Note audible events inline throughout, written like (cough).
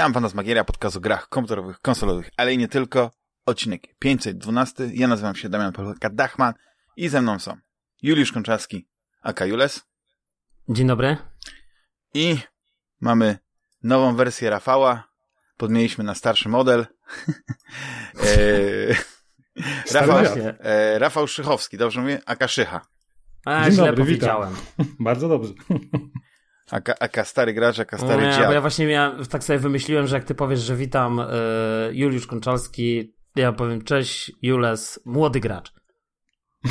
Witam pana z Magieria, podcast o grach komputerowych, konsolowych, ale i nie tylko. Odcinek 512. Ja nazywam się Damian Polka-Dachman i ze mną są Juliusz Konczarski, aka Jules. Dzień dobry. I mamy nową wersję Rafała. Podmieniliśmy na starszy model. (laughs) e, Rafał, e, Rafał Szychowski, dobrze mówię? Aka Szycha. A, Dzień źle dobry, powiedziałem. Witam. (laughs) Bardzo dobrze. Aka, aka stary gracz, aka stary nie, dziad. bo ja właśnie miałem, tak sobie wymyśliłem, że jak ty powiesz, że witam y, Juliusz Konczalski, ja powiem cześć Jules, młody gracz. (laughs)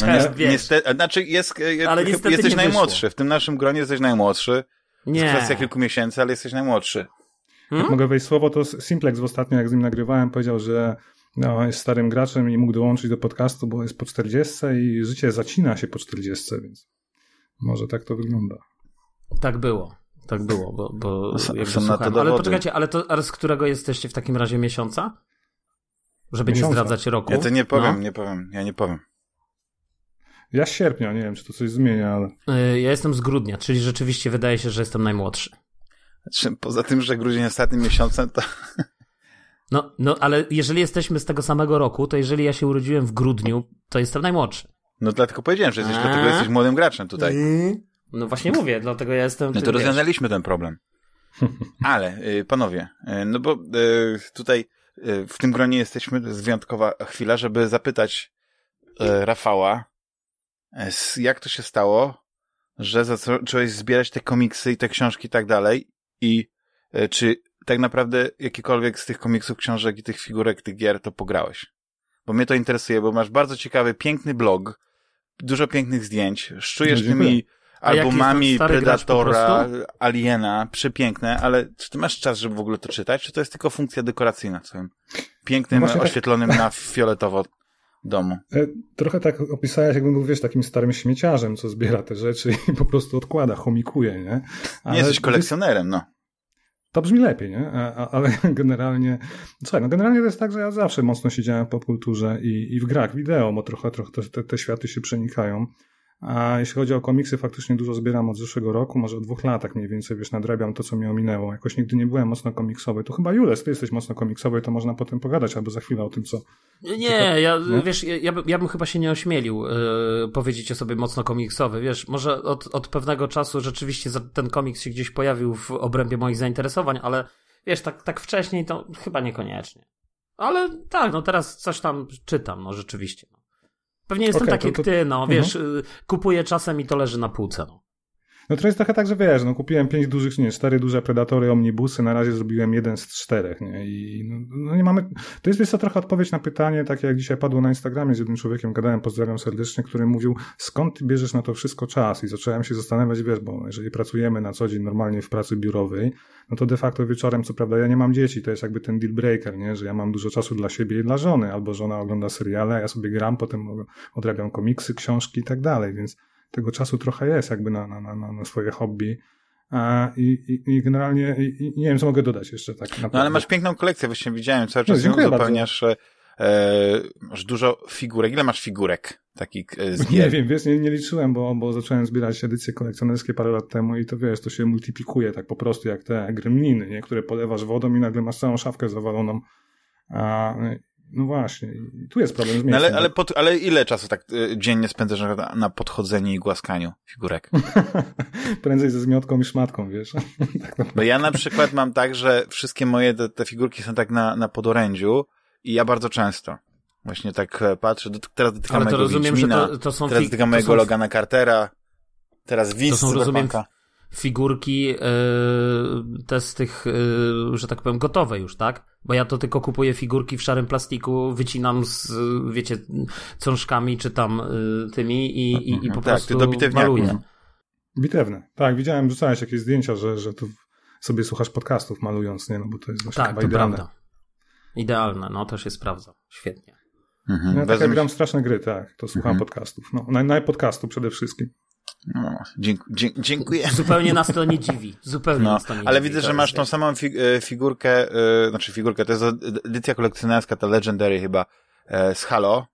No niestety, niestety, znaczy jest, ale niestety jesteś najmłodszy. Wyszło. W tym naszym gronie jesteś najmłodszy. Nie. To kwestia kilku miesięcy, ale jesteś najmłodszy. Hmm? Jak mogę wejść słowo, to Simplex w ostatnio, jak z nim nagrywałem, powiedział, że no, jest starym graczem i mógł dołączyć do podcastu, bo jest po 40 i życie zacina się po 40, więc może tak to wygląda. Tak było. Tak było, bo, bo są, jakby są na to Ale poczekajcie, ale, to, ale z którego jesteście w takim razie miesiąca? Żeby Miesiąca. nie zdradzać roku? Ja to nie powiem, No. nie powiem, ja nie powiem. Ja z sierpnia, nie wiem, czy to coś zmienia, ale... Y, Ja jestem z grudnia, czyli rzeczywiście wydaje się, że jestem najmłodszy. Znaczy, poza tym, że grudzień ostatnim miesiącem, to No, no, ale jeżeli jesteśmy z tego samego roku, to jeżeli ja się urodziłem w grudniu, to jestem najmłodszy. No dlatego powiedziałem, że jesteś, A? dlatego jesteś młodym graczem tutaj. No właśnie mówię, dlatego ja jestem... No to wiesz. rozwiązaliśmy ten problem. (laughs) Ale, y, panowie, y, no bo y, tutaj w tym gronie jesteśmy, to jest wyjątkowa chwila, żeby zapytać Rafała, jak to się stało, że zacząłeś zbierać te komiksy i te książki i tak dalej i czy tak naprawdę jakiekolwiek z tych komiksów, książek i tych figurek, tych gier to pograłeś? Bo mnie to interesuje, bo masz bardzo ciekawy, piękny blog, dużo pięknych zdjęć, szczujesz No, tymi albumami Predatora? Aliena, przepiękne, ale czy ty masz czas, żeby w ogóle to czytać, czy to jest tylko funkcja dekoracyjna w swoim pięknym, No właśnie tak- oświetlonym na fioletowo domu? E, Trochę tak opisałeś, jakbym był, wiesz, takim starym śmieciarzem, co zbiera te rzeczy i po prostu odkłada, chomikuje, nie? Ale Nie jesteś kolekcjonerem, no. To brzmi lepiej, nie? Ale (laughs) generalnie, słuchaj, no generalnie to jest tak, że ja zawsze mocno siedziałem w popkulturze i, i w grach wideo, bo trochę, trochę te, te światy się przenikają. A jeśli chodzi o komiksy, faktycznie dużo zbieram od zeszłego roku, może od dwóch latach mniej więcej, wiesz, nadrabiam to, co mi ominęło. Jakoś nigdy nie byłem mocno komiksowy. To chyba Jules, ty jesteś mocno komiksowy, to można potem pogadać albo za chwilę o tym, co... Nie, ja, no? wiesz, ja, ja, by- ja bym chyba się nie ośmielił yy, powiedzieć o sobie mocno komiksowy, wiesz, może od, od pewnego czasu rzeczywiście ten komiks się gdzieś pojawił w obrębie moich zainteresowań, ale wiesz, tak, tak wcześniej to chyba niekoniecznie. Ale tak, no teraz coś tam czytam, no rzeczywiście. Pewnie jestem Okej, tak to- jak to- ty, no, Mhm. wiesz, yy, kupuję czasem i to leży na półce, no. No to jest trochę tak, że wiesz, no kupiłem pięć dużych, nie, cztery duże Predatory, omnibusy, na razie zrobiłem jeden z czterech, nie, i no, no nie mamy, to jest, wiesz co, trochę odpowiedź na pytanie, takie jak dzisiaj padło na Instagramie z jednym człowiekiem, gadałem, pozdrawiam serdecznie, który mówił, skąd ty bierzesz na to wszystko czas? I zacząłem się zastanawiać, wiesz, bo jeżeli pracujemy na co dzień normalnie w pracy biurowej, no to de facto wieczorem, co prawda ja nie mam dzieci, to jest jakby ten deal breaker, nie, że ja mam dużo czasu dla siebie i dla żony, albo żona ogląda seriale, ja sobie gram, potem odrabiam komiksy, książki i tak dalej, więc tego czasu trochę jest jakby na, na, na, na swoje hobby. A, i, i, I generalnie i, nie wiem, co mogę dodać jeszcze tak naprawdę. No ale masz piękną kolekcję, właśnie widziałem, cały No, czas ją dziękuję uzupełniasz, e, e, masz dużo figurek. Ile masz figurek takich e, z (laughs) Nie gier? wiem, wiesz, nie, nie liczyłem, bo, bo zacząłem zbierać edycje kolekcjonerskie parę lat temu i to wiesz, to się multiplikuje tak po prostu jak te gremliny, nie? które polewasz wodą i nagle masz całą szafkę zawaloną. A, no właśnie, tu jest problem z No, miejscem. ale, ale, pod, ale ile czasu tak e, dziennie spędzasz na, na podchodzeniu i głaskaniu figurek? (laughs) Prędzej ze zmiotką i szmatką, wiesz. (laughs) tak Bo ja na przykład mam tak, że wszystkie moje te, te figurki są tak na, na podorędziu i ja bardzo często właśnie tak e, patrzę, do, teraz dotykam Ale to mojego rozumiem, że Wiedźmina, to, to są... teraz dotykam to mojego są Logana Cartera, teraz Wiz To są, z rozumiem. Figurki yy, te z tych, yy, że tak powiem, gotowe już, tak? Bo ja to tylko kupuję figurki w szarym plastiku, wycinam z, yy, wiecie, cążkami czy tam tymi i, i, i po Tak, prostu ty maluję. Bitewne. Tak, widziałem, rzucałeś jakieś zdjęcia, że, że tu sobie słuchasz podcastów malując, nie? No bo to jest właśnie Tak, chyba to idealne. prawda. Idealne, no to się sprawdza. Świetnie. Mhm. Ja tak Wezmę jak się- gram straszne gry, tak, to słucham Mhm. podcastów. No, na, na podcastu przede wszystkim. No, dzięk, dzięk, dziękuję. Zupełnie nas to nie (laughs) dziwi. Zupełnie No, nas to nie ale dziwi. widzę, że masz tą samą fig e, figurkę, e, znaczy figurkę, to jest edycja kolekcjonerska, ta Legendary chyba, e, z Halo.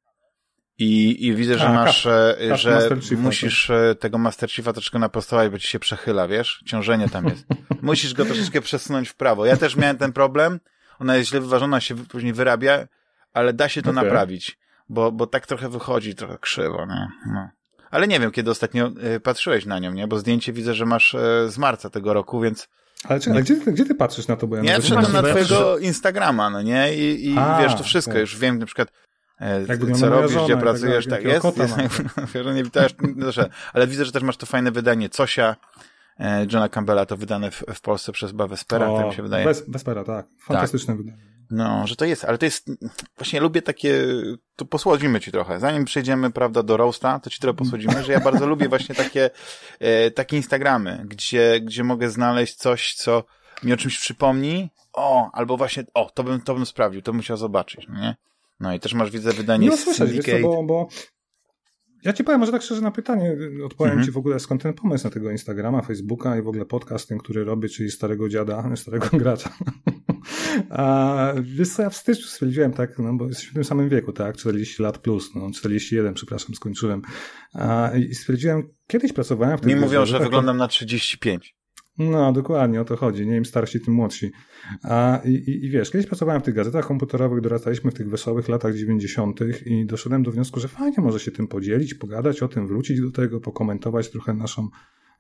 I, i widzę, że A, masz, e, kap że Master musisz tego Master Chiefa troszkę naprostować, bo ci się przechyla, wiesz? Ciążenie tam jest. (laughs) musisz go troszeczkę przesunąć w prawo. Ja też miałem ten problem. Ona jest źle wyważona, się później wyrabia, ale da się to Okay. naprawić. Bo, bo tak trochę wychodzi, trochę krzywo, nie? No. Ale nie wiem, kiedy ostatnio e, patrzyłeś na nią, nie? Bo zdjęcie widzę, że masz e, z marca tego roku, więc Ale czekaj, ale gdzie, ty- gdzie ty patrzysz na to? Bo ja nawet wszedłem na twojego Instagrama, no nie? I, i A, wiesz, to wszystko. tak. Już wiem na przykład, e, co robisz, żona gdzie tak pracujesz, tak jest. jest (laughs) nie witałeś, proszę. ale widzę, że też masz to fajne wydanie Cosia, Johna Campbella, to wydane w, w Polsce przez Bawespera, tak mi się wydaje. Bez, Bespera, tak. Fantastyczne wydanie. No, że to jest, ale to jest, właśnie lubię takie, tu posłodzimy ci trochę. Zanim przejdziemy, prawda, do roasta, to ci trochę posłodzimy, że ja bardzo lubię właśnie takie, e, takie Instagramy, gdzie, gdzie mogę znaleźć coś, co mi o czymś przypomni, o, albo właśnie, o, to bym, to bym sprawdził, to bym chciał zobaczyć, no nie? No i też masz, widzę, wydanie No wiesz co, bo, bo ja ci powiem może tak szczerze na pytanie, odpowiem Mhm. ci w ogóle skąd ten pomysł na tego Instagrama, Facebooka i w ogóle podcast ten, który robię, czyli starego dziada, (laughs) starego gracza. (laughs) A wiesz co, ja w styczniu stwierdziłem tak, no bo jesteśmy w tym samym wieku, tak, 40 lat plus, no 41, przepraszam, skończyłem. A, I stwierdziłem, kiedyś pracowałem w tym Mi mówią, że tak- wyglądam na 35. No, dokładnie, o to chodzi. Nie im starsi, tym młodsi. A, i, i, I wiesz, kiedyś pracowałem w tych gazetach komputerowych, dorastaliśmy w tych wesołych latach 90. i doszedłem do wniosku, że fajnie może się tym podzielić, pogadać o tym, wrócić do tego, pokomentować trochę naszą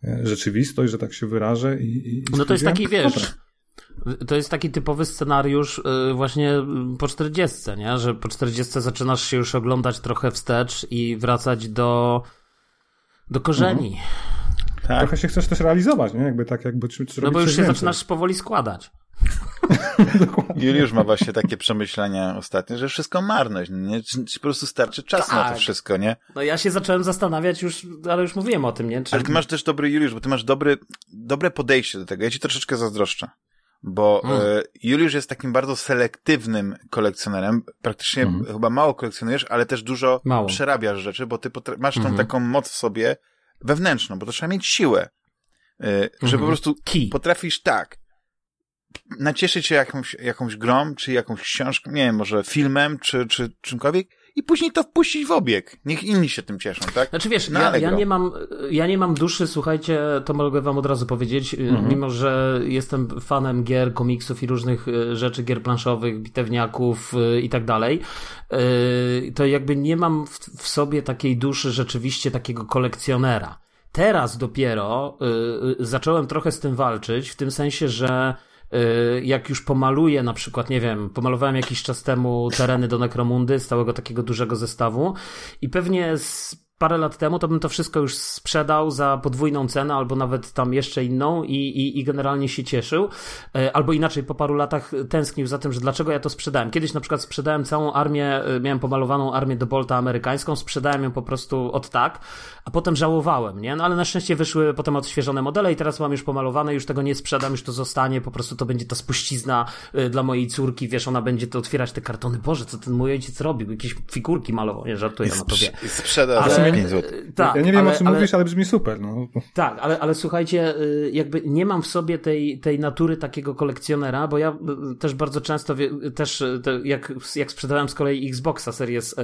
e, rzeczywistość, że tak się wyrażę. I, i, No to jest taki, wiesz, dobra. to jest taki typowy scenariusz y, właśnie po 40, nie? Że po 40 zaczynasz się już oglądać trochę wstecz i wracać do, do korzeni. Tak. Trochę się chcesz też realizować, nie? Jakby tak, jakby czy, czy No bo już się więcej. zaczynasz powoli składać. (laughs) Juliusz ma właśnie takie przemyślenia ostatnio, że wszystko marność, nie? Czy, czy po prostu starczy czasu na to Tak. wszystko, nie? No ja się zacząłem zastanawiać już, ale już mówiłem o tym, nie? Czy... Ale ty masz też dobry, Juliusz, bo ty masz dobry, dobre podejście do tego. Ja ci troszeczkę zazdroszczę. Bo Mm. e, Juliusz jest takim bardzo selektywnym kolekcjonerem. Praktycznie Mhm. chyba mało kolekcjonujesz, ale też dużo Mało. przerabiasz rzeczy, bo ty potra- masz tą Mhm. taką moc w sobie wewnętrzną, bo to trzeba mieć siłę. E, Że Mhm. po prostu Key. potrafisz tak nacieszyć się jakąś, jakąś grą, czy jakąś książką, nie wiem, może filmem, czy, czy czymkolwiek i później to wpuścić w obieg. Niech inni się tym cieszą, tak? Znaczy wiesz, ja, ja, nie mam, ja nie mam duszy, słuchajcie, to mogę wam od razu powiedzieć, Mhm. mimo że jestem fanem gier, komiksów i różnych e, rzeczy, gier planszowych, bitewniaków e, i tak dalej, to jakby nie mam w, w sobie takiej duszy rzeczywiście takiego kolekcjonera. Teraz dopiero y, y, zacząłem trochę z tym walczyć, w tym sensie, że y, jak już pomaluję na przykład, nie wiem, pomalowałem jakiś czas temu tereny do Necromundy z całego takiego dużego zestawu i pewnie z parę lat temu to bym to wszystko już sprzedał za podwójną cenę albo nawet tam jeszcze inną i, i, i generalnie się cieszył. E, Albo inaczej, po paru latach tęsknił za tym, że dlaczego ja to sprzedałem. Kiedyś na przykład sprzedałem całą armię, e, miałem pomalowaną armię do Bolta amerykańską, sprzedałem ją po prostu od tak, a potem żałowałem, nie? No ale na szczęście wyszły potem odświeżone modele i teraz mam już pomalowane, już tego nie sprzedam, już to zostanie, po prostu to będzie ta spuścizna e, dla mojej córki, wiesz, ona będzie to otwierać te kartony. Boże, co ten mój ojciec robił? Jakieś figurki malował, nie? Żartuję, no to wie. I sprzeda Ale- za 5 zł. e, Tak, ja nie wiem, ale, o czym ale, mówisz, ale brzmi super. No. Tak, ale, ale słuchajcie, y, jakby nie mam w sobie tej, tej natury takiego kolekcjonera, bo ja y, też bardzo często, wie- też te, jak, jak sprzedałem z kolei Xboxa Series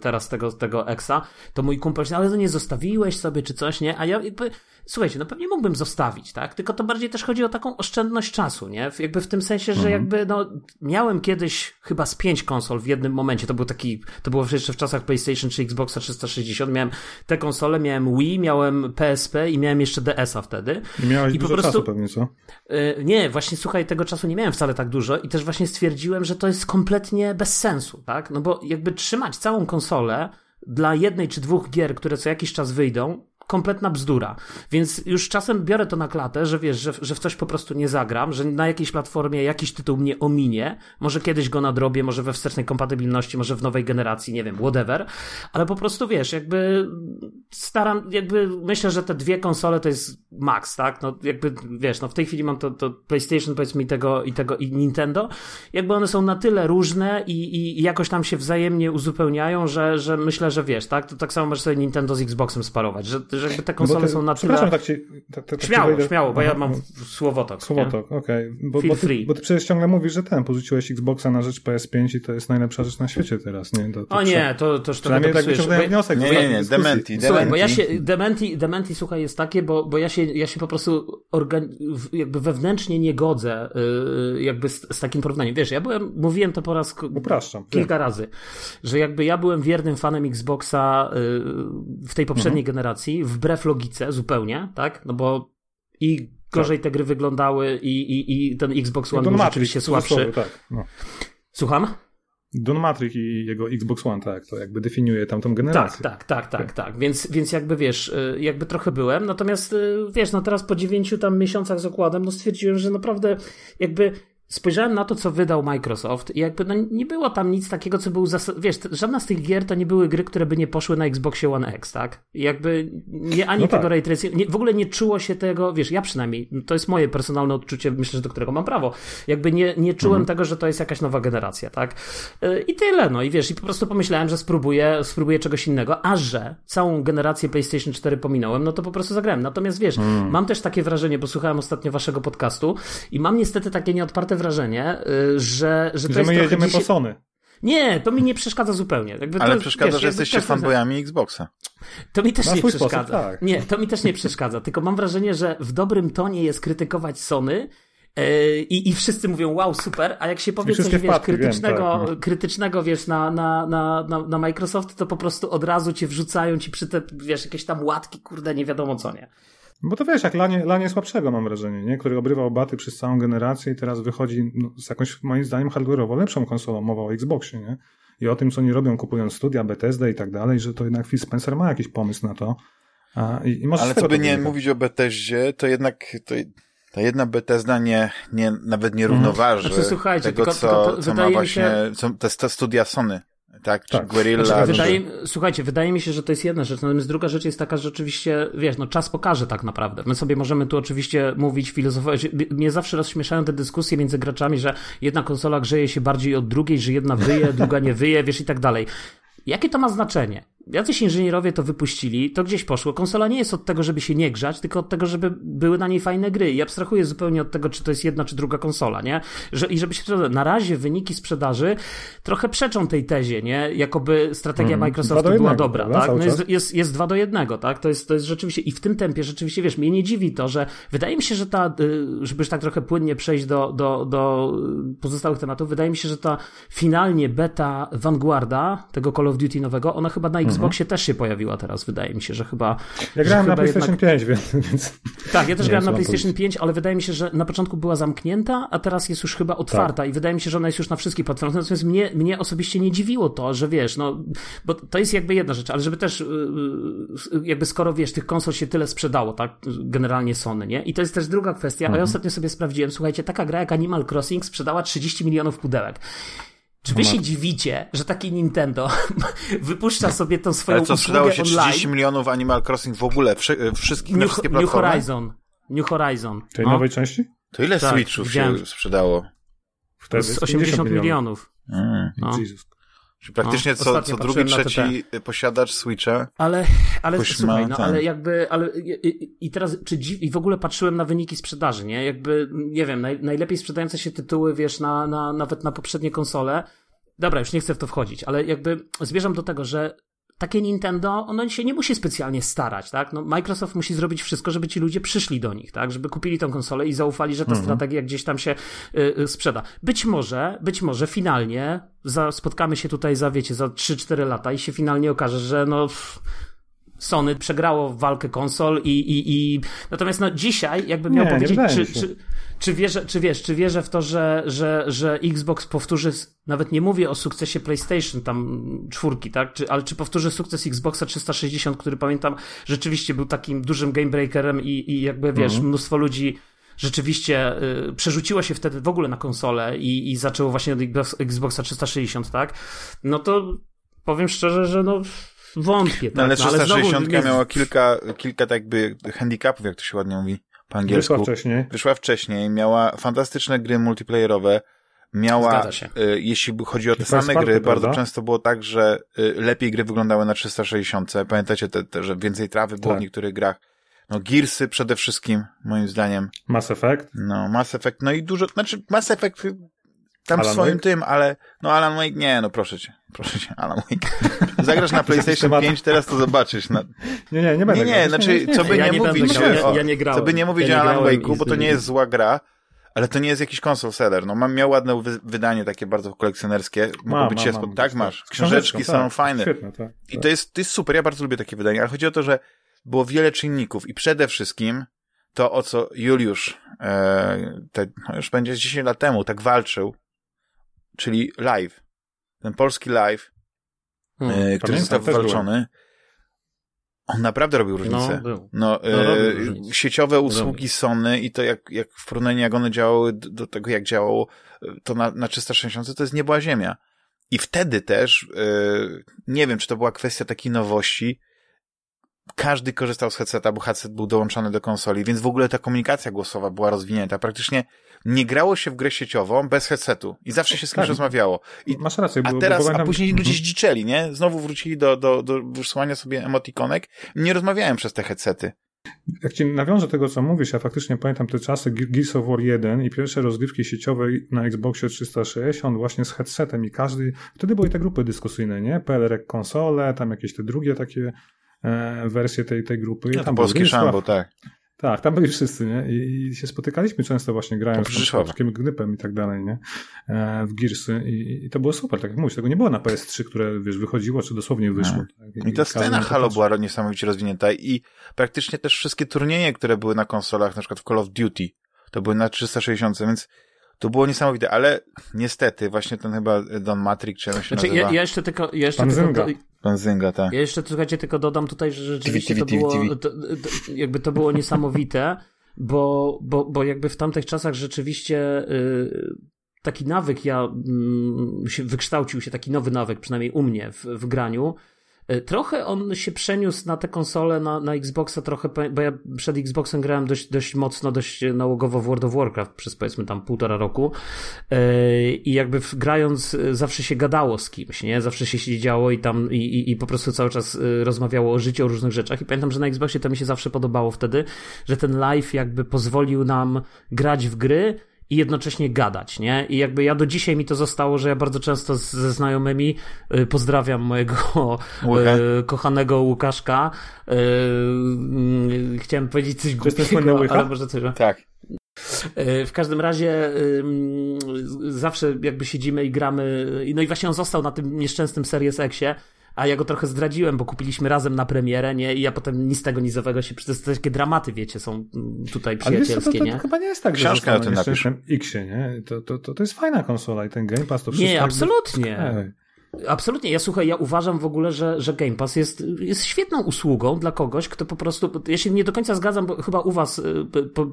teraz tego, tego Exa, to mój kumpel się, ale to nie zostawiłeś sobie czy coś, nie? A ja jakby, słuchajcie, no pewnie mógłbym zostawić, tak? Tylko to bardziej też chodzi o taką oszczędność czasu, nie? Jakby w tym sensie, że jakby, no, miałem kiedyś chyba z pięć konsol w jednym momencie, to był taki, to było jeszcze w czasach PlayStation czy Xboxa 360, miałem te konsole, miałem Wii, miałem PSP i miałem jeszcze DS-a wtedy. I miałeś I po dużo prostu- czasu pewnie, co? Yy, Nie, właśnie słuchaj, tego czasu nie miałem wcale tak dużo i też właśnie stwierdziłem, że to jest kompletnie bez sensu, tak? No bo jakby trzymać całą konsolę dla jednej czy dwóch gier, które co jakiś czas wyjdą, kompletna bzdura. Więc już czasem biorę to na klatę, że wiesz, że, że w coś po prostu nie zagram, że na jakiejś platformie jakiś tytuł mnie ominie, może kiedyś go nadrobię, może we wstecznej kompatybilności, może w nowej generacji, nie wiem, whatever, ale po prostu wiesz, jakby staram, jakby myślę, że te dwie konsole to jest max, tak? No jakby, wiesz, no w tej chwili mam to, to PlayStation, powiedzmy, i tego, i tego, i Nintendo. Jakby one są na tyle różne i, i, i jakoś tam się wzajemnie uzupełniają, że, że myślę, że wiesz, tak? To tak samo możesz sobie Nintendo z Xboxem sparować, że, że jakby te konsole bo ty- są na Przepraszam, tyle... tak ci... Tak, tak, tak Śmiało, ci wejdę- śmiało, bo ja mam no. słowotok. Słowotok, okej. Bo, Feel bo, ty, free. bo ty przecież ciągle mówisz, że ten, porzuciłeś Xboxa na rzecz PS5 i to jest najlepsza rzecz na świecie teraz, nie? To, to O nie, to, to już trochę Przynajmniej tak wyciągnąłem Bo- wniosek. Nie, nie, nie, dyskusji. dementi, Słuchaj, bo ja dementi. się, dementi, dementi, słuchaj, jest takie, bo, bo ja, się, ja się po prostu organ, jakby wewnętrznie nie godzę yy, jakby z, z takim porównaniem. Wiesz, ja byłem, mówiłem to po raz Upraszczam. kilka razy, że jakby ja byłem wiernym fanem Xboxa yy, w tej poprzedniej Mhm. generacji, wbrew logice zupełnie, tak? No bo i gorzej te gry wyglądały i, i, i ten Xbox One był rzeczywiście słabszy. Tak, no. Słucham? Don Matrix i jego Xbox One, tak, to jakby definiuje tamtą Tak, generację. tak, tak, tak, tak. Więc, więc jakby wiesz, y, jakby trochę byłem. Natomiast y, wiesz, no teraz po dziewięciu tam miesiącach z okładem, no stwierdziłem, że naprawdę jakby spojrzałem na to, co wydał Microsoft i jakby no nie było tam nic takiego, co był zas- wiesz, żadna z tych gier to nie były gry, które by nie poszły na Xboxie One X, tak? I jakby nie, ani No tego tak. ray tracing, nie, w ogóle nie czuło się tego, wiesz, ja przynajmniej, to jest moje personalne odczucie, myślę, że do którego mam prawo, jakby nie, nie czułem Mhm. tego, że to jest jakaś nowa generacja, tak? Y, I tyle, no i wiesz, i po prostu pomyślałem, że spróbuję, spróbuję czegoś innego, a że całą generację PlayStation 4 pominąłem, no to po prostu zagrałem. Natomiast wiesz, Hmm. mam też takie wrażenie, bo słuchałem ostatnio waszego podcastu i mam niestety takie nieodparte wrażenie, y, że, że to Że jest my jedziemy dzisiaj... po Sony. Nie, to mi nie przeszkadza zupełnie. Jakby to Ale jest, przeszkadza, wiesz, że jesteście fanboyami Xboxa. to mi też Na nie przeszkadza. sposób, tak. Nie, to mi też nie przeszkadza. Tylko mam wrażenie, że w dobrym tonie jest krytykować Sony. yy, I, I wszyscy mówią, wow, super, a jak się powie coś, wiesz, wpadki, wiem, krytycznego, tak, no. krytycznego, wiesz, na, na, na, na, na Microsoft, to po prostu od razu cię wrzucają ci przy te, wiesz, jakieś tam łatki, kurde, nie wiadomo co, nie? Bo to wiesz, jak lanie, lanie słabszego mam wrażenie, nie? który obrywał baty przez całą generację i teraz wychodzi no, z jakąś, moim zdaniem, hardware'owo lepszą konsolą, mowa o Xboxie, nie? I o tym, co oni robią, kupując studia, Bethesda i tak dalej, że to jednak Phil Spencer ma jakiś pomysł na to. A, i, i Ale co by nie wynika. mówić o Bethesdzie, to jednak to, ta jedna Bethesda nie, nie, nawet nie równoważy Znaczy, słuchajcie, tego, tylko- co, tylko to co ma właśnie, się- co, te, te studia Sony. Tak, czy Tak. Guerrilla. Znaczy, czy- wydaje, słuchajcie, wydaje mi się, że to jest jedna rzecz, natomiast druga rzecz jest taka, że oczywiście, wiesz, no czas pokaże tak naprawdę. My sobie możemy tu oczywiście mówić, filozofować. Mnie zawsze rozśmieszają te dyskusje między graczami, że jedna konsola grzeje się bardziej od drugiej, że jedna wyje, druga nie wyje, wiesz, i tak dalej. Jakie to ma znaczenie? Jacyś inżynierowie to wypuścili, to gdzieś poszło. Konsola nie jest od tego, żeby się nie grzać, tylko od tego, żeby były na niej fajne gry. I abstrahuję zupełnie od tego, czy to jest jedna, czy druga konsola, nie? Że, I żeby się na razie wyniki sprzedaży trochę przeczą tej tezie, nie? Jakoby strategia. Dwa Microsoftu była jednego, dobra, tak? No jest, jest, jest dwa do jednego, tak? To jest, to jest rzeczywiście, i w tym tempie rzeczywiście, wiesz, mnie nie dziwi to, że wydaje mi się, że ta, y, żeby już tak trochę płynnie przejść do, do, do pozostałych tematów, wydaje mi się, że ta finalnie beta Vanguarda, tego Call of Duty nowego, ona chyba na. Xboxie też się pojawiła teraz, wydaje mi się, że chyba... Ja grałem na PlayStation jednak- 5, więc, tak, ja też grałem na PlayStation powiedzieć. 5, ale wydaje mi się, że na początku była zamknięta, a teraz jest już chyba otwarta Tak. i wydaje mi się, że ona jest już na wszystkich platformach. Natomiast mnie, mnie osobiście nie dziwiło to, że wiesz, no, bo to jest jakby jedna rzecz, ale żeby też, yy, jakby skoro wiesz, tych konsol się tyle sprzedało, tak, generalnie Sony, nie? I to jest też druga kwestia, a Mhm. ja ostatnio sobie sprawdziłem, słuchajcie, taka gra jak Animal Crossing sprzedała 30 milionów pudełek. Czy wy się dziwicie, że taki Nintendo (laughs) wypuszcza sobie tą swoją Ale co, sprzedało się online? 30 milionów Animal Crossing w ogóle, wszy, wszystkich, na New, wszystkie New platformy? Horizon. New Horizon. tej No. nowej części? To ile Tak, Switchów widziałem. się sprzedało? Wtedy z jest 80 milionów. Mm. No. Jesus. Praktycznie No, co, co drugi, trzeci posiadacz Switcha. Ale, ale Ktoś słuchaj, ma no ten. ale jakby, ale i, i- i teraz, czy dziw, i w ogóle patrzyłem na wyniki sprzedaży, nie? Jakby, nie wiem, naj, najlepiej sprzedające się tytuły, wiesz, na, na, nawet na poprzednie konsole. Dobra, już nie chcę w to wchodzić, ale jakby zmierzam do tego, że takie Nintendo, ono się nie musi specjalnie starać, tak? No, Microsoft musi zrobić wszystko, żeby ci ludzie przyszli do nich, tak? Żeby kupili tą konsolę i zaufali, że ta strategia gdzieś tam się y, y, sprzeda. Być może, być może finalnie za, spotkamy się tutaj za, wiecie, za 3-4 lata i się finalnie okaże, że no... Pff, Sony przegrało walkę konsol i, i, i... Natomiast no dzisiaj, jakbym miał Nie, nie powiedzieć, wydaje czy, czy, czy, wierzę, czy wiesz, czy wierzę w to, że, że, że Xbox powtórzy, nawet nie mówię o sukcesie PlayStation tam czwórki, tak, czy, ale czy powtórzy sukces Xboxa 360, który pamiętam rzeczywiście był takim dużym game breakerem i, i jakby wiesz, Mhm. mnóstwo ludzi rzeczywiście y, przerzuciło się wtedy w ogóle na konsolę i, i zaczęło właśnie od Xbox- Xboxa 360, tak, no to powiem szczerze, że no Wątpię, tak. No ale no, ale 360 znowu miała kilka, kilka tak jakby handicapów, jak to się ładnie mówi po angielsku. Wyszła wcześniej. Wyszła wcześniej, miała fantastyczne gry multiplayerowe, miała, y, jeśli chodzi o te same party, gry, bardzo prawda? często było tak, że y, lepiej gry wyglądały na 360. Pamiętacie, te, te, że więcej trawy było w Tak. niektórych grach. No Gearsy przede wszystkim, moim zdaniem. Mass Effect. No, Mass Effect, no i dużo, znaczy Mass Effect tam Alan swoim Wake? tym, ale no Alan Wake, nie, no proszę cię, proszę cię, Alan Wake. (laughs) Zagrasz na PlayStation temat. 5, teraz to zobaczysz. No, Nie, nie, nie będę nie, nie, grał. znaczy, co by Ja nie, nie mówić, grał, ja- o, ja nie grałem. co by nie mówić Ja o Alan Wake'u, bo to nie jest zła gra, ale to nie jest jakiś console seller. No, mam, miał ładne wy, wydanie takie bardzo kolekcjonerskie. Mogło Mam, być spod... gdzieś Tak, masz. Książeczką, Książeczki są tak. fajne. Świetne, tak. I to jest, to jest super, ja bardzo lubię takie wydania, ale chodzi o to, że było wiele czynników i przede wszystkim to, o co Juliusz, e, te, no już będzie z 10 lat temu, tak walczył, czyli live. Ten polski live, Hmm. e, który pamiętam, został wywalczony, on naprawdę robił No, różnicę. był. No, No, robił e, różnicę. sieciowe usługi Sony i to jak, jak w porównaniu jak one działały do, do tego, jak działało e, to na, na 360, to jest niebła ziemia. I wtedy też, e, nie wiem, czy to była kwestia takiej nowości, każdy korzystał z headseta, bo headset był dołączony do konsoli, więc w ogóle ta komunikacja głosowa była rozwinięta. Praktycznie nie grało się w grę sieciową bez headsetu i zawsze się z kimś Tak. rozmawiało. I Masz rację. a bo- teraz, bo a pamiętam- później ludzie zdziczeli, nie? Znowu wrócili do, do, do wysyłania sobie emotikonek. Nie rozmawiałem przez te headsety. Jak ci nawiążę tego, co mówisz, ja faktycznie pamiętam te czasy Ge- Gears of War 1 i pierwsze rozgrywki sieciowe na Xboxie 360 właśnie z headsetem i każdy, wtedy były te grupy dyskusyjne, nie? PLR konsole, tam jakieś te drugie takie e, wersje tej, tej grupy. No to tam polskie szambo, tak. Tak, tam byli wszyscy, nie? I, i się spotykaliśmy często właśnie grając z takim gnypem i tak dalej, nie? E, w Gearsy I, i to było super, tak jak mówisz, tego nie było na PS3, które, wiesz, wychodziło, czy dosłownie wyszło. No. Tak? I ta każdy scena Halo była niesamowicie rozwinięta i praktycznie też wszystkie turnieje, które były na konsolach, na przykład w Call of Duty, to były na 360, więc to było niesamowite, ale niestety właśnie ten chyba Don Matrix, czy on się Znaczy, nazywa, ja, ja jeszcze tylko, ja jeszcze Pan tylko, Zynga. do, pan Zynga, tak. ja jeszcze słuchajcie, tylko dodam tutaj, że rzeczywiście TV, to było, TV. to, to, jakby to było niesamowite, bo, bo, bo jakby w tamtych czasach rzeczywiście y, taki nawyk ja się, wykształcił się taki nowy nawyk, przynajmniej u mnie w, w graniu. Y, Trochę on się przeniósł na te konsole, na, na Xboxa trochę, bo ja przed Xboxem grałem dość, dość mocno, dość nałogowo w World of Warcraft przez powiedzmy tam półtora roku Yy, i jakby grając y, zawsze się gadało z kimś, nie? Zawsze się siedziało i tam i, i, i po prostu cały czas rozmawiało o życiu, o różnych rzeczach i pamiętam, że na Xboxie to mi się zawsze podobało wtedy, że ten live jakby pozwolił nam grać w gry i jednocześnie gadać, nie? I jakby ja do dzisiaj mi to zostało, że ja bardzo często ze znajomymi y, pozdrawiam mojego y, kochanego Łukaszka. Y, y, chciałem powiedzieć coś głupiego, ale może coś... Tak. W każdym razie zawsze jakby siedzimy i gramy. No i właśnie on został na tym nieszczęsnym Series Xie, a ja go trochę zdradziłem, bo kupiliśmy razem na premierę, nie? I ja potem nic tego nizowego się. Przecież to takie dramaty, wiecie, są mm, tutaj Ale wiesz to, przyjacielskie, to, to chyba nie jest tak, że o tym na napisz. nieszczęsnym Xie, nie? To, to, to, to jest fajna konsola i ten Game Pass to wszystko... Nie, jakby- absolutnie. Ej. Absolutnie. Ja słuchaj, ja uważam w ogóle, że, że Game Pass jest, jest świetną usługą dla kogoś, kto po prostu. Ja się nie do końca zgadzam, bo chyba u Was y, po, po,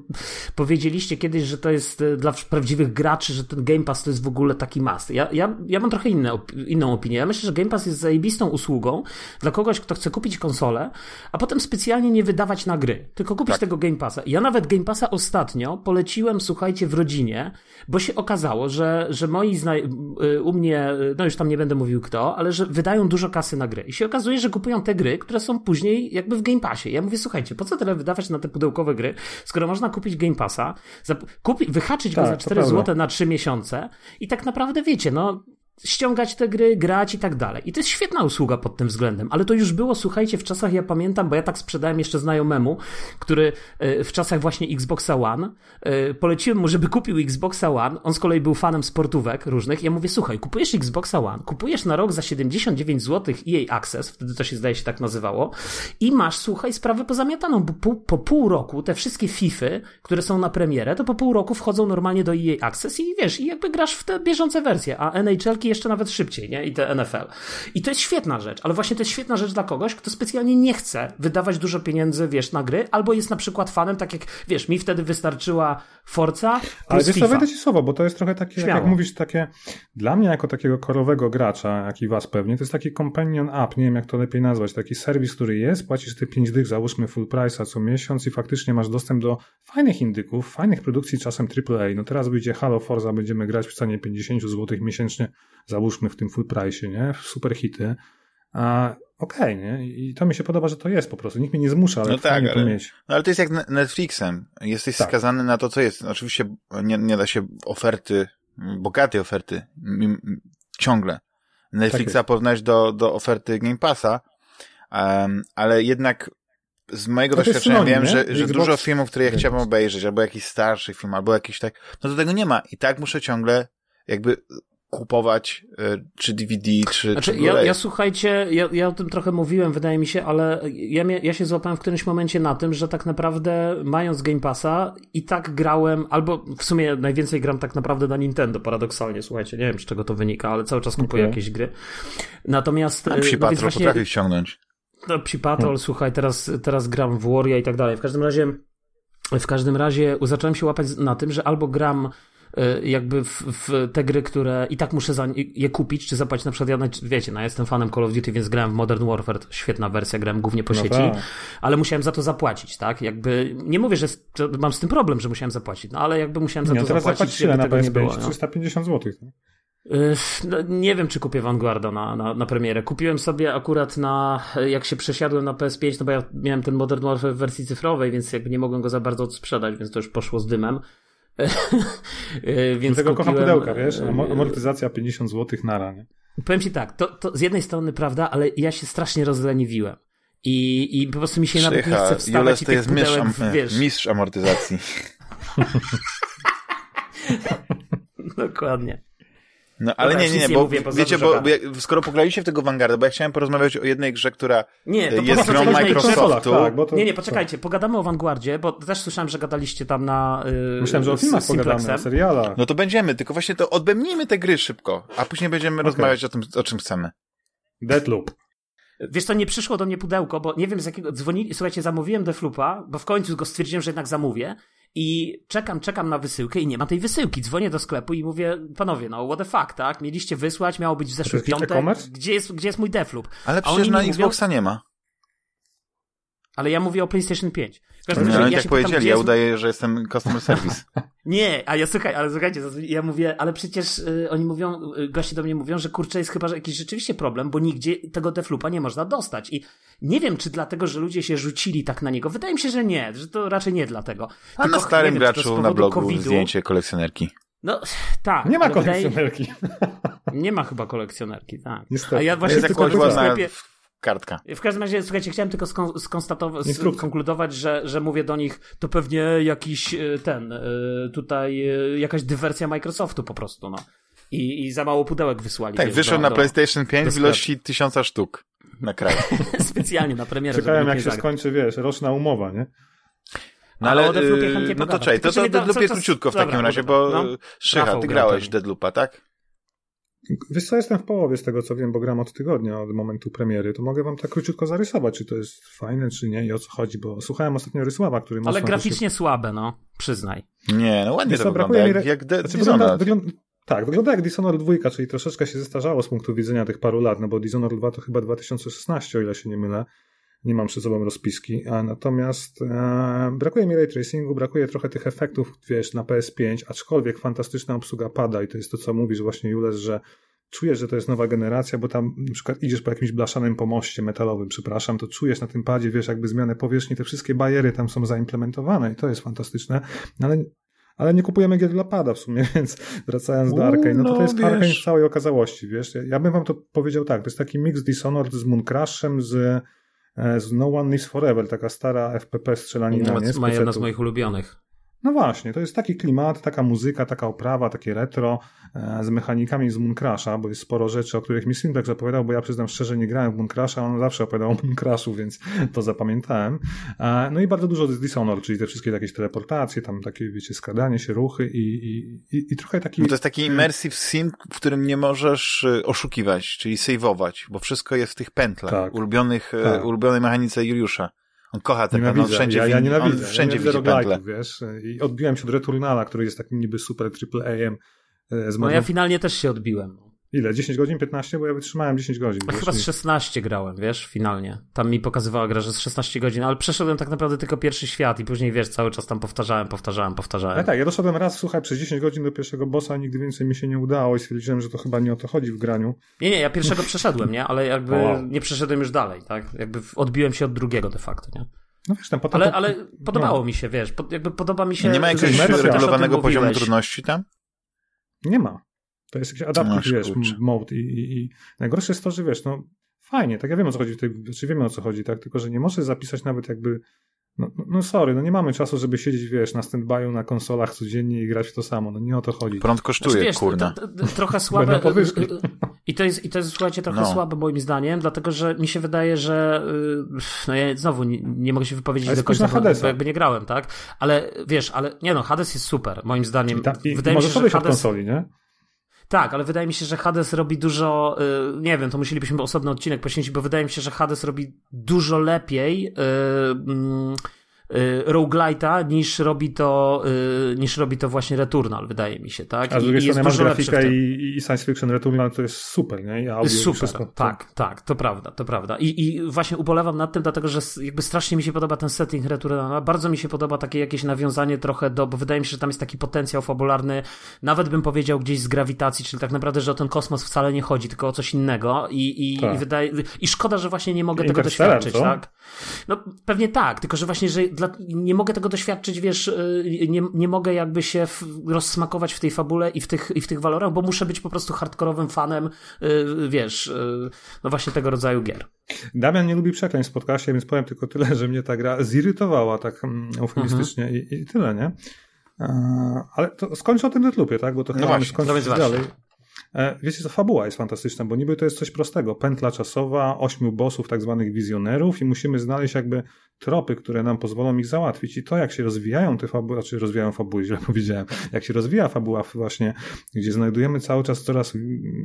powiedzieliście kiedyś, że to jest y, dla prawdziwych graczy, że ten Game Pass to jest w ogóle taki must. Ja, ja, ja mam trochę inne, inną opinię. Ja myślę, że Game Pass jest zajebistą usługą dla kogoś, kto chce kupić konsolę, a potem specjalnie nie wydawać na gry, tylko kupić Tak. tego Game Passa. Ja nawet Game Passa ostatnio poleciłem, słuchajcie, w rodzinie, bo się okazało, że, że moi znaj- y, u mnie, no już tam nie będę mówił kto, ale że wydają dużo kasy na gry. I się okazuje, że kupują te gry, które są później jakby w Game Passie. Ja mówię, słuchajcie, po co tyle wydawać na te pudełkowe gry, skoro można kupić Game Passa, kupi, wyhaczyć go Tak, za to 4 prawda. zł na 3 miesiące i tak naprawdę wiecie, no ściągać te gry, grać i tak dalej. I to jest świetna usługa pod tym względem, ale to już było, słuchajcie, w czasach, ja pamiętam, bo ja tak sprzedałem jeszcze znajomemu, który e, w czasach właśnie Xboxa One, e, poleciłem mu, żeby kupił Xboxa One, on z kolei był fanem sportówek różnych, ja mówię, słuchaj, kupujesz Xboxa One, kupujesz na rok za 79 zł EA Access, wtedy to się zdaje się tak nazywało, i masz, słuchaj, sprawę pozamiataną, bo po, po pół roku te wszystkie Fify, które są na premierę, to po pół roku wchodzą normalnie do EA Access i wiesz, i jakby grasz w te bieżące wersje, a NHL-ki jeszcze nawet szybciej, nie? I te NFL. I to jest świetna rzecz, ale właśnie to jest świetna rzecz dla kogoś, kto specjalnie nie chce wydawać dużo pieniędzy, wiesz, na gry, albo jest na przykład fanem, tak jak, wiesz, mi wtedy wystarczyła Forza Ale wiesz wejdę ci słowo, bo to jest trochę takie, jak mówisz, takie, dla mnie jako takiego korowego gracza, jak i was pewnie, to jest taki companion app, nie wiem jak to lepiej nazwać, taki serwis, który jest, płacisz te 5 dych, załóżmy full price'a co miesiąc i faktycznie masz dostęp do fajnych indyków, fajnych produkcji, czasem AAA. No teraz wyjdzie Halo Forza, będziemy grać w cenie 50 zł miesięcznie, załóżmy w tym full price'ie, nie? Super hity. A okej, okay, nie? I to mi się podoba, że to jest po prostu. Nikt mnie nie zmusza, ale no tak, ale, to mieć. No ale to jest jak Netflixem. Jesteś tak. skazany na to, co jest. Oczywiście nie, nie da się oferty, bogatej oferty, ciągle. Netflixa tak porównać do, do oferty Game Passa, um, ale jednak z mojego no doświadczenia wiem, że, że dużo filmów, które ja chciałbym obejrzeć, albo jakiś starszy film, albo jakiś tak, no to tego nie ma. I tak muszę ciągle jakby kupować y, czy DVD, czy, znaczy, czy ja, ja słuchajcie, ja, ja o tym trochę mówiłem, wydaje mi się, ale ja, ja się złapałem w którymś momencie na tym, że tak naprawdę mając Game Passa i tak grałem, albo w sumie najwięcej gram tak naprawdę na Nintendo, paradoksalnie, słuchajcie, nie wiem z czego to wynika, ale cały czas kupuję okay. jakieś gry. Natomiast... A psi no, Patrol właśnie... potrafi ściągnąć. No, Psi Patrol, hmm. słuchaj, teraz, teraz gram w Warrior i tak dalej. W każdym razie w każdym razie zacząłem się łapać na tym, że albo gram jakby w, w, te gry, które i tak muszę za je kupić, czy zapłacić na przykład, ja, wiecie, no ja jestem fanem Call of Duty, więc grałem w Modern Warfare, świetna wersja, grałem głównie po no sieci, tak. ale musiałem za to zapłacić, tak? Jakby, nie mówię, że mam z tym problem, że musiałem zapłacić, no ale jakby musiałem za nie, to teraz zapłacić, żeby na tego PS5, nie było. 350 no. zł. No, nie wiem, czy kupię Vanguarda na, na, na premierę. Kupiłem sobie akurat na, jak się przesiadłem na PS5, no bo ja miałem ten Modern Warfare w wersji cyfrowej, więc jakby nie mogłem go za bardzo odsprzedać, więc to już poszło z dymem. (laughs) E, więc Dlatego kocham pudełka, wiesz? E, amortyzacja 50 zł na ranie. Powiem ci tak, to, to z jednej strony prawda, ale ja się strasznie rozleniwiłem. I, i po prostu mi się Przycha, nawet nie chce wstawać Jules i to jest mistrz, am wiesz. mistrz amortyzacji. (laughs) (laughs) Dokładnie. No ale Dobra, nie, nie, nie, bo mówię, wiecie, bo, bo skoro pograliście w tego Vanguarda, bo ja chciałem porozmawiać o jednej grze, która nie, to jest grą Microsoftu. Tak, to, nie, nie, poczekajcie, pogadamy o Vanguardzie, bo też słyszałem, że gadaliście tam na yy, Myślałem, że o filmach pogadamy, o serialach. No to będziemy, tylko właśnie to odbędnijmy te gry szybko, a później będziemy okay. rozmawiać o tym, o czym chcemy. Deadloop. Wiesz co, nie przyszło do mnie pudełko, bo nie wiem z jakiego dzwonili, słuchajcie, zamówiłem Deathloopa, bo w końcu go stwierdziłem, że jednak zamówię i czekam, czekam na wysyłkę i nie ma tej wysyłki. Dzwonię do sklepu i mówię, panowie, no what the fuck, tak? Mieliście wysłać, miało być w zeszły piątek. Gdzie jest, gdzie jest mój Deathloop? Ale przecież na Xboxa mówią... nie ma. Ale ja mówię o PlayStation 5. No, ale ja tak powiedzieli, pytam, ja jest... udaję, że jestem customer service. (laughs) nie, a ja słuchaj, ale słuchajcie, ja mówię, ale przecież y, oni mówią, y, goście do mnie mówią, że kurczę jest chyba że jakiś rzeczywiście problem, bo nigdzie tego deflupa nie można dostać. I nie wiem, czy dlatego, że ludzie się rzucili tak na niego. Wydaje mi się, że nie, że to raczej nie dlatego. A Tylko, na starym wiem, graczu na blogu COVID-u... zdjęcie kolekcjonerki. No, tak. Nie ma kolekcjonerki. Wydaje... (laughs) Nie ma chyba kolekcjonerki, tak. Niestety. A ja właśnie tylko w sklepie kartka. W każdym razie, słuchajcie, chciałem tylko skonstatować, skonkludować, że, że mówię do nich, to pewnie jakiś e, ten, e, tutaj e, jakaś dywersja Microsoftu po prostu, no. I, i za mało pudełek wysłali. Tak, wyszło na do, PlayStation 5 w ilości tysiąca sztuk na kraju. (laughs) Specjalnie na premierę. Czekałem jak się zagrać. skończy, wiesz, roczna umowa, nie? No ale, ale yy, no to czekaj, to, to, to Deadloopie króciutko w takim razie, bo no. Szycha, ty grałeś Deadloopa, tak? Wiesz co, jestem w połowie z tego, co wiem, bo gram od tygodnia, od momentu premiery, to mogę wam tak króciutko zarysować, czy to jest fajne, czy nie i o co chodzi, bo słuchałem ostatnio Rysława, który... Ale graficznie się... słabe, no, przyznaj. Nie, no ładnie Wiesz, to wygląda, jak, jak de- znaczy, wygląda, wygląda, Tak, wygląda jak Dishonored 2, czyli troszeczkę się zestarzało z punktu widzenia tych paru lat, no bo Dishonored 2 to chyba 2016, o ile się nie mylę. Nie mam przed sobą rozpiski, a natomiast e, brakuje mi ray tracingu, brakuje trochę tych efektów, wiesz, na PS5, aczkolwiek fantastyczna obsługa pada i to jest to, co mówisz właśnie, Jules, że czujesz, że to jest nowa generacja, bo tam na przykład idziesz po jakimś blaszanym pomoście metalowym, przepraszam, to czujesz na tym padzie, wiesz, jakby zmianę powierzchni, te wszystkie bariery tam są zaimplementowane i to jest fantastyczne, no ale ale nie kupujemy gier dla pada w sumie, (laughs) więc wracając do Arkane, no to to jest no, Arkane w całej okazałości, wiesz. Ja bym wam to powiedział tak, to jest taki mix Dishonored z Mooncrashem, z, z No One Lives Forever, taka stara FPP strzelanina, no, nie? Moja jedna z moich ulubionych. No właśnie, to jest taki klimat, taka muzyka, taka oprawa, takie retro e, z mechanikami z Mooncrasha, bo jest sporo rzeczy, o których mi Slimbeck zapowiadał, bo ja przyznam szczerze, nie grałem w Mooncrasha, on zawsze opowiadał o Mooncrashu, więc to zapamiętałem. E, no i bardzo dużo z Dishonored, czyli te wszystkie jakieś teleportacje, tam takie, wiecie, skradanie się, ruchy i, i, i, i trochę taki... No to jest taki immersive sim, w którym nie możesz y, oszukiwać, czyli saveować, bo wszystko jest w tych pętlach, tak. ulubionych, y, tak. ulubionej mechanice Juliusza. On kocha te pętle, on wszędzie, ja, ja nienawidzę, on wszędzie ja widzi pętle. wiesz, i odbiłem się od Returnala, który jest takim niby super triple A-em. E, no ja finalnie też się odbiłem. Ile? 10 godzin? 15? Bo ja wytrzymałem 10 godzin. Wiesz? Chyba z 16 grałem, wiesz, finalnie. Tam mi pokazywała gra, że z 16 godzin, ale przeszedłem tak naprawdę tylko pierwszy świat i później, wiesz, cały czas tam powtarzałem, powtarzałem, powtarzałem. Ale tak, ja doszedłem raz, słuchaj, przez 10 godzin do pierwszego bossa, nigdy więcej mi się nie udało i stwierdziłem, że to chyba nie o to chodzi w graniu. Nie, nie, ja pierwszego (laughs) przeszedłem, nie? Ale jakby wow. nie przeszedłem już dalej, tak? Jakby odbiłem się od drugiego de facto, nie? No wiesz, tam potem ale, ale podobało no. mi się, wiesz, jakby podoba mi się... Nie ma jakiegoś regulowanego poziomu trudności tam? Nie ma. To jest jakiś adaptive, wiesz, mode i, i, i, najgorsze jest to, że wiesz, no fajnie, tak ja wiem o co chodzi, czy znaczy wiemy o co chodzi, tak, tylko że nie możesz zapisać nawet jakby no, no, no sorry, no nie mamy czasu, żeby siedzieć, wiesz, na stand-by'u na konsolach codziennie i grać w to samo. No nie o to chodzi. Prąd kosztuje, znaczy, wiesz, kurna. To, to, trochę (laughs) słabe. I to jest, i to jest, słuchajcie, trochę no. słabe moim zdaniem, dlatego że mi się wydaje, że y, no ja znowu nie, nie mogę się wypowiedzieć ale do końca, bo, bo, jakby nie grałem, tak? Ale wiesz, ale nie no, Hades jest super, moim zdaniem. I ta, i wydaje mi się, że Hades... konsoli, nie? Tak, ale wydaje mi się, że Hades robi dużo, y, nie wiem, to musielibyśmy osobny odcinek poświęcić, bo wydaje mi się, że Hades robi dużo lepiej yy, roguelite'a niż robi to y, niż robi to właśnie Returnal, wydaje mi się, tak? A z drugiej strony masz grafikę i, i science fiction Returnal to jest super, nie? I audio super, wszystko, tak, tak, to prawda, to prawda. I, I właśnie ubolewam nad tym, dlatego że jakby strasznie mi się podoba ten setting Returnala, bardzo mi się podoba takie jakieś nawiązanie trochę do, bo wydaje mi się, że tam jest taki potencjał fabularny, nawet bym powiedział gdzieś z grawitacji, czyli tak naprawdę, że o ten kosmos wcale nie chodzi, tylko o coś innego i, i, tak. i wydaje, i szkoda, że właśnie nie mogę tego doświadczyć, co? tak? No pewnie tak, tylko że właśnie, że dla, nie mogę tego doświadczyć, wiesz, y, nie, nie mogę jakby się w, rozsmakować w tej fabule i w tych, i w tych walorach, bo muszę być po prostu hardkorowym fanem, y, wiesz, y, no właśnie tego rodzaju gier. Damian nie lubi przekleństw w podcaście, więc powiem tylko tyle, że mnie ta gra zirytowała tak mm, eufemistycznie mhm. i, i, tyle, nie? Ale to skończę o tym Deathloopie, tak? Bo to no chyba właśnie, skończyć no dalej. E, wiecie co, fabuła jest fantastyczna, bo niby to jest coś prostego. Pętla czasowa, ośmiu bossów, tak zwanych wizjonerów i musimy znaleźć jakby tropy, które nam pozwolą ich załatwić. I to, jak się rozwijają te fabuły, znaczy rozwijają fabuły, źle (laughs) powiedziałem, jak się rozwija fabuła właśnie, gdzie znajdujemy cały czas coraz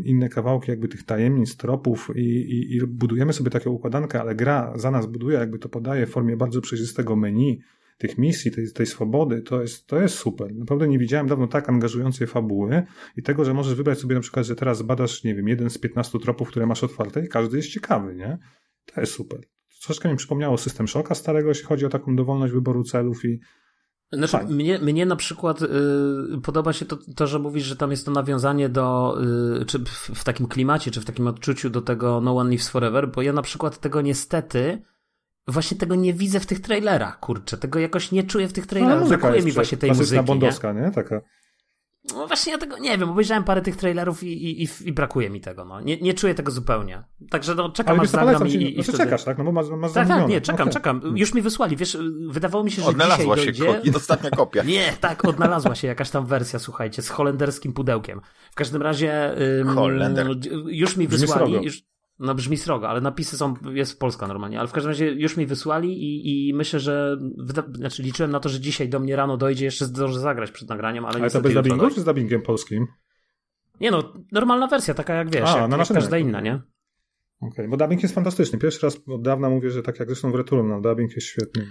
inne kawałki jakby tych tajemnic, tropów i, i, i budujemy sobie taką układankę, ale gra za nas buduje, jakby to podaje w formie bardzo przejrzystego menu, tych misji, tej, tej swobody, to jest, to jest super. Naprawdę nie widziałem dawno tak angażującej fabuły i tego, że możesz wybrać sobie na przykład, że teraz badasz, nie wiem, jeden z 15 tropów, które masz otwarte i każdy jest ciekawy, nie? To jest super. Troszkę mi przypomniało system Shocka starego, jeśli chodzi o taką dowolność wyboru celów i znaczy, mnie, mnie na przykład y, podoba się to, to, że mówisz, że tam jest to nawiązanie do, y, czy w, w, takim klimacie, czy w takim odczuciu do tego No One Lives Forever, bo ja na przykład tego niestety właśnie tego nie widzę w tych trailerach, kurczę. Tego jakoś nie czuję w tych trailerach. No, Brakuje mi właśnie tej muzyki. bondowska, nie? nie? Taka. No właśnie ja tego nie wiem, obejrzałem parę tych trailerów i, i, i, i brakuje mi tego, no. Nie, nie czuję tego zupełnie. Także no, czekam aż zagram i, i, no, wtedy... czekasz, tak? No bo masz, masz Tak, tak, nie, czekam, okay. czekam. Już mi wysłali, wiesz, wydawało mi się, że Odnalazła dzisiaj się dojdzie... ko- ostatnia kopia. (laughs) Nie, tak, odnalazła się jakaś tam wersja, słuchajcie, z holenderskim pudełkiem. W każdym razie... Ym, Holender. Już mi wysłali... Już, no brzmi srogo, ale napisy są, jest Polska normalnie, ale w każdym razie już mi wysłali i, i myślę, że, znaczy liczyłem na to, że dzisiaj do mnie rano dojdzie, jeszcze zdążę zagrać przed nagraniem, ale Ale to bez dubbingu czy z dubbingiem polskim? Nie no, normalna wersja, taka jak wiesz, A, jak, na jak każda inna, nie? Okej, okay, bo dubbing jest fantastyczny. Pierwszy raz od dawna mówię, że tak jak zresztą w Returnal, dubbing jest świetny.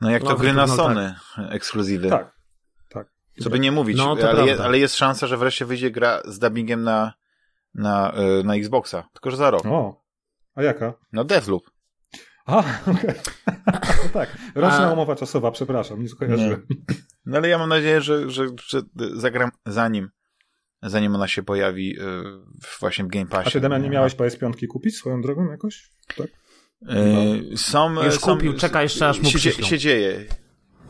No jak to no, gry na Sony tak. ekskluzywy. Tak, tak. Co by nie mówić, no, ale, je, ale jest szansa, że wreszcie wyjdzie gra z dubbingiem na na, e, na Xboxa, tylko że za rok. O, a jaka? No Deathloop. A, okej. (laughs) Okay. no tak, roczna a... umowa czasowa, przepraszam, nie skojarzyłem. No ale ja mam nadzieję, że, że, że zagram zanim zanim ona się pojawi yy, właśnie w Game Passie. A ty, Damian, nie miałeś PS5 kupić swoją drogą jakoś? Tak? Yy, są, Już są, kupił, czeka jeszcze aż mu się, się dzieje.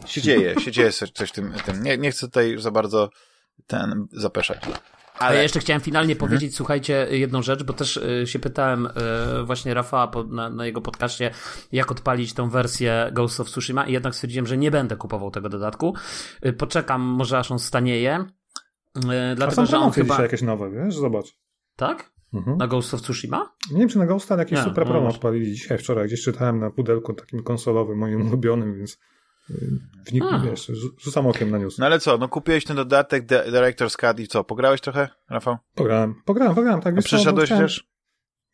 Się dzieje, się dzieje coś, coś tym, tym. Nie, nie chcę tutaj za bardzo ten zapeszać. Ale... Ja jeszcze chciałem finalnie mhm. powiedzieć, słuchajcie, jedną rzecz, bo też y, się pytałem y, właśnie Rafała na, na, jego podcaście, jak odpalić tą wersję Ghost of Tsushima i jednak stwierdziłem, że nie będę kupował tego dodatku. Y, poczekam, może aż on stanieje. Dlatego, A są że on chyba... jakieś nowe, wiesz? Zobacz. Tak? Mhm. Na Ghost of Tsushima? Nie wiem, czy na Ghost, ale jakieś nie, super no promo odpalili dzisiaj, wczoraj. Gdzieś czytałem na pudełku takim konsolowym, moim (laughs) ulubionym, więc Wnik, wiesz, rzucam okiem na news. No ale co, no kupiłeś ten dodatek Director's Cut i co, pograłeś trochę, Rafał? Pograłem, pograłem, pograłem. Tak, A przyszedłeś też?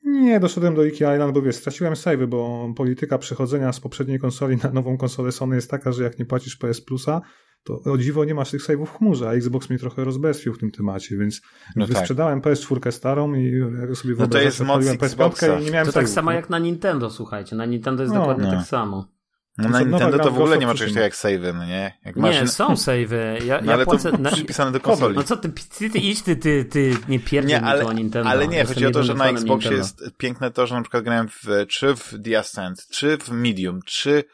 Nie, doszedłem do Iki Island, bo wiesz, straciłem savey, bo polityka przechodzenia z poprzedniej konsoli na nową konsolę Sony jest taka, że jak nie płacisz PS Plusa, to o dziwo nie masz tych saveów w chmurze, a Xbox mnie trochę rozbestwił w tym temacie, więc no wysprzedałem tak. PS4 starą i jak sobie no to jest moc PS5 i nie miałem To tak samo jak na Nintendo, słuchajcie, na Nintendo jest no, dokładnie no. tak samo. No na Nintendo to w ogóle nie ma czegoś takiego jak savey, no nie? Jak masz... Nie, są savey. Ja, no, ja ale płacę... to przypisane do konsoli. No co ty, ty, ty idź, ty, ty, ty nie pierdol nie, ale, to Nintendo. Ale nie, chodzi o to, że na Xboxie Nintendo. jest piękne to, że na przykład grałem w, czy w The Ascent, czy w Medium, czy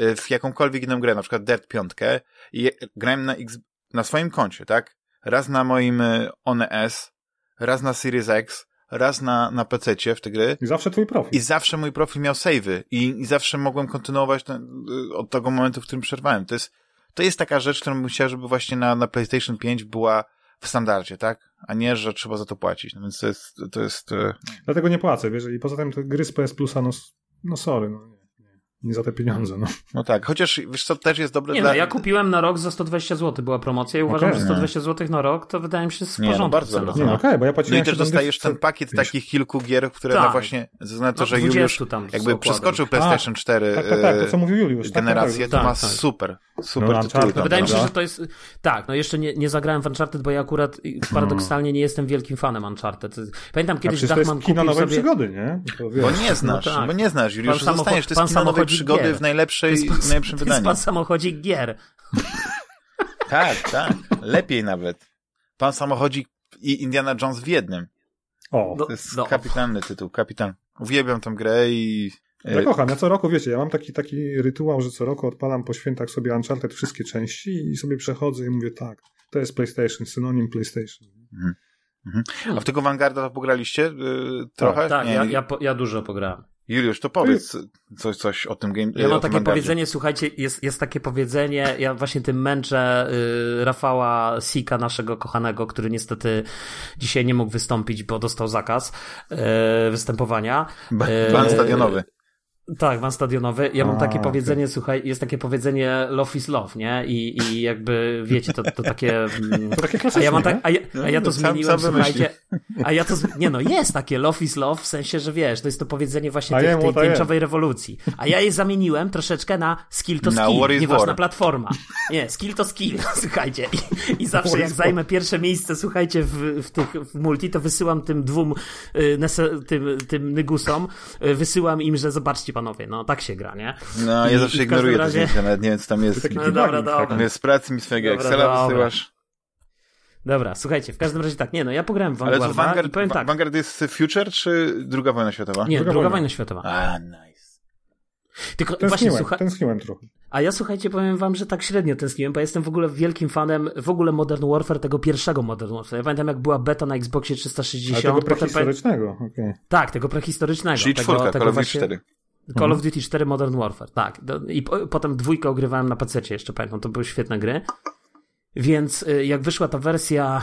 y, w jakąkolwiek inną grę, na przykład Dirt 5 i grałem na, X, na swoim koncie, tak? Raz na moim y, One S, raz na Series X, raz na, na PC w te gry. I zawsze twój profil. I zawsze mój profil miał savey i, i zawsze mogłem kontynuować ten, y, od tego momentu, w którym przerwałem. To jest, to jest taka rzecz, którą bym chciał, żeby właśnie na, na PlayStation 5 była w standardzie, tak? A nie, że trzeba za to płacić. No więc to jest, to jest... Y, Dlatego nie płacę, wiesz, i poza tym te gry z PS Plusa, no, no sorry, no nie za te pieniądze. No, no tak, chociaż wiesz co, też jest dobre nie, dla... no, ja kupiłem na rok za 120 zł, była promocja i uważam, okay, że 120 zł na rok to wydaje mi się z porządku. Nie, no bardzo dobre. Nie, no, okay, bo ja no i też dostajesz ten pakiet wiesz. takich kilku gier, które tak. no właśnie, ze względu na to, no, że Juliusz jakby przeskoczył PlayStation 4 tak, tak, tak, to co mówił Juliusz. generację, tak, to ma tak. super, super no, tytuły tam, Wydaje mi się, że to jest, tak, no jeszcze nie, nie zagrałem w Uncharted, bo ja akurat paradoksalnie nie jestem wielkim fanem Uncharted. Pamiętam kiedyś Dachman kupił sobie... przygody, nie? Bo nie znasz, bo nie znasz, Juliusz, zostaniesz, to jest kino nowej przygody w najlepszej w najlepszym wydaniu. To jest pan samochodzik gier. (laughs) Tak, tak. Lepiej nawet. Pan samochodzik i Indiana Jones w jednym. O, to jest no. kapitalny tytuł, kapitan. Uwielbiam tę grę i... E, ja kocham, ja co roku, wiecie, ja mam taki, taki rytuał, że co roku odpalam po świętach sobie Uncharted wszystkie części i sobie przechodzę i mówię tak, to jest PlayStation, synonim PlayStation. Mhm. Mhm. A w tego Vanguarda pograliście yy, trochę? Tak, tak ja, ja, ja dużo pograłem. Juliusz, to powiedz coś, coś o tym game. Ja mam takie powiedzenie, słuchajcie, jest, jest takie powiedzenie, ja właśnie tym męczę y, Rafała Sika, naszego kochanego, który niestety dzisiaj nie mógł wystąpić, bo dostał zakaz y, występowania. Plan y, stadionowy. Tak, van stadionowy. Ja mam A, takie powiedzenie, okay. słuchaj, jest takie powiedzenie love is love, nie? I, i jakby, wiecie, to, to takie... Mm, to takie klasyczne, a ja, mam tak, a ja, a ja to sam, zmieniłem, sam słuchajcie, a ja to, nie no, jest takie love is love, w sensie, że wiesz, to jest to powiedzenie właśnie tej, tej tęczowej rewolucji. A ja je zamieniłem troszeczkę na skill to skill, nieważna platforma. Nie, skill to skill, (laughs) słuchajcie. I, i zawsze jak zajmę pierwsze miejsce, słuchajcie, w, w tych w multi, to wysyłam tym dwóm, y, tym, tym nygusom, y, wysyłam im, że zobaczcie panowie, no tak się gra, nie? No, ja zawsze ignoruję razie... te zdjęcia, nawet nie wiem, co tam jest. (laughs) No, dobra, dobra. Mówię, z pracy mi swojego dobra, Excela dobra. wysyłasz. Dobra, słuchajcie, w każdym razie tak, nie no, ja pograłem w Vanguarda Ale to Vanguard, i powiem tak. Vanguard jest Future czy druga wojna światowa? Nie, druga, druga wojna. światowa. A, nice. Tylko tęskniłem, właśnie słucha... tęskniłem trochę. A ja słuchajcie, powiem wam, że tak średnio tęskniłem, bo jestem w ogóle wielkim fanem w ogóle Modern Warfare, tego pierwszego Modern Warfare. Ja pamiętam jak była beta na Xboxie 360. A tego prehistorycznego, okej. Okay. Tak, tego prehistorycznego. Czyli tego, czwórka, tego Duty 4. Call of Duty 4 Modern Warfare, tak. I po, potem dwójkę ogrywałem na PC jeszcze, pamiętam, to były świetne gry. Więc y, jak wyszła ta wersja,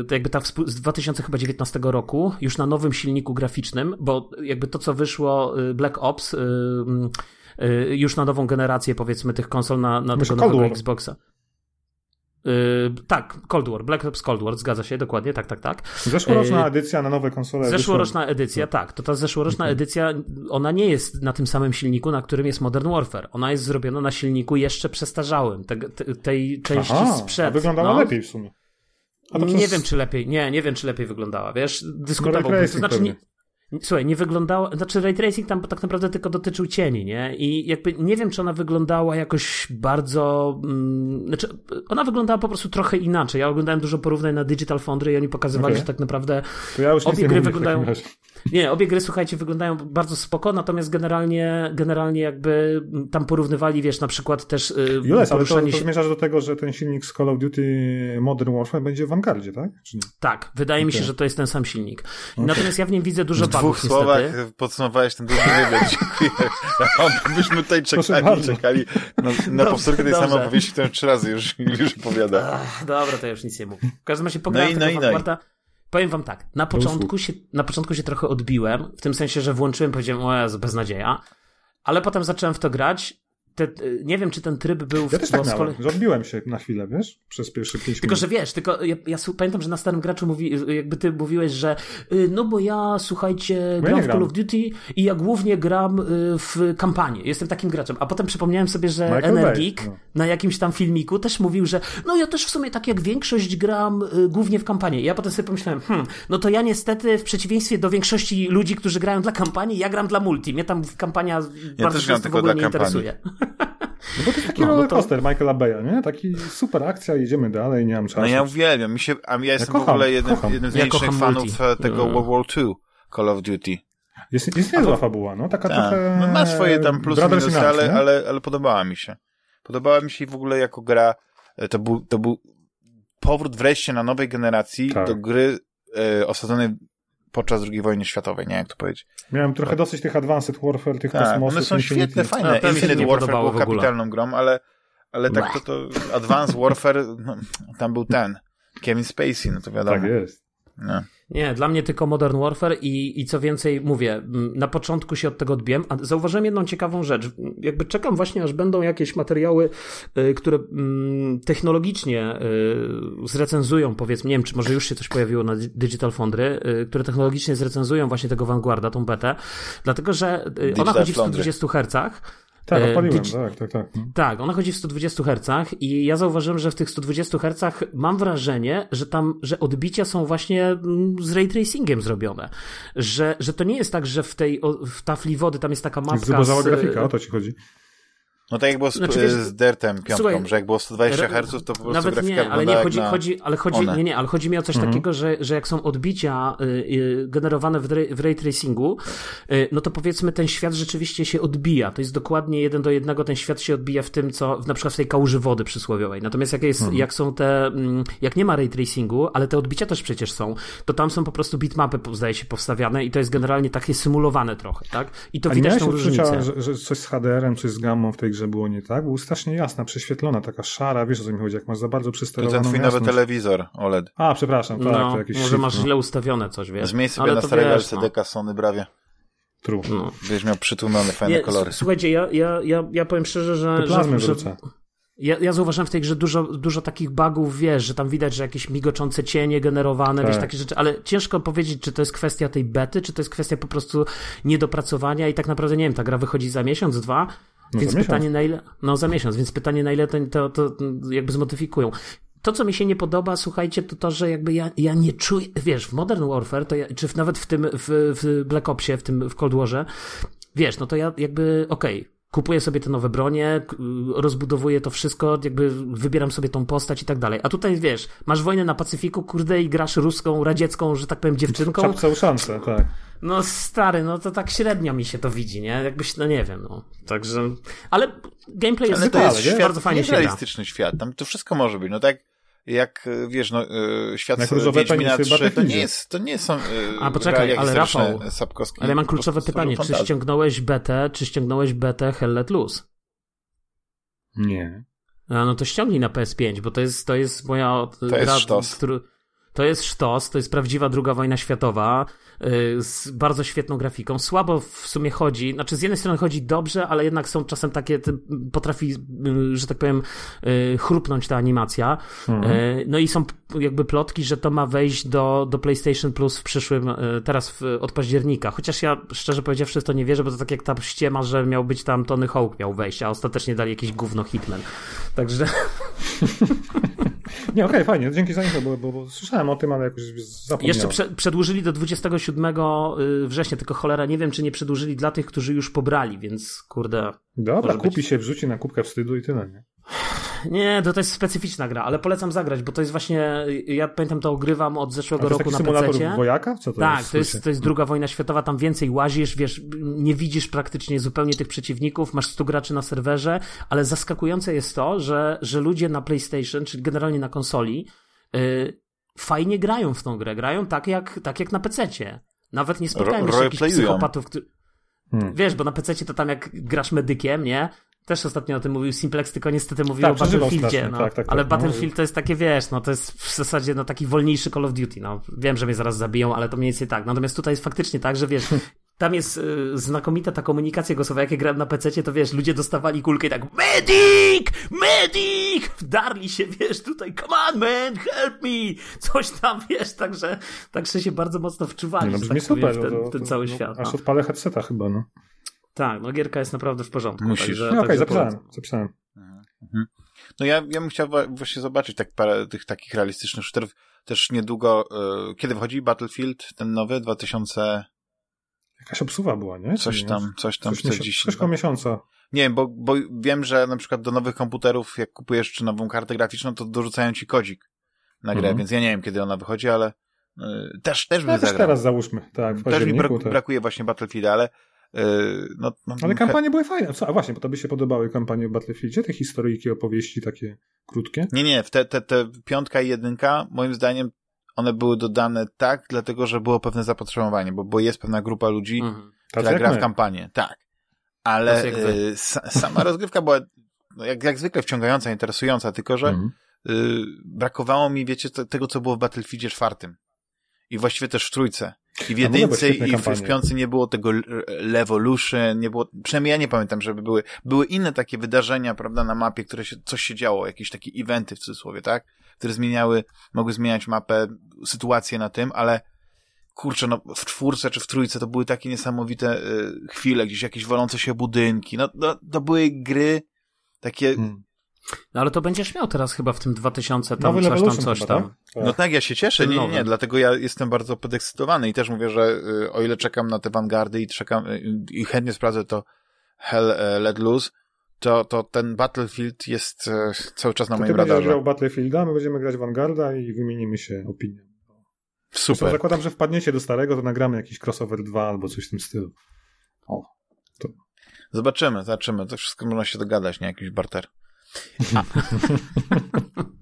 y, to jakby ta z 2019 roku, już na nowym silniku graficznym, bo jakby to, co wyszło y, Black Ops, już na nową generację, powiedzmy, tych konsol na, na tego nowego Xboxa. Yy, tak, Cold War, Black Ops Cold War, zgadza się, dokładnie, tak, tak, tak. Zeszłoroczna yy, edycja na nowe konsole. Zeszłoroczna edycja, tak. To ta zeszłoroczna mhm. edycja, ona nie jest na tym samym silniku, na którym jest Modern Warfare. Ona jest zrobiona na silniku jeszcze przestarzałym, te, te, tej części Aha, sprzed. Wyglądała no. lepiej w sumie. Nie wiem, czy lepiej, nie, nie wiem, czy lepiej wyglądała, wiesz, dyskutowałbym. To znaczy, nie, Słuchaj, nie wyglądała, znaczy ray tracing tam tak naprawdę tylko dotyczył cieni, nie? I jakby nie wiem, czy ona wyglądała jakoś bardzo, mm, znaczy ona wyglądała po prostu trochę inaczej. Ja oglądałem dużo porównań na Digital Foundry i oni pokazywali, Okej. że tak naprawdę ja obie gry wyglądają. Nie, obie gry, słuchajcie, wyglądają bardzo spoko, natomiast generalnie, generalnie jakby tam porównywali, wiesz, na przykład też y, Jules, ale to, poruszanie to się... zmierzasz do tego, że ten silnik z Call of Duty Modern Warfare będzie w Vanguardzie, tak? Czy nie? Tak, wydaje mi się, że to jest ten sam silnik. Natomiast ja w nim widzę dużo W dwóch bugów słowach niestety. podsumowałeś ten długi wywiad. (laughs) Dziękuję. Rafał, Byśmy tutaj czekali, czekali na, na Dobrze, powtórkę tej dobrze. samej opowieści, którą trzy razy już, (laughs) już opowiada. Ach, dobra, to ja już nic nie mówię. W każdym razie pograłem No no i- no i- no i. Powiem wam tak, na początku, się, na początku się trochę odbiłem, w tym sensie, że włączyłem, powiedziałem, o Jezu, beznadzieja, ale potem zacząłem w to grać. Te, nie wiem, czy ten tryb był... w- Ja też tak miałem, kolei- że odbiłem się na chwilę, wiesz? Przez pierwsze pięć Tylko, minut. że wiesz, tylko ja, ja pamiętam, że na starym graczu mówi, jakby ty mówiłeś, że y, no bo ja, słuchajcie, gram nie w gram. Call of Duty i ja głównie gram y, w kampanię. Jestem takim graczem. A potem przypomniałem sobie, że Michael Energik no. na jakimś tam filmiku też mówił, że no ja też w sumie tak jak większość gram y, głównie w kampanię. I ja potem sobie pomyślałem, hmm, no to ja niestety w przeciwieństwie do większości ludzi, którzy grają dla kampanii, ja gram dla multi. Mnie tam kampania bardzo też gram często w ogóle dla nie kampanii. interesuje. (laughs) No bo to jest taki No, no to- rollercoaster Michaela Baya, nie? Taki super akcja, jedziemy dalej, nie mam czasu. No ja uwielbiam. Mi się, a ja jestem w kocham, ogóle jednym, jednym z Ja największych kocham fanów multi. e, tego Mm. World War II Call of Duty. Jest, jest niezła fabuła, no? Taka Tak. trochę... No, ma swoje tam plusy, minusy, ale, nie? ale, ale podobała mi się. Podobała mi się i w ogóle jako gra, e, to był, to był powrót wreszcie na nowej generacji Tak. do gry e, osadzonej podczas II wojny światowej, nie jak to powiedzieć. Miałem trochę dosyć tych Advanced Warfare, tych Tak, kosmosów. one są Infinity. świetne, fajne. Się Infinite Warfare podobało był w ogóle. kapitalną grą, ale, ale tak to, to Advanced Warfare, no, tam był ten, Kevin Spacey, no to wiadomo. Tak jest. No. Nie, dla mnie tylko Modern Warfare i, i co więcej mówię, na początku się od tego odbiłem, a zauważyłem jedną ciekawą rzecz. Jakby czekam właśnie, aż będą jakieś materiały, y, które mm, technologicznie y, zrecenzują, powiedzmy, nie wiem, czy może już się coś pojawiło na Di- Digital Foundry, y, które technologicznie zrecenzują właśnie tego Vanguarda, tą betę, dlatego że ona Digital chodzi w Foundry. 120 Hz. Tak, E, odpaliłem, digi- tak, tak, tak. Tak, ona chodzi w 120 Hz i ja zauważyłem, że w tych 120 Hz mam wrażenie, że tam, że odbicia są właśnie mm, z ray tracingiem zrobione. Że, że to nie jest tak, że w tej, w tafli wody tam jest taka mapka zubożała z, grafika, o to ci chodzi. No tak jak było z, Znaczy, wiesz, z Dirtem piątką, słuchaj, że jak było 120 Re- Hz, to po prostu Nawet nie, ale nie, chodzi, chodzi, ale chodzi, one. nie, nie, ale chodzi mi o coś Mhm. takiego, że, że jak są odbicia y, y, generowane w, ray, w ray tracingu, y, no to powiedzmy ten świat rzeczywiście się odbija. To jest dokładnie jeden do jednego, ten świat się odbija w tym, co w, na przykład w tej kałuży wody przysłowiowej. Natomiast jak, jest, jak są te, mm, jak nie ma ray tracingu, ale te odbicia też przecież są, to tam są po prostu bitmapy, zdaje się, powstawiane i to jest generalnie takie symulowane trochę, tak? I to A widać tą różnicę. że, że coś z HDR-em, coś z gammą w tej grze było nie tak? Był strasznie jasna, prześwietlona, taka szara, wiesz o co mi chodzi, jak masz za bardzo To przysterowaną ten twój nowy telewizor OLED. A, przepraszam, tak, no, to jakiś może shift, masz no. źle ustawione coś, wiesz. Zmień sobie Ale na to starego wiesz, no. LCD-ka Sony prawie. True. No. Będziesz miał przytłumione fajne Nie, kolory. Słuchajcie, ja, ja, ja, ja powiem szczerze, że. To plazmy że, że ja, ja zauważyłem w tej grze dużo, dużo takich bugów, wiesz, że tam widać, że jakieś migoczące cienie generowane, wiesz, Tak. takie rzeczy, ale ciężko powiedzieć, czy to jest kwestia tej bety, czy to jest kwestia po prostu niedopracowania i tak naprawdę, nie wiem, ta gra wychodzi za miesiąc, dwa, No, więc pytanie na ile, no za miesiąc, więc pytanie na ile to, to, to jakby zmodyfikują. To, co mi się nie podoba, słuchajcie, to to, że jakby ja, ja nie czuję, wiesz, w Modern Warfare, to ja, czy w, nawet w tym, w, w Black Opsie, w tym, w Cold Warze, wiesz, no to ja jakby, okej, kupuję sobie te nowe bronie, rozbudowuję to wszystko, jakby wybieram sobie tą postać i tak dalej. A tutaj, wiesz, masz wojnę na Pacyfiku, kurde, i grasz ruską, radziecką, że tak powiem, dziewczynką. Czapce uszansę, tak. No stary, no to tak średnio mi się to widzi, nie? Jakbyś, no nie wiem, no. Także, ale gameplay jest, Ale to jest świat, bardzo fajnie się gra. realistyczny świat. Tam to wszystko może być. No tak jak, e, wiesz, no, e, świat Wiedźmina penisy 3, to nie Battlefieldzie. jest, to nie są e, A, poczekaj, ale Rafał, Sapkowski Ale ja mam kluczowe pytanie, czy ściągnąłeś betę, czy ściągnąłeś betę Hell Let Loose? Nie. A, no to ściągnij na PS5, bo to jest, to jest moja to jest sztos. Który, to jest sztos, to jest prawdziwa druga wojna światowa z bardzo świetną grafiką. Słabo w sumie chodzi, znaczy z jednej strony chodzi dobrze, ale jednak są czasem takie, potrafi, yy, że tak powiem, yy, chrupnąć ta animacja. Mhm. No i są jakby plotki, że to ma wejść do, do PlayStation Plus w przyszłym, teraz w, od października. Chociaż ja szczerze powiedziawszy w to nie wierzę, bo to tak jak ta ściema, że miał być tam Tony Hawk miał wejść, a ostatecznie dali jakieś gówno Hitman. Także (laughs) Nie, okej, okay, fajnie, dzięki za info, bo, bo, bo, słyszałem o tym, ale jakoś zapomniałem. Jeszcze prze, przedłużyli do 27 y, września, tylko cholera, nie wiem, czy nie przedłużyli dla tych, którzy już pobrali, więc kurde... Dobra, kupi być... się, wrzuci na kubkę wstydu i tyle, nie? Nie, to, to jest specyficzna gra, ale polecam zagrać, bo to jest właśnie, ja pamiętam to ogrywam od zeszłego roku na PC. wojaka? Co to tak, jest? to jest, to jest druga wojna światowa, tam więcej łazisz, wiesz, nie widzisz praktycznie zupełnie tych przeciwników, masz 100 graczy na serwerze, ale zaskakujące jest to, że, że ludzie na PlayStation, czyli generalnie na konsoli, yy, fajnie grają w tą grę, grają tak jak, tak jak na PC-cie. Nawet nie spotkałem jeszcze jakichś psychopatów, którzy... Hmm. Wiesz, bo na PC to tam jak grasz medykiem, nie? Też ostatnio o tym mówił Simplex, tylko niestety mówił tak, o Battlefieldzie. No. Tak, tak, ale tak, no. Battlefield no. to jest takie, wiesz, no to jest w zasadzie no, taki wolniejszy Call of Duty. No. Wiem, że mnie zaraz zabiją, ale to mniej więcej tak. Natomiast tutaj jest faktycznie tak, że wiesz, (laughs) tam jest y, znakomita ta komunikacja głosowa. Jak ja grałem na PC, to wiesz, ludzie dostawali kulkę i tak Medic! Medic! Wdarli się, (laughs) wiesz, tutaj come on man, help me! Coś tam, (laughs) wiesz, także, także się bardzo mocno wczuwali, Nie, no, brzmi tak super, w ten, no, to, ten cały no, świat. Aż no. odpalę headseta chyba, no. Tak, no gierka jest naprawdę w porządku. Musisz. Także, no okej, okay, zapisałem, zapisałem. Mhm. No ja, ja bym chciał właśnie zobaczyć tak parę tych takich realistycznych shooterów. Też niedługo, y, kiedy wchodzi Battlefield, ten nowy, 2000... Jakaś obsuwa była, nie? Coś tam, coś tam, coś, 40. Coś koło miesiąca. Nie wiem, bo, bo wiem, że na przykład do nowych komputerów, jak kupujesz czy nową kartę graficzną, to dorzucają ci kodzik na grę, mhm. więc ja nie wiem, kiedy ona wychodzi, ale y, też, też bym ja też teraz załóżmy, tak, Też mi brak, brakuje właśnie Battlefielda, ale no, no, Ale kampanie były fajne. Co, a właśnie, bo to by się podobały kampanie w Battlefieldzie, te historyjki, opowieści takie krótkie? Nie, nie, te, te, te piątka i jedynka, moim zdaniem, one były dodane tak, dlatego, że było pewne zapotrzebowanie, bo, bo jest pewna grupa ludzi, mhm. która gra w kampanię. Tak. Ale y, sama rozgrywka była no, jak, jak zwykle wciągająca, interesująca, tylko że mhm. y, brakowało mi, wiecie, tego, co było w Battlefieldzie czwartym. I właściwie też w trójce. I w jedynce i w, w piątce nie było tego Levolution, nie było, przynajmniej ja nie pamiętam, żeby były, były inne takie wydarzenia, prawda, na mapie, które się, coś się działo, jakieś takie eventy w cudzysłowie, tak? Które zmieniały, mogły zmieniać mapę, sytuację na tym, ale kurczę, no w czwórce czy w trójce to były takie niesamowite y, chwile, gdzieś jakieś walące się budynki, no, no to były gry takie hmm. No ale to będziesz miał teraz chyba w tym 2000 tam Nowy coś tam, coś tam. Tak? No tak, ja się cieszę, nie, nie, nie, dlatego ja jestem bardzo podekscytowany i też mówię, że y, o ile czekam na te Vanguardy i czekam y, i chętnie sprawdzę to Hell y, Let Loose, to, to ten Battlefield jest y, cały czas na to moim ty radarze. będziesz grał Battlefielda, my będziemy grać Vanguarda i wymienimy się opinią. Super. Zresztą zakładam, że wpadniecie do starego, to nagramy jakiś crossover 2 albo coś w tym stylu. O, to... Zobaczymy, zobaczymy. To wszystko można się dogadać, nie? Jakiś barter.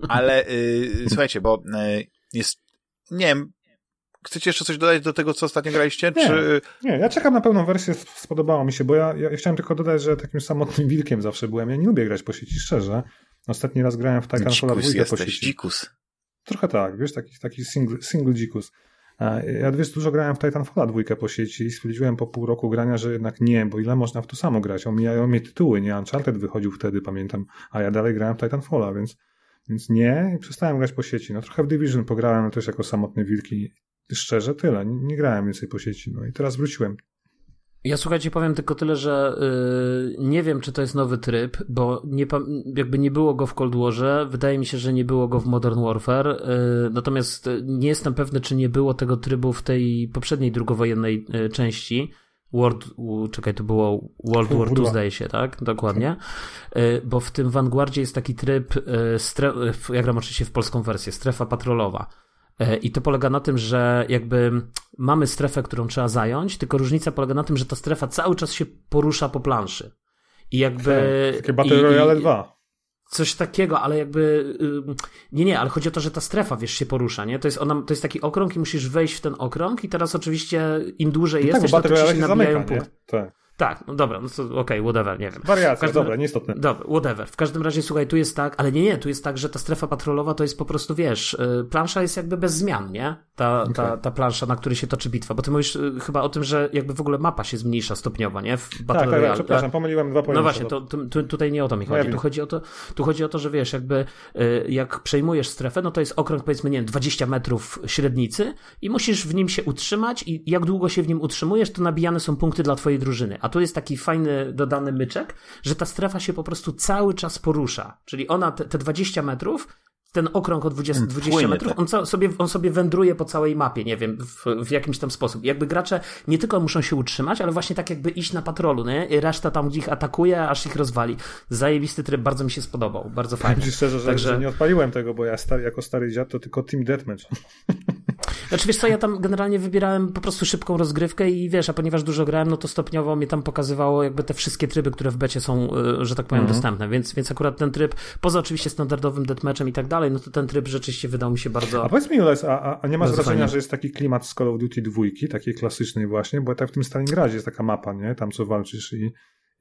Ale y, słuchajcie, bo y, jest, nie wiem, chcecie jeszcze coś dodać do tego, co ostatnio graliście? Nie, czy... nie ja czekam na pełną wersję, spodobało mi się, bo ja, ja chciałem tylko dodać, że takim samotnym wilkiem zawsze byłem. Ja nie lubię grać po sieci, szczerze. Ostatni raz grałem w Titanfalla 2 po sieci. Dzikus. Trochę tak, wiesz, taki, taki single, single dzikus. Ja wiesz, dużo grałem w Titanfalla dwójkę po sieci i stwierdziłem po pół roku grania, że jednak nie, bo ile można w to samo grać? Omijają mnie tytuły, nie? Uncharted wychodził wtedy, pamiętam, a ja dalej grałem w Titanfalla, więc, więc nie i przestałem grać po sieci. No trochę w Division pograłem też jako samotny wilki. Szczerze, tyle. Nie, nie grałem więcej po sieci. No i teraz wróciłem. Ja słuchajcie, powiem tylko tyle, że yy, nie wiem, czy to jest nowy tryb, bo nie, jakby nie było go w Cold Warze. Wydaje mi się, że nie było go w Modern Warfare. Yy, natomiast nie jestem pewny, czy nie było tego trybu w tej poprzedniej drugowojennej yy, części. World, czekaj, to było World War II, zdaje się, tak? Dokładnie. Y, bo w tym Vanguardzie jest taki tryb, y, stref, ja gram oczywiście w polską wersję, strefa patrolowa I to polega na tym, że jakby mamy strefę, którą trzeba zająć, tylko różnica polega na tym, że ta strefa cały czas się porusza po planszy. I jakby. Takie Battle Royale 2. Coś takiego, ale jakby. Nie, nie, ale chodzi o to, że ta strefa, wiesz, się porusza, nie? To jest, ona, to jest taki okrąg i musisz wejść w ten okrąg, i teraz oczywiście im dłużej no jesteś, tak, to się nabijają punkty. Tak. Tak, no dobra, no to okej, okay, whatever, nie wiem. Wariacja, każdym... dobra, nieistotne. Dobra, whatever. W każdym razie, słuchaj, tu jest tak, ale nie, nie, tu jest tak, że ta strefa patrolowa to jest po prostu, wiesz, y, plansza jest jakby bez zmian, nie? Ta, okay. ta, ta plansza, na której się toczy bitwa, bo ty mówisz y, chyba o tym, że jakby w ogóle mapa się zmniejsza stopniowo, nie? W Battle tak, tak, tak przepraszam, pomyliłem dwa pojęcia. No właśnie, to, to, tu, tutaj nie o to mi chodzi. Tu chodzi o to, tu chodzi o to, że wiesz, jakby y, jak przejmujesz strefę, no to jest okrąg powiedzmy, nie wiem, 20 metrów średnicy i musisz w nim się utrzymać i jak długo się w nim utrzymujesz, to nabijane są punkty dla twojej drużyny. A tu jest taki fajny dodany myczek, że ta strefa się po prostu cały czas porusza. Czyli ona te, te 20 metrów ten okrąg o 20, 20 metrów, on, co, sobie, on sobie wędruje po całej mapie, nie wiem, w, w jakimś tam sposób. Jakby gracze nie tylko muszą się utrzymać, ale właśnie tak jakby iść na patrolu, nie? I reszta tam ich atakuje, aż ich rozwali. Zajebisty tryb, bardzo mi się spodobał, bardzo fajny. Powiem szczerze, że, Także... że nie odpaliłem tego, bo ja stary, jako stary dziad to tylko Team Deathmatch. Znaczy wiesz co, ja tam generalnie wybierałem po prostu szybką rozgrywkę i wiesz, a ponieważ dużo grałem, no to stopniowo mnie tam pokazywało jakby te wszystkie tryby, które w becie są, y, że tak powiem, mhm. dostępne, więc, więc akurat ten tryb, poza oczywiście standardowym deathmatchem i tak dalej, no to ten tryb rzeczywiście wydał mi się bardzo... A powiedz mi, Jules, a, a nie masz wrażenia, fajnie. że jest taki klimat z Call of Duty dwójki, takiej klasycznej właśnie, bo tak w tym Stalingradzie jest taka mapa, nie? Tam co walczysz i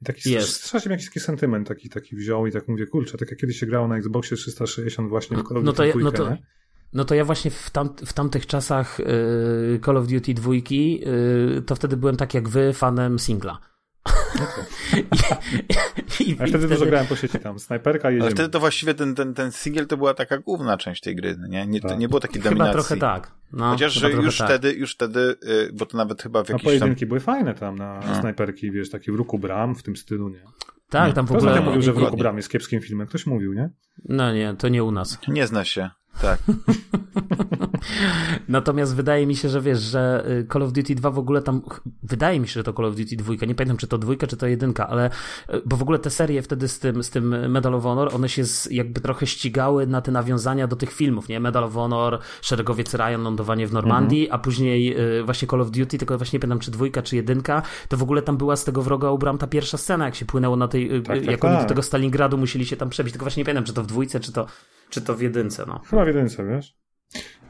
i taki jest. strasznie jakiś taki sentyment taki, taki wziął i tak mówię, kurczę, tak jak kiedyś się grało na Xboxie 360 właśnie w Call of Duty no to, no to, no to ja właśnie w, tam, w tamtych czasach yy, Call of Duty dwójki, yy, to wtedy byłem tak jak wy fanem singla. (laughs) Okay. I, i, A wtedy, wtedy dużo grałem po sieci tam, snajperka jedziemy. Ale wtedy to właściwie ten, ten, ten singiel to była taka główna część tej gry, nie? Nie, tak. nie było takiej dominacji. Chyba trochę tak. No, Chociaż, że już tak. wtedy, już wtedy, y, bo to nawet chyba w jakiś A pojedynki tam... były fajne tam na no. snajperki, wiesz, takie w ruku bram, w tym stylu, nie? Tak, tam w ogóle... mówił, że w ruku bram jest kiepskim filmem. Ktoś mówił, nie? No nie, to nie u nas. Nie zna się. Tak. (laughs) Natomiast wydaje mi się, że wiesz, że y, Call of Duty 2 w ogóle tam, wydaje mi się, że to Call of Duty 2, nie pamiętam czy to dwójka, czy to jedynka, ale, y, bo w ogóle te serie wtedy z tym, z tym Medal of Honor, one się z, jakby trochę ścigały na te nawiązania do tych filmów, nie? Medal of Honor, Szeregowiec Ryan, lądowanie w Normandii, mhm. a później y, właśnie Call of Duty, tylko właśnie nie pamiętam czy dwójka, czy jedynka, to w ogóle tam była z tego wroga ubram ta pierwsza scena, jak się płynęło na tej, tak, tak, jak tak. oni do tego Stalingradu musieli się tam przebić, tylko właśnie nie pamiętam, czy to w dwójce, czy to, czy to w jedynce, no. Chyba w jedynce, wiesz?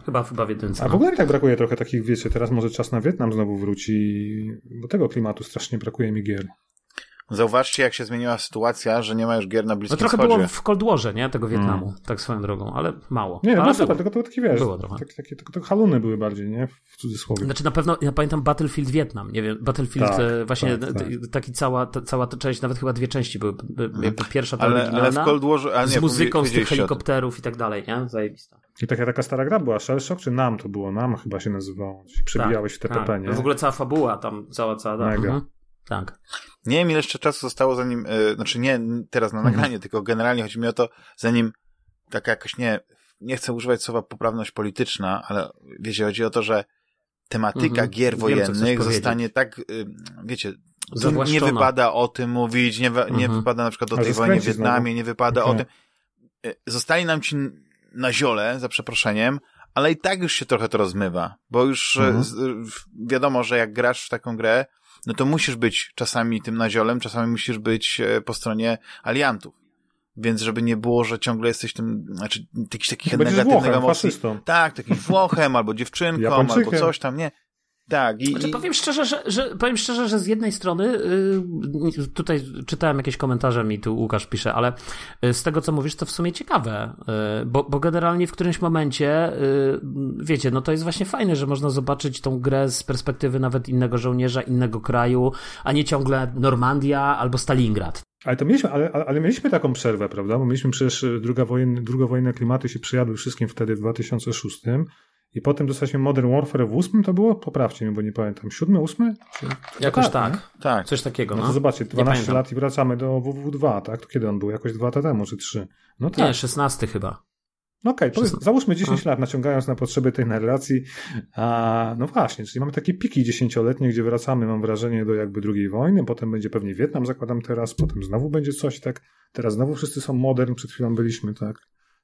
Chyba, chyba w jedynce. A w no. ogóle mi tak brakuje trochę takich, wiecie, teraz może czas na Wietnam znowu wróci, bo tego klimatu strasznie brakuje mi gier. Zauważcie, jak się zmieniła sytuacja, że nie ma już gier na Bliskim No trochę Wschodzie. było w Cold Warze, nie? Tego Wietnamu, mm. tak swoją drogą, ale mało. Nie, no super, tylko to taki, wiesz, było trochę. Takie, takie, to, to haluny były bardziej, nie? W cudzysłowie. Znaczy na pewno, ja pamiętam Battlefield Wietnam, nie wiem, Battlefield tak, e, właśnie, tak, tak. taki cała, ta, cała ta część, nawet chyba dwie części były, jakby pierwsza to ale, ale w Cold Warze, a nie, z muzyką, z tych helikopterów i tak dalej, nie? Zajebista. I taka, taka stara gra była, Shell Shock, czy NAM to było? NAM chyba się nazywało. Przebijałeś tak, w TPP, tak. nie? W ogóle cała fabuła tam, cała, cała, tak. Mega. Mhm. Tak. Nie wiem, ile jeszcze czasu zostało, zanim, yy, znaczy nie teraz na mhm. nagranie, mhm. tylko generalnie chodzi mi o to, zanim taka jakoś nie, nie chcę używać słowa poprawność polityczna, ale wiecie, chodzi o to, że tematyka mhm. gier wojennych Wiem, zostanie tak, yy, wiecie, nie wypada o tym mówić, nie, nie mhm. wypada na przykład o tej wojnie w Wietnamie, znowu. nie wypada okay. o tym. Yy, zostali nam ci na ziole, za przeproszeniem, ale i tak już się trochę to rozmywa, bo już mhm. wiadomo, że jak grasz w taką grę, no to musisz być czasami tym naziolem, czasami musisz być e, po stronie aliantów. Więc żeby nie było, że ciągle jesteś tym, znaczy jakiś takich negatywnych emocji. Tak, takim Włochem, albo dziewczynką, albo coś tam, nie. Tak. I, znaczy, powiem szczerze, że, że, powiem szczerze, że z jednej strony yy, tutaj czytałem jakieś komentarze mi tu Łukasz pisze, ale y, z tego co mówisz, to w sumie ciekawe, yy, bo, bo generalnie w którymś momencie yy, wiecie, no to jest właśnie fajne, że można zobaczyć tą grę z perspektywy nawet innego żołnierza, innego kraju, a nie ciągle Normandia albo Stalingrad. Ale to mieliśmy, ale, ale mieliśmy taką przerwę, prawda? Bo mieliśmy przecież druga wojen, drugowojenne klimaty się przyjadły wszystkim wtedy w 2006 i potem dostaliśmy Modern Warfare w ósmym, to było? Poprawcie mnie, bo nie pamiętam. Siódmy, ósmy? Jakoś tak. Tak. tak. Coś takiego. No, no to zobaczcie, 12 lat i wracamy do WW2, tak? To kiedy on był? Jakoś dwa lata temu, czy trzy? No tak. Nie, 16 chyba. No okej, okay, załóżmy 10 lat, naciągając na potrzeby tej narracji. A, no właśnie, czyli mamy takie piki dziesięcioletnie, gdzie wracamy, mam wrażenie, do jakby drugiej wojny, potem będzie pewnie Wietnam, zakładam teraz, potem znowu będzie coś, tak? Teraz znowu wszyscy są modern, przed chwilą byliśmy, tak?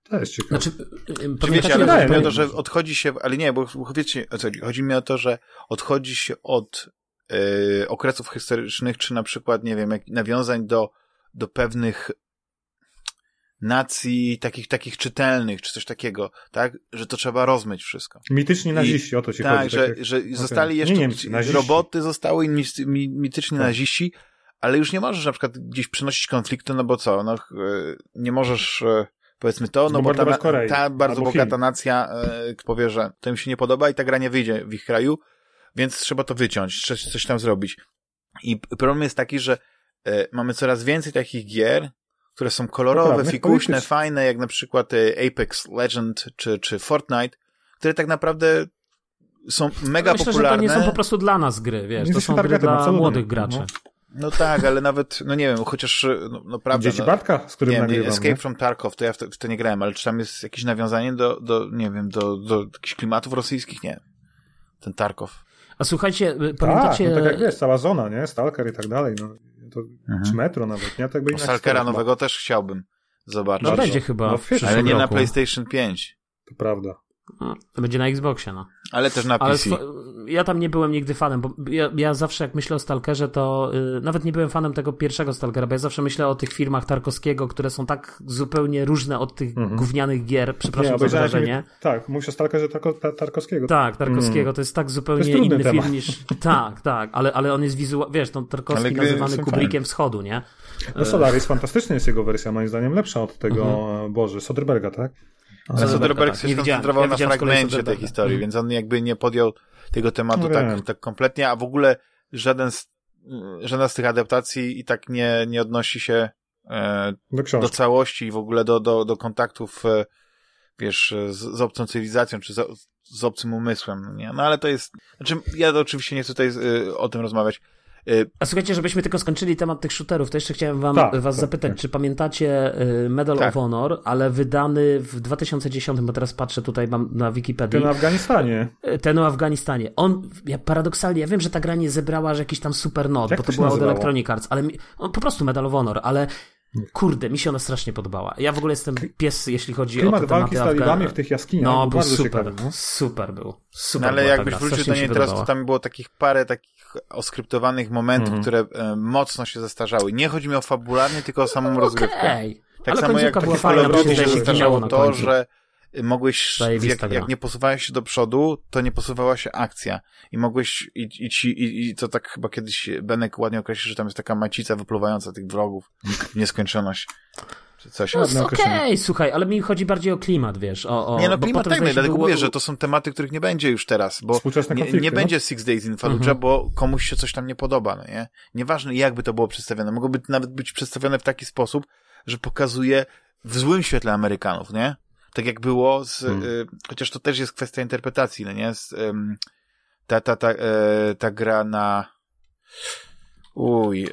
To jest ciekawe. Znaczy, Czy wiecie, ale chodzi mi o to, że odchodzi się, ale nie, bo wiecie, chodzi mi o to, że odchodzi się od yy, okresów historycznych, czy na przykład, nie wiem, jak nawiązań do, do pewnych nacji takich, takich czytelnych, czy coś takiego, tak? Że to trzeba rozmyć wszystko. Mityczni naziści, I, o to się tak, chodzi. Że, tak, że okay. zostali jeszcze, nie Niemcy, roboty zostały i mityczni tak. naziści, ale już nie możesz na przykład gdzieś przynosić konfliktu, no bo co, no, nie możesz powiedzmy to, no bo ta, ta bardzo bogata Chin. nacja e, powie, że to im się nie podoba i ta gra nie wyjdzie w ich kraju, więc trzeba to wyciąć, coś, coś tam zrobić. I problem jest taki, że e, mamy coraz więcej takich gier, które są kolorowe, fikuśne, fajne, jak na przykład e, Apex Legend czy, czy Fortnite, które tak naprawdę są mega Myślę, popularne. Myślę, że to nie są po prostu dla nas gry, wiesz, to są gry dla młodych graczy. No. No tak, ale nawet, no nie wiem, chociaż, no, no prawda. Dzieci no, Bartka, z którym nie, nagrywam. Escape nie? from Tarkov, to ja w to, w to nie grałem, ale czy tam jest jakieś nawiązanie do, do nie wiem, do, do jakichś klimatów rosyjskich? Nie. Ten Tarkov. A słuchajcie, y, Tak, pamiętacie... no tak jak wiesz, cała zona, nie? Stalker i tak dalej, no. To, Mhm. Czy metro nawet, nie? Tak by No, Stalkera historia nowego też chciałbym zobaczyć. No będzie chyba No, ale nie na roku. PlayStation 5. To prawda. No, To będzie na Xboxie, no. Ale też na Ale PC. swo- ja tam nie byłem nigdy fanem, bo ja, ja zawsze jak myślę o Stalkerze, to y, nawet nie byłem fanem tego pierwszego Stalkera, bo ja zawsze myślę o tych filmach Tarkowskiego, które są tak zupełnie różne od tych Mhm. gównianych gier, przepraszam za obejrzałem wyrażenie. film- Tak, mówisz o Stalkerze Tarko, Ta- Tarkowskiego. Tak, Tarkowskiego, to jest tak zupełnie jest inny temat. film niż... (laughs) Tak, tak, ale, ale on jest wizualny, wiesz, no Tarkowski Ale nazywany Kubrickiem wschodu, nie? No Solaris fantastyczny jest jego wersja, moim zdaniem lepsza od tego, Mhm. Boże, Soderberga, tak? Ale Soderbergh tak. się skoncentrował Ja na fragmencie tej historii, Mhm. więc on jakby nie podjął tego tematu No tak, tak kompletnie, a w ogóle żaden z, żadna z tych adaptacji i tak nie, nie odnosi się e, Do do całości i w ogóle do, do, do kontaktów, e, wiesz, z, z obcą cywilizacją, czy z, z obcym umysłem, no nie? No ale to jest, znaczy ja oczywiście nie chcę tutaj e, o tym rozmawiać. E, A słuchajcie, żebyśmy tylko skończyli temat tych shooterów, to jeszcze chciałem wam, Tak, was tak, zapytać, tak. czy pamiętacie y, Medal Tak. of Honor, ale wydany w 2010, bo teraz patrzę tutaj mam na Wikipedii, Ten w Afganistanie. y, ten o Afganistanie. On, ja paradoksalnie, ja wiem, że ta gra nie zebrała aż jakiś tam super not, Jak bo to była od? Electronic Arts, ale mi, on, po prostu Medal of Honor, ale kurde, mi się ona strasznie podobała. Ja w ogóle jestem pies, jeśli chodzi o Klimat te walki tematy z talibami w tych jaskiniach No, był super, ciekawy. No. super był. Super No ale jakbyś wrócił do niej teraz, to tam było takich parę takich oskryptowanych momentów, Mhm. które e, mocno się zestarzały. Nie chodzi mi o fabularnie, tylko o samą rozgrywkę. Okej. Tak ale samo jak takie bo się na to, że mogłeś, Zajebista jak, jak nie posuwałeś się do przodu, to nie posuwała się akcja. I mogłeś, i, i, ci, i, i to tak chyba kiedyś Benek ładnie określił, że tam jest taka macica wypluwająca tych wrogów w nieskończoność. Czy coś. No, Okej, określenie. słuchaj, ale mi chodzi bardziej o klimat, wiesz. O, o, Nie no, klimat tak, się dlatego było- mówię, że to są tematy, których nie będzie już teraz, bo Współczesne nie, nie no. będzie Six Days in Fallujah, Mhm. bo komuś się coś tam nie podoba, no nie? Nieważne jakby to było przedstawione, mogłoby nawet być przedstawione w taki sposób, że pokazuje w złym świetle Amerykanów, nie? Tak jak było z, Hmm. y, chociaż to też jest kwestia interpretacji, no nie? Z, ym, ta, ta, ta, e, ta gra na uj,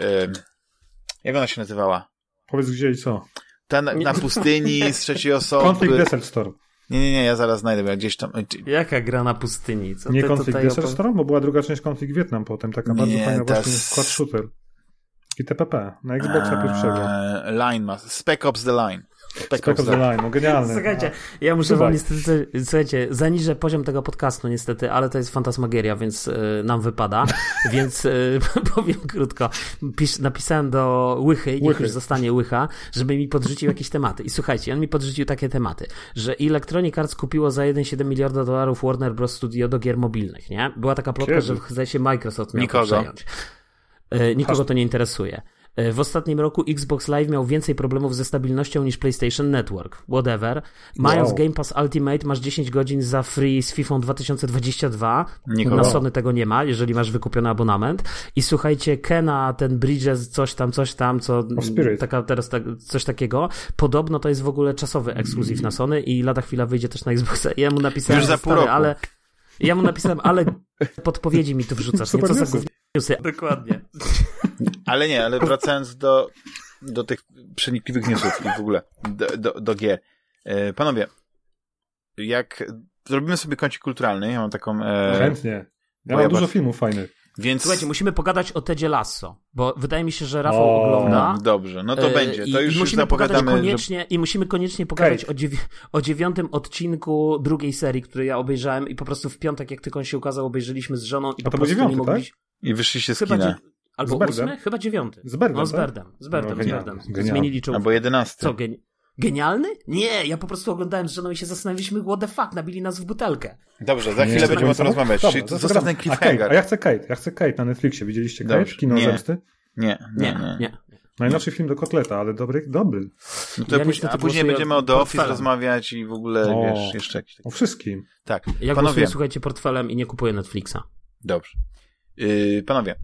jak ona się nazywała? Powiedz gdzie i co. Ta na, na pustyni z trzeciej osoby. Konflikt Desert Storm. Nie, nie, nie, ja zaraz znajdę, bo ja gdzieś tam... Jaka gra na pustyni? Co Nie tutaj Desert opow- Storm, bo była druga część Konflikt Wietnam potem, taka Nie, bardzo fajna ta właśnie squad shooter. I TPP, na Xboxa pierwszego. Eee, Line ma. Spec Ops The Line. Spec, Spec of the Line, no genialne. Słuchajcie, ja muszę Słuchaj. wam niestety, słuchajcie, zaniżę poziom tego podcastu niestety, ale to jest fantasmagieria, więc y, nam wypada, (laughs) więc y, (laughs) powiem krótko. Pisz, napisałem do Łychy, niech Łychy. już zostanie Łycha, żeby mi podrzucił jakieś tematy. I słuchajcie, on mi podrzucił takie tematy, że Electronic Arts kupiło za 1,7 miliarda dolarów Warner Bros. Studio do gier mobilnych, nie? Była taka plotka, Kiedy? że zdaje się Microsoft miał Nikogo. przejąć. Y, Nikogo to nie interesuje. Y, W ostatnim roku Xbox Live miał więcej problemów ze stabilnością niż PlayStation Network. Whatever. Mając Wow. Game Pass Ultimate masz 10 godzin za free z FIFA 2022. Nikogo. Na Sony tego nie ma, jeżeli masz wykupiony abonament. I słuchajcie, Kena, ten Bridges, coś tam, coś tam, co taka teraz tak, coś takiego. Podobno to jest w ogóle czasowy ekskluzyw na Sony i lada chwila wyjdzie też na Xboxa. I ja mu napisałem, Już za pół stary, roku. ale ja mu napisałem, ale podpowiedzi mi tu wrzucasz, nie? Super Co za newsy. Dokładnie. (laughs) Ale nie, ale wracając do, do tych przenikliwych newsów i w ogóle do, do, do gier. E, panowie, jak zrobimy sobie kącik kulturalny, ja mam taką... E, Chętnie. Ja mam ja dużo bardzo- filmów fajnych. więc... Słuchajcie, musimy pogadać o Tedzie Lasso, bo wydaje mi się, że Rafał O, ogląda. No, dobrze, no to E, będzie. To już, i już musimy pogadać zapowiadamy, że... koniecznie, I musimy koniecznie pogadać o, dziewi- o dziewiątym odcinku drugiej serii, który ja obejrzałem i po prostu w piątek, jak tylko on się ukazał, obejrzeliśmy z żoną i A po prostu dziewiąty, nie mogliśmy... I wyszliście z Chyba kina. dzie- Albo Z ósmy? Chyba dziewiąty. Z Berdem, No z tak? Berdem, z Berdem, No, z Berdem. Zmienili czołówkę. Albo jedenasty. Co, geni- genialny? Nie, ja po prostu oglądałem z żoną i się zastanawialiśmy, what the fuck, nabili nas w butelkę. Dobrze, za Nie, chwilę będziemy o tym to- rozmawiać. Dobra, Czyli to zostaw ten A, Kate, a ja chcę Kate, ja chcę Kate na Netflixie. Widzieliście Kate? Dobrze. Kino Nie. zemsty? Nie, nie, Nie, nie. Najnowszy film do kotleta, ale dobry, dobry. No to Ja później, a później będziemy o The Office portfelem. rozmawiać i w ogóle, O. wiesz, jeszcze jakieś. O wszystkim. Tak, Ja panowie, głosuję, słuchajcie, portfelem i nie kupuję Netflixa. dobrze. Yy, panowie,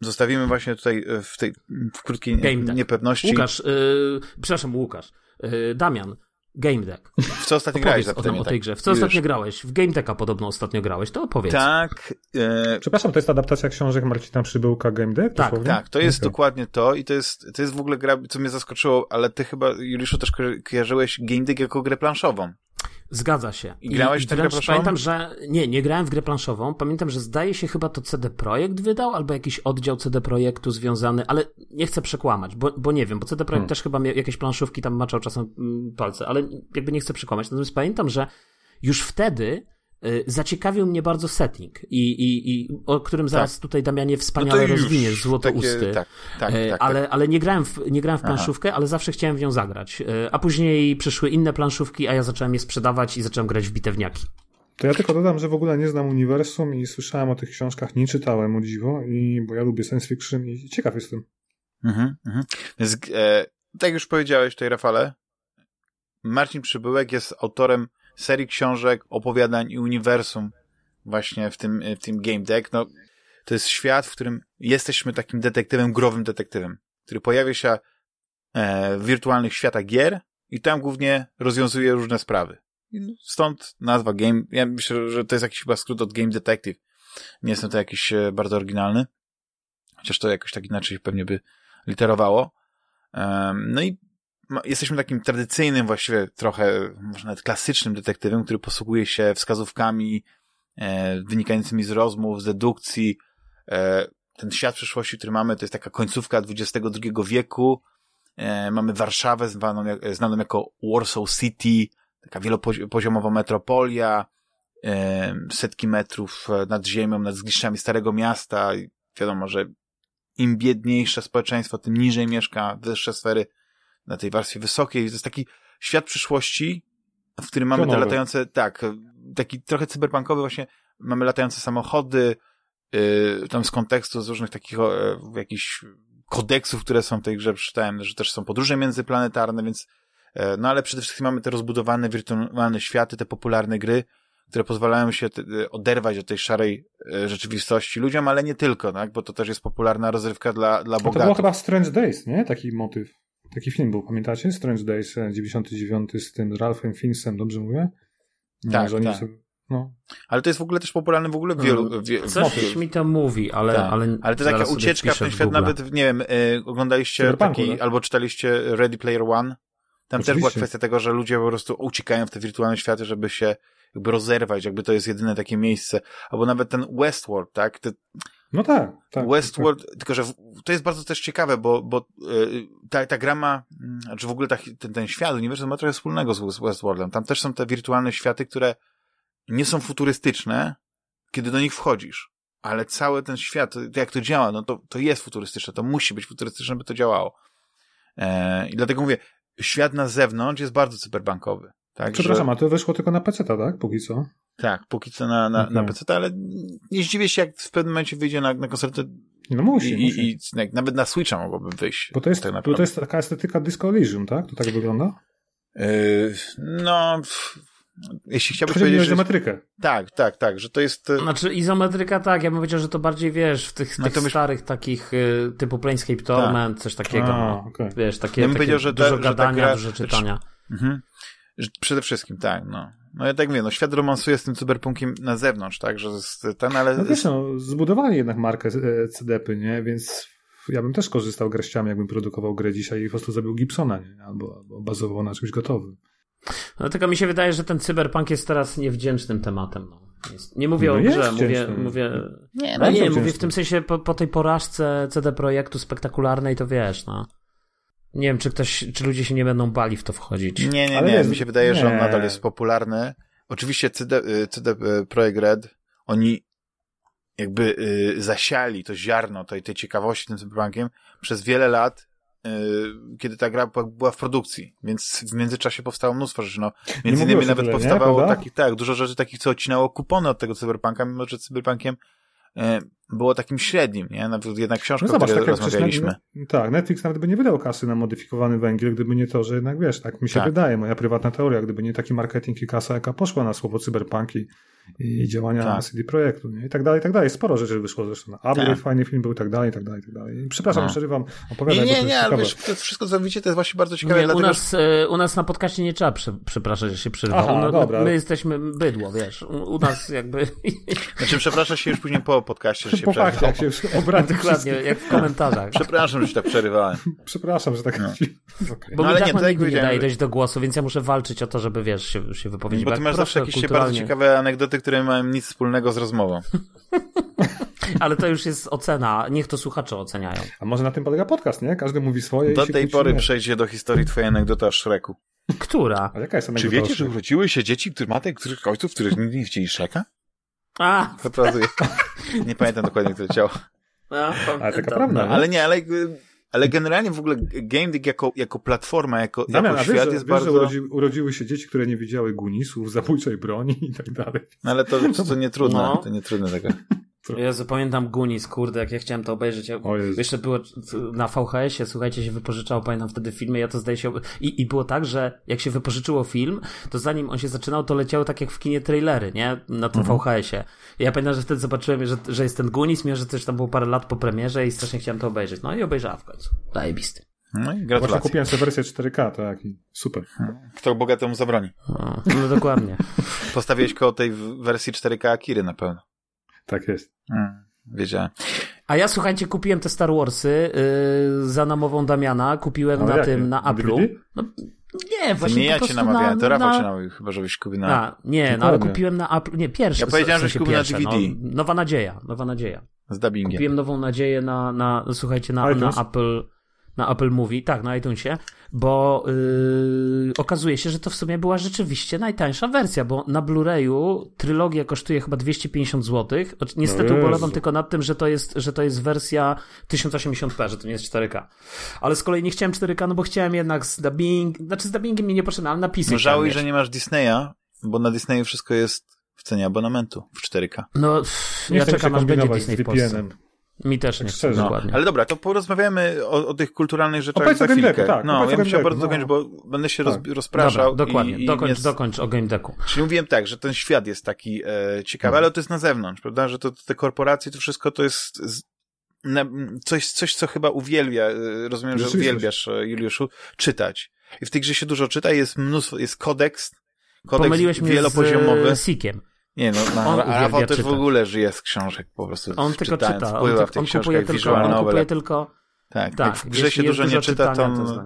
zostawimy właśnie tutaj e, w tej w krótkiej Game Tech. niepewności. Łukasz, yy, przepraszam, Łukasz, yy, Damian, Game Deck. W co ostatnio grałeś? O, o tej grze. W co Już. ostatnio grałeś? W Game Decka podobno ostatnio grałeś, to opowiedz. Tak. E, Przepraszam, to jest adaptacja książek Marcina Przybyłka Game Deck? Tak, dosłownie? tak, to jest Okej. dokładnie to i to jest, to jest w ogóle gra, co mnie zaskoczyło, ale ty chyba, Juliuszu, też ko- kojarzyłeś Game Deck jako grę planszową. Zgadza się. I grałeś w tę grę planszową? Pamiętam, że nie, nie grałem w grę planszową. Pamiętam, że zdaje się chyba to CD Projekt wydał, albo jakiś oddział CD Projektu związany, ale nie chcę przekłamać, bo, bo nie wiem, bo CD Projekt Hmm. też chyba miał jakieś planszówki tam maczał czasem mm, palce, ale jakby nie chcę przekłamać. Natomiast pamiętam, że już wtedy zaciekawił mnie bardzo setting i, i, i o którym zaraz tutaj Damianie wspaniale No to już rozwiniesz, złotousty. Takie, tak, tak, E, tak, ale, tak. ale nie grałem w, nie grałem w Aha. planszówkę, ale zawsze chciałem w nią zagrać. E, A później przyszły inne planszówki, a ja zacząłem je sprzedawać i zacząłem grać w bitewniaki. To ja tylko dodam, że w ogóle nie znam uniwersum i słyszałem o tych książkach, nie czytałem o dziwo, i, bo ja lubię science fiction i ciekaw jestem. Mhm, mhm. Więc, e, tak jak już powiedziałeś tutaj, Rafale, Marcin Przybyłek jest autorem serii książek, opowiadań i uniwersum właśnie w tym, w tym Game Deck. No, to jest świat, w którym jesteśmy takim detektywem, growym detektywem, który pojawia się e, w wirtualnych światach gier i tam głównie rozwiązuje różne sprawy. Stąd nazwa Game. Ja myślę, że to jest jakiś chyba skrót od Game Detective. Nie jestem to jakiś e, bardzo oryginalny. Chociaż to jakoś tak inaczej pewnie by literowało. No i jesteśmy takim tradycyjnym, właściwie trochę, może nawet klasycznym detektywem, który posługuje się wskazówkami e, wynikającymi z rozmów, z dedukcji. E, ten świat przyszłości, który mamy, to jest taka końcówka XXI wieku. E, mamy Warszawę zwaną, znaną jako Warsaw City, taka wielopoziomowa metropolia, e, setki metrów nad ziemią, nad zgliszczami Starego Miasta. Wiadomo, że im biedniejsze społeczeństwo, tym niżej mieszka, wyższe sfery na tej warstwie wysokiej. To jest taki świat przyszłości, w którym mamy te latające, tak, taki trochę cyberpunkowy właśnie, mamy latające samochody, yy, tam z kontekstu, z różnych takich e, jakichś kodeksów, które są w tej grze, przeczytałem, że też są podróże międzyplanetarne, więc e, no ale przede wszystkim mamy te rozbudowane wirtualne światy, te popularne gry, które pozwalają się e, oderwać od tej szarej rzeczywistości ludziom, ale nie tylko, tak, bo to też jest popularna rozrywka dla, dla A to było bogatych. chyba Strange Days, nie? Taki motyw. Taki film był, pamiętacie? Strange Days e, 99 z tym Ralphem Fiennesem, dobrze mówię? No, Tak, że oni tak. Sobie, no. Ale to jest w ogóle też popularne w ogóle w wielu... Wie, Coś motyw. mi to mówi, ale, Tak. ale, Ale to taka ucieczka w ten świat, nawet, nie wiem, y, oglądaliście taki, tak? albo czytaliście Ready Player One. Tam też była Oczywiście. kwestia tego, że ludzie po prostu uciekają w te wirtualne światy, żeby się jakby rozerwać, jakby to jest jedyne takie miejsce. Albo nawet ten Westworld, tak? Te, no tak, tak. Westworld, tylko że w, to jest bardzo też ciekawe, bo, bo y, ta, ta gra ma, mm, znaczy w ogóle ta, ten, ten świat, uniwersum ma trochę wspólnego z, z Westworldem. Tam też są te wirtualne światy, które nie są futurystyczne, kiedy do nich wchodzisz. Ale cały ten świat, to jak to działa, no to, to jest futurystyczne, to musi być futurystyczne, by to działało. E, I dlatego mówię, świat na zewnątrz jest bardzo cyberbankowy. Tak, Przepraszam, że, a to wyszło tylko na PC, tak? Póki co. tak, póki co na, na, na Okej. PC, ale nie zdziwię się, jak w pewnym momencie wyjdzie na, na konsolę, No musi, i, musi. i, nawet na Switcha mogłoby wyjść. Bo to jest, tak bo naprawdę. to jest taka estetyka Disco Elysium, tak? To tak wygląda? Yy, no, jeśli chciałbyś Chodzi powiedzieć, że... geometrykę. Tak, tak, tak, że to jest... e, Znaczy izometryka tak, ja bym powiedział, że to bardziej wiesz, w tych, No tych byś- starych takich y, typu Planescape Torment, coś takiego. A, no. okej. Wiesz, takie, Ja bym takie powiedział, że ta- dużo że ta gadania, gra- dużo czytania. Mhm. Przede wszystkim, tak, no. No ja tak mówię, no świat romansuje z tym cyberpunkiem na zewnątrz, tak, że jest ten, ale... No wiesz, no, zbudowali jednak markę e, CDP, nie? Więc ja bym też korzystał garściami, jakbym produkował grę dzisiaj i po prostu zrobił Gibsona, nie? Albo, albo bazował na czymś gotowym. No tylko mi się wydaje, że ten cyberpunk jest teraz niewdzięcznym tematem. No. Jest, nie mówię No o grze, mówię, mówię... Nie, No nie, wdzięczny. mówię w tym sensie po, po tej porażce CD Projektu spektakularnej, to wiesz, no. Nie wiem, czy ktoś, czy ludzie się nie będą bali w to wchodzić. Nie, nie, Ale nie, jest- mi się wydaje, że on nie. nadal jest popularny. Oczywiście CD, y, CD Projekt Red, oni jakby y, zasiali to ziarno tej, tej ciekawości tym cyberpunkiem przez wiele lat, y, kiedy ta gra była- w produkcji, więc w międzyczasie powstało mnóstwo rzeczy. No, między innymi nawet tyle, nie? powstawało takich, tak, dużo rzeczy takich, co odcinało kupony od tego cyberpunka, mimo że cyberpunkiem było takim średnim, nie? Nawet jedna książka, No zobacz, o której tak rozmawialiśmy. tak, Netflix nawet by nie wydał kasy na modyfikowany węgiel, gdyby nie to, że jednak wiesz, tak mi się Tak. wydaje, moja prywatna teoria, gdyby nie taki marketing i kasa, jaka poszła na słowo cyberpunk i, i działania Tak. CD Projektu, nie? I tak dalej, i tak dalej. Sporo rzeczy wyszło zresztą. Upgrade, Tak. fajny film był i tak dalej, i tak dalej, i tak dalej. Przepraszam, No. przerywam, Nie, opowiadaj, nie, jest nie, ale wiesz, to wszystko, co widzicie, to jest właśnie bardzo ciekawe, Nie, u, dlatego, że nas, e, u nas na podcaście nie trzeba prze, przepraszać, że się przerywa. Aha, U- no, dobra. My jesteśmy bydło, wiesz. U, u nas jakby... Znaczy, przepraszam się już później po podcaście, że się Po fakcie, jak się (laughs) Dokładnie, jak w komentarzach. Przepraszam, że się tak przerywałem. Przepraszam, że tak... No. (laughs) Okej. Bo No, mi ale tak nie, jak nigdy nie daje dojść do głosu, więc ja muszę walczyć o to, żeby wiesz, się, się wypowiedzieć. Bo ty masz zawsze jakieś bardzo ciekawe anegdoty, które mają nic wspólnego z rozmową. (laughs) Ale to już jest ocena, niech to słuchacze oceniają. A może na tym polega podcast, nie? Każdy mówi swoje Do i się tej pory przejdzie do historii twoja anegdota o Szreku. Która? A jaka jest Czy wiecie, że urodziły się dzieci, które matek, których ojców, których nigdy nie chcieli Szreka? A, Zapracuję. Nie pamiętam dokładnie, które ciało. no, Ale taka prawda, No, ale nie, ale, ale generalnie w ogóle Game Dig jako, jako platforma, jako, Damian, jako a wiesz, świat że, jest wiesz, bardzo... że urodzi, urodziły się dzieci, które nie widziały gunisów, zabójczej broni i tak dalej. No ale to, to, to nie trudne, No. to nie trudne tego. Jezu, pamiętam Gunis, kurde, jak ja chciałem to obejrzeć. Ja, jeszcze było na VHS-ie, słuchajcie, się wypożyczało, pamiętam wtedy filmy, ja to zdaje się... I, I było tak, że jak się wypożyczyło film, to zanim on się zaczynał, to leciało tak jak w kinie trailery, nie? Na tym Mhm. VHS-ie. Ja pamiętam, że wtedy zobaczyłem, że, że jest ten Gunis, mimo że też tam było parę lat po premierze i strasznie chciałem to obejrzeć. No i obejrzałem w końcu. Zajebisty. No i Właśnie kupiłem sobie wersję 4K, tak, super. Kto bogatemu zabroni. No, no dokładnie. (laughs) Postawiłeś koło tej wersji 4K Akiry na pewno. Tak jest. Hmm, wiedziałem. A ja, słuchajcie, kupiłem te Star Warsy yy, za namową Damiana, kupiłem Ale na jakie? tym, na Apple'u. DVD? No, nie, właśnie nie po ja cię prostu namawiałem, na, to Rafał na... cię namawiał, chyba żebyś kupił na... A, nie, no ale kupiłem na Apple, nie, pierwszy. Ja powiedziałem, w sensie żeś kupił na DVD. No, nowa nadzieja, nowa nadzieja. z dubbingiem. Kupiłem nową nadzieję na, na słuchajcie, na, na? Apple, na Apple Movie, tak, na iTunesie, bo yy, okazuje się, że to w sumie była rzeczywiście najtańsza wersja, bo na Blu-rayu trylogia kosztuje chyba 250 zł. Niestety No ubolewam tylko nad tym, że to jest, że to jest wersja 1080p, że to nie jest 4K. Ale z kolei nie chciałem 4K, no bo chciałem jednak z dubbing, znaczy z dubbingiem mi nie potrzebne, ale napisy No żałuj, że nie masz Disneya, bo na Disneyu wszystko jest w cenie abonamentu w 4K. No, pff, Nie ja czekam aż będzie Disney w Polsce. Mi też nie Tak chce, szczerze. No, dokładnie. ale dobra, to porozmawiamy o, o tych kulturalnych rzeczach Opowiedz za o chwilkę. Decku, tak, no, opowiedz ja chciał Decku, bardzo no. dokończyć, bo będę się Tak. roz, rozpraszał. Dobra, dokładnie, i, i dokończ, nie- dokończ o Game Decku. Czyli mówiłem tak, że ten świat jest taki e, ciekawy, Mhm. ale to jest na zewnątrz, prawda? Że to, te korporacje, to wszystko to jest z, na, coś, coś, co chyba uwielbia, e, rozumiem, że uwielbiasz, e, Juliuszu, czytać. I w tej grze się dużo czyta, jest mnóstwo, jest kodeks, kodeks Pomyliłeś mnie wielopoziomowy. z Sikiem. Nie no, na, On a Rafał też w ogóle żyje z książek po prostu. On tylko czyta, on, Pływa w ty- tych on kupuje tylko, on kupuje tylko, Tak, tak, jak w grze się jest dużo nie czyta, to... to,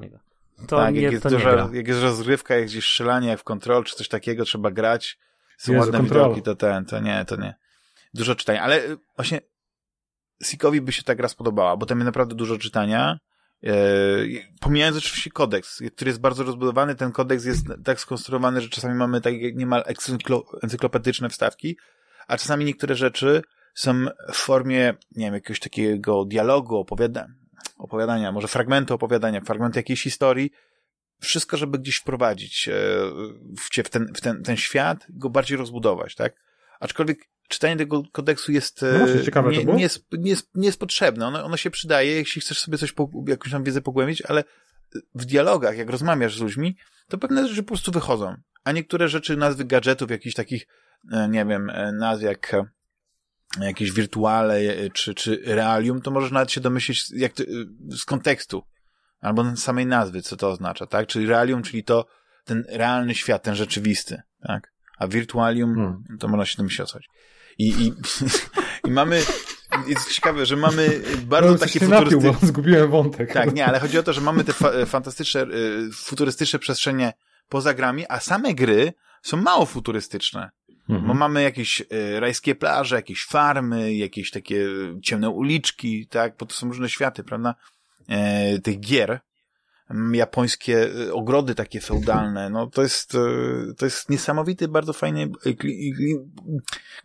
to tak, nie, jak, jest to nie duża, jak jest rozgrywka, jak gdzieś strzelanie, jak w Control, czy coś takiego, trzeba grać, są Jezu, ładne widoki, to ten, to nie, to nie. Dużo czytania, ale właśnie Sikowi by się ta gra spodobała, bo tam jest naprawdę dużo czytania, pomijając oczywiście kodeks, który jest bardzo rozbudowany, ten kodeks jest tak skonstruowany, że czasami mamy tak niemal encyklo, encyklopedyczne wstawki, a czasami niektóre rzeczy są w formie, nie wiem, jakiegoś takiego dialogu, opowiada opowiadania, może fragmentu opowiadania, fragment jakiejś historii, wszystko, żeby gdzieś wprowadzić e, w, ten, w ten, ten świat, go bardziej rozbudować, tak? Aczkolwiek czytanie tego kodeksu jest, e, No to nie, nie, jest, nie, jest, nie jest potrzebne. Ono, ono się przydaje, jeśli chcesz sobie coś, po, jakąś tam wiedzę pogłębić, ale w dialogach, jak rozmawiasz z ludźmi, to pewne rzeczy po prostu wychodzą. A niektóre rzeczy, nazwy gadżetów, jakichś takich, e, nie wiem, e, nazw jak e, jakieś wirtuale e, czy, czy realium, to możesz nawet się domyślić jak to, e, z kontekstu albo samej nazwy, co to oznacza, tak? Czyli realium, czyli to ten realny świat, ten rzeczywisty, tak? A virtualium, Hmm. to można się domyślić o co chodzi. I, i, (laughs) i mamy, jest ciekawe, że mamy bardzo No, takie napił, futurystyczne... zgubiłem wątek. Tak, nie, ale chodzi o to, że mamy te fa fantastyczne, y, futurystyczne przestrzenie poza grami, a same gry są mało futurystyczne. Mhm. Bo mamy jakieś y, rajskie plaże, jakieś farmy, jakieś takie ciemne uliczki, tak? Bo to są różne światy, prawda? E, tych gier. Japońskie y, ogrody takie feudalne. No to jest, y, to jest niesamowity, bardzo fajny y, kli, kli,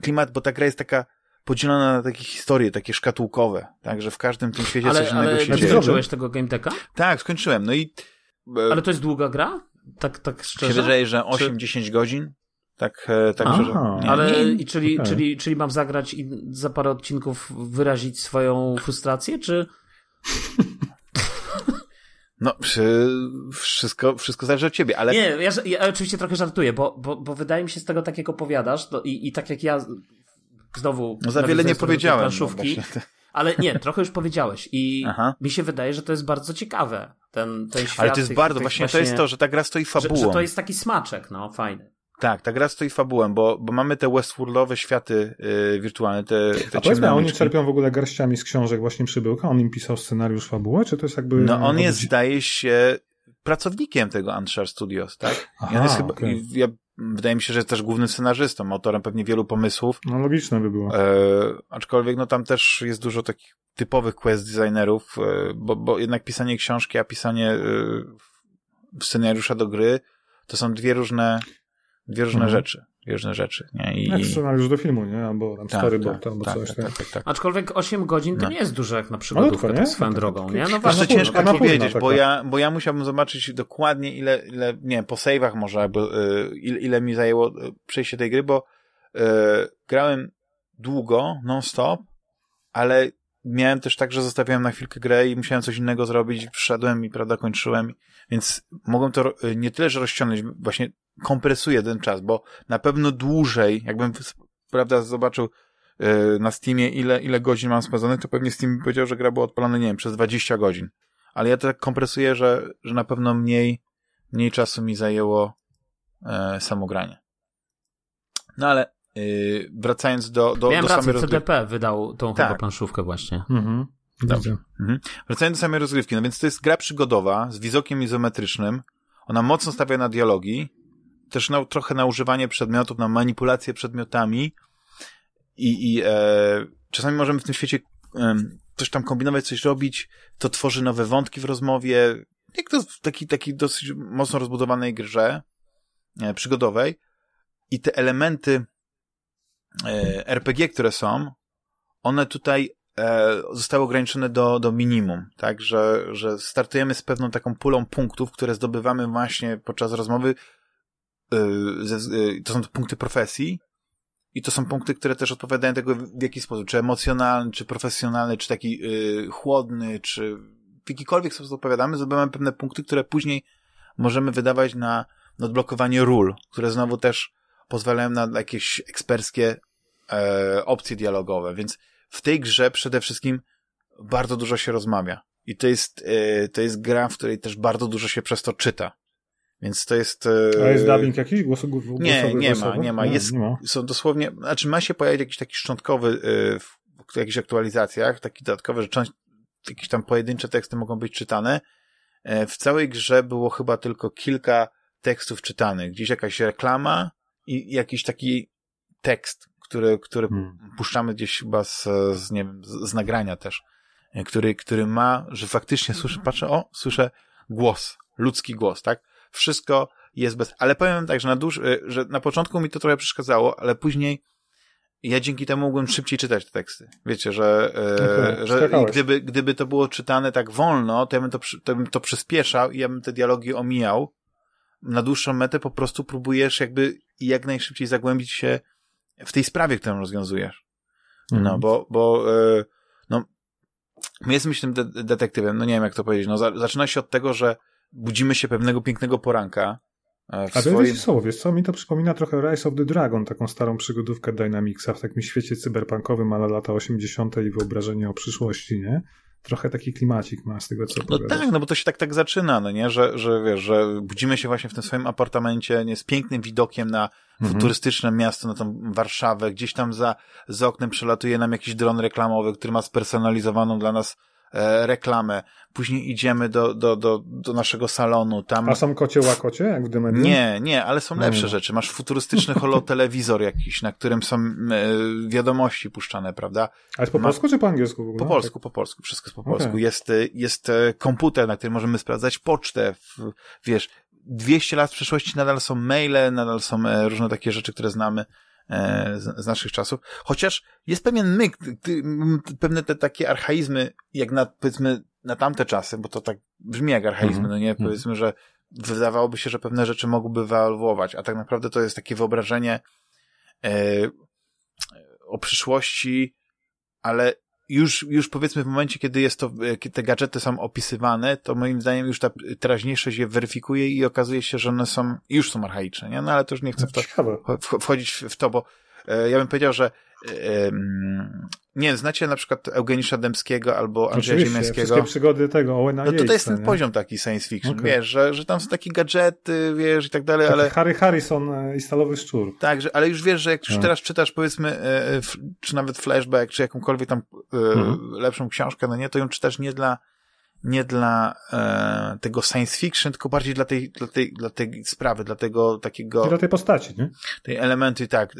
klimat, bo ta gra jest taka podzielona na takie historie, takie szkatułkowe. Tak, że w każdym tym świecie Ale, coś innego ale się ty dzieje. skończyłeś tego Game Decka? Tak, skończyłem. No i e, Ale to jest długa gra? Tak, tak się szczerze? wydaje, że 8-10 godzin. Tak, e, tak Aha, że, nie, ale nie, i czyli, okay. czyli, czyli mam zagrać i za parę odcinków wyrazić swoją frustrację, czy... (laughs) No, wszystko, wszystko zależy od ciebie, ale... Nie, ja, ja oczywiście trochę żartuję, bo, bo, bo wydaje mi się z tego, tak jak opowiadasz, to i, i tak jak ja znowu... No za wiele nie powiedziałem. Planszówki, no ale nie, trochę już powiedziałeś i Aha. mi się wydaje, że to jest bardzo ciekawe, ten, ten świat. Ale to jest tych, bardzo, tych właśnie, właśnie, to jest to, że ta gra stoi fabułą. Że, że to jest taki smaczek, no, fajny. Tak, ta gra stoi fabułem, bo, bo mamy te Westworldowe światy yy, wirtualne, te, te A powiedzmy, a oni czerpią w ogóle garściami z książek właśnie Przybyłka? On im pisał scenariusz fabułę, czy to jest jakby... No on jest, zdaje się, pracownikiem tego Anshar Studios, tak? Aha, I on jest chyba, okay. ja, wydaje mi się, że jest też głównym scenarzystą, autorem pewnie wielu pomysłów. No logiczne by było. E, aczkolwiek no tam też jest dużo takich typowych quest designerów, e, bo, bo jednak pisanie książki, a pisanie e, scenariusza do gry to są dwie różne dwie różne mhm. rzeczy. Dwie różne rzeczy. Nie? I... Jak scenariusz do filmu, nie? Albo tam tak, storyboard, tak, albo tak, coś. Tak, tak, tak, tak. Aczkolwiek 8 godzin to no. nie jest dużo jak na przygodówkę, tak swoją drogą, nie? No właśnie ciężko późno, powiedzieć, bo ja, bo ja musiałbym zobaczyć dokładnie ile, ile nie wiem, po save'ach może, albo ile, ile mi zajęło przejście tej gry, bo y, grałem długo, non-stop, ale miałem też tak, że zostawiałem na chwilkę grę i musiałem coś innego zrobić, wszedłem i, prawda, kończyłem, więc mogłem to nie tyle, że rozciągnąć, właśnie kompresuję ten czas, bo na pewno dłużej, jakbym, prawda, zobaczył yy, na Steamie, ile, ile godzin mam spędzonych, to pewnie Steam powiedział, że gra była odpalona, nie wiem, przez 20 godzin. Ale ja to tak kompresuję, że, że na pewno mniej, mniej czasu mi zajęło yy, samo granie. No ale yy, wracając do, do, Miałem do rację, samej rozgrywki. CDP wydał tą tak. chyba planszówkę właśnie. Mhm. Dobrze. Mhm. Wracając do samej rozgrywki, no więc to jest gra przygodowa z widokiem izometrycznym. Ona mocno stawia na dialogi, też na, trochę na używanie przedmiotów, na manipulację przedmiotami. I, i e, czasami możemy w tym świecie e, coś tam kombinować, coś robić, to tworzy nowe wątki w rozmowie, jak to w takiej taki dosyć mocno rozbudowanej grze e, przygodowej. I te elementy e, RPG, które są, one tutaj e, zostały ograniczone do, do minimum, tak, że, że startujemy z pewną taką pulą punktów, które zdobywamy właśnie podczas rozmowy, to są to punkty profesji i to są punkty, które też odpowiadają tego w jaki sposób, czy emocjonalny, czy profesjonalny, czy taki yy, chłodny, czy w jakikolwiek sposób odpowiadamy, zdobywamy pewne punkty, które później możemy wydawać na, na odblokowanie ról, które znowu też pozwalają na jakieś eksperckie e, opcje dialogowe, więc w tej grze przede wszystkim bardzo dużo się rozmawia i to jest, e, to jest gra, w której też bardzo dużo się przez to czyta. Więc to jest. A jest dubbing jakiś? Głosu, głosowy, nie, nie ma, nie ma. Jest, nie ma. Są dosłownie, znaczy ma się pojawić jakiś taki szczątkowy w jakichś aktualizacjach, taki dodatkowy, że część, jakieś tam pojedyncze teksty mogą być czytane. W całej grze było chyba tylko kilka tekstów czytanych. Gdzieś jakaś reklama i jakiś taki tekst, który, który hmm. puszczamy gdzieś chyba z, z, nie wiem, z, z nagrania też, który, który ma, że faktycznie słyszę, patrzę, o, słyszę głos, ludzki głos, tak? Wszystko jest bez... Ale powiem tak, że na, dłuż... że na początku mi to trochę przeszkadzało, ale później ja dzięki temu mogłem szybciej czytać te teksty. Wiecie, że, okay, że gdyby, gdyby to było czytane tak wolno, to ja bym to, to bym to przyspieszał i ja bym te dialogi omijał. Na dłuższą metę po prostu próbujesz jakby jak najszybciej zagłębić się w tej sprawie, którą rozwiązujesz. No, mm. bo, bo no, my jesteśmy tym de detektywem, no nie wiem jak to powiedzieć, no za zaczyna się od tego, że budzimy się pewnego pięknego poranka. E, w A swoim... wiesz co, wiesz co, mi to przypomina trochę Rise of the Dragon, taką starą przygodówkę Dynamicsa w takim świecie cyberpunkowym, ale lata 80. i wyobrażenie o przyszłości, nie? Trochę taki klimacik ma z tego, co No tak, no bo to się tak tak zaczyna, no nie? Że, że wiesz, że budzimy się właśnie w tym swoim apartamencie, nie, z pięknym widokiem na mhm. futurystyczne miasto, na tą Warszawę, gdzieś tam za, za oknem przelatuje nam jakiś dron reklamowy, który ma spersonalizowaną dla nas reklamę. Później idziemy do, do, do, do naszego salonu. Tam... A są kocie łakocie, jak w? Nie, nie, ale są lepsze no. rzeczy. Masz futurystyczny holotelewizor (laughs) jakiś, na którym są e, wiadomości puszczane, prawda? A jest po polsku Ma... czy po angielsku? W ogóle? Po polsku, po polsku. Wszystko jest po polsku. Okay. Jest, jest e, komputer, na którym możemy sprawdzać pocztę. W, wiesz, 200 lat w przyszłości nadal są maile, nadal są e, różne takie rzeczy, które znamy E, z, z naszych czasów. Chociaż jest pewien myk, pewne te takie archaizmy, jak na, powiedzmy, na tamte czasy, bo to tak brzmi jak archaizmy, mm -hmm. no nie? Powiedzmy, że wydawałoby się, że pewne rzeczy mogłyby wyewoluować, a tak naprawdę to jest takie wyobrażenie e, o przyszłości, ale już, już powiedzmy w momencie, kiedy jest to, e, kiedy te gadżety są opisywane, to moim zdaniem już ta teraźniejszość je weryfikuje i okazuje się, że one są, już są archaiczne, nie? No ale to już nie chcę w to wchodzić w to, bo e, ja bym powiedział, że nie, znacie na przykład Eugeniusza Dębskiego albo Andrzeja Ziemiańskiego. wszystkie przygody tego Owena No to jest ten nie? poziom taki science fiction, okay. wiesz, że, że tam są takie gadżety, wiesz, i tak dalej, taki ale... Harry Harrison e, i Stalowy Szczur. Tak, że, ale już wiesz, że jak już no. teraz czytasz powiedzmy, e, czy nawet flashback, czy jakąkolwiek tam hmm. lepszą książkę, no nie, to ją czytasz nie dla nie dla e, tego science fiction, tylko bardziej dla tej, dla tej, dla tej sprawy, dla tego takiego... I dla tej postaci, nie? Tej elementy, tak, e,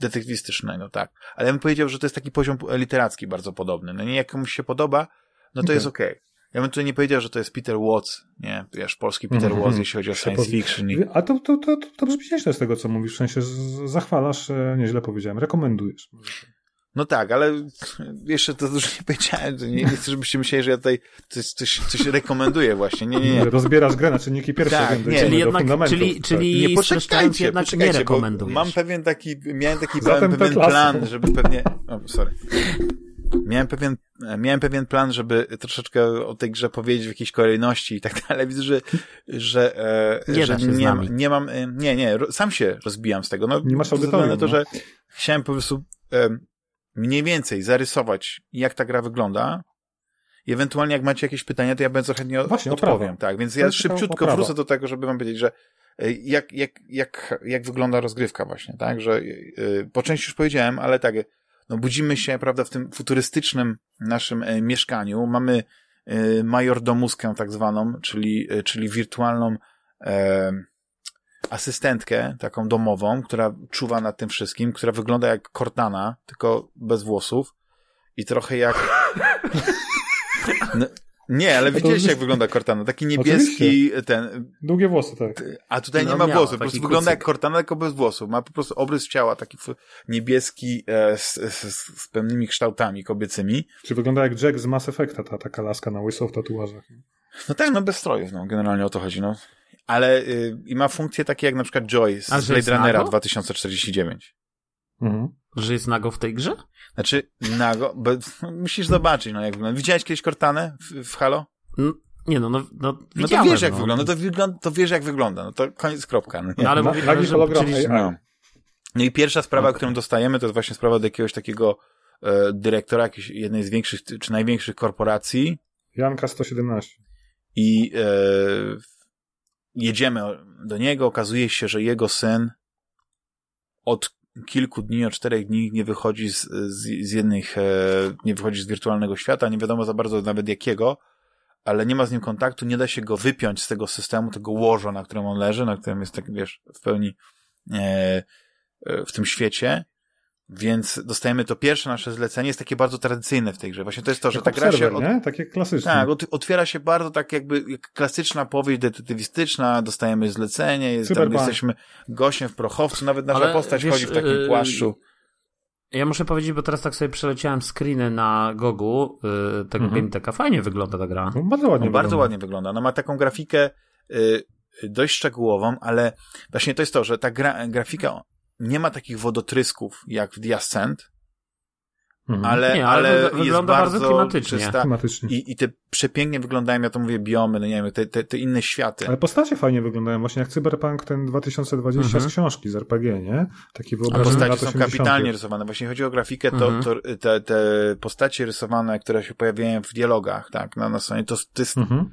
detektywistycznego, tak. Ale ja bym powiedział, że to jest taki poziom literacki bardzo podobny. No nie, jak komuś się podoba, no to okay. jest okej. Okay. Ja bym tutaj nie powiedział, że to jest Peter Watts, nie, wiesz, polski Peter mm -hmm. Watts, jeśli chodzi o science fiction. I... A to, to, to, to, to brzmi nieźle z tego, co mówisz, w sensie zachwalasz, e, nieźle powiedziałem, rekomendujesz. No tak, ale jeszcze to dużo nie powiedziałem. Nie, nie chcę, żebyście myśleli, że ja tutaj coś, coś, coś rekomenduję właśnie. Nie, nie, nie. Rozbierasz grę na czynniki pierwsze. Tak, nie, czyli jednak, czyli, czyli nie, poczekajcie, jednak poczekajcie, nie rekomendujesz. Mam pewien taki, miałem taki pewien, pewien plan, żeby pewnie, o, sorry. Miałem pewien, miałem pewien plan, żeby troszeczkę o tej grze powiedzieć w jakiejś kolejności i tak dalej. Widzę, że, że, e, nie, że nie, nie mam, e, nie, nie, sam się rozbijam z tego. No, nie masz audytorium. na to, no. że chciałem po prostu mniej więcej zarysować, jak ta gra wygląda. I ewentualnie, jak macie jakieś pytania, to ja bardzo chętnie Właśnie, odpowiem. Tak, więc ja szybciutko wrócę do tego, żeby wam powiedzieć, że e, jak, jak, jak, jak wygląda rozgrywka właśnie, tak, że yy, po części już powiedziałem, ale tak, no budzimy się, prawda, w tym futurystycznym naszym mieszkaniu, mamy y, majordomuskę tak zwaną, czyli, czyli wirtualną asystentkę, taką domową, która czuwa nad tym wszystkim, która wygląda jak Cortana, tylko bez włosów i trochę jak... (laughs) No, nie, ale widzieliście, jak wygląda Cortana. Taki niebieski Oczywiście. ten. Długie włosy, tak. A tutaj no, nie ma włosów. Po prostu wygląda jak Cortana, tylko bez włosów. Ma po prostu obrys ciała taki niebieski e, z, z, z, pewnymi kształtami kobiecymi. Czy wygląda jak Jack z Mass Effecta, ta taka laska na łyso w tatuażach. No tak, no bez strojów, no. Generalnie o to chodzi, no ale y, i ma funkcje takie jak na przykład Joy z Blade Runnera 2049. Mhm. Że jest nago w tej grze? Znaczy, nago, bo, no, (laughs) musisz zobaczyć, no jak wygląda. Widziałeś kiedyś Cortanę w, w Halo? Mm, nie no, no, no, no to wiesz jak no. wygląda, to, wygląda, to wiesz jak wygląda, no to koniec, kropka. No, no ale mówię, że... Hologram, no. no i pierwsza sprawa, okay. którą dostajemy, to jest właśnie sprawa do jakiegoś takiego e, dyrektora jakiejś jednej z większych, czy największych korporacji. Janka 117. I e, jedziemy do niego, okazuje się, że jego syn od kilku dni, od czterech dni nie wychodzi z, z, z jednych, e, nie wychodzi z wirtualnego świata, nie wiadomo za bardzo nawet jakiego, ale nie ma z nim kontaktu, nie da się go wypiąć z tego systemu, tego łoża, na którym on leży, na którym jest tak, wiesz, w pełni e, e w tym świecie więc dostajemy to pierwsze nasze zlecenie, jest takie bardzo tradycyjne w tej grze. Właśnie to jest to, że ta gra się... Od... nie? Takie klasyczne. Tak, otwiera się bardzo tak jakby jak klasyczna powieść detektywistyczna, dostajemy zlecenie, jest, tam, jesteśmy gościem w prochowcu, nawet nasza Ale, postać wiesz, chodzi w takim yy... płaszczu. Ja muszę powiedzieć, bo teraz tak sobie przeleciałem screeny na Gogu yy, tego mhm. GameTeka. Fajnie wygląda ta gra. No, bardzo ładnie no, Bardzo ładnie wygląda. No ma taką grafikę yy, dość szczegółową, ale właśnie to jest to, że ta gra, grafika nie ma takich wodotrysków jak w The Ascent, mhm. ale, nie, ale, ale wygląda bardzo, bardzo klimatycznie. Czysta klimatycznie. I, I te przepięknie wyglądają, ja to mówię, biomy, no nie wiem, te, te, te inne światy. Ale postacie fajnie wyglądają, właśnie jak Cyberpunk ten 2020 mhm. z książki, z RPG, nie? Taki wyobrażenie A postacie są kapitalnie rysowane. Właśnie chodzi o grafikę, to, mhm. to te, te postacie rysowane, które się pojawiają w dialogach, tak, na, na stronie, to, to jest, mhm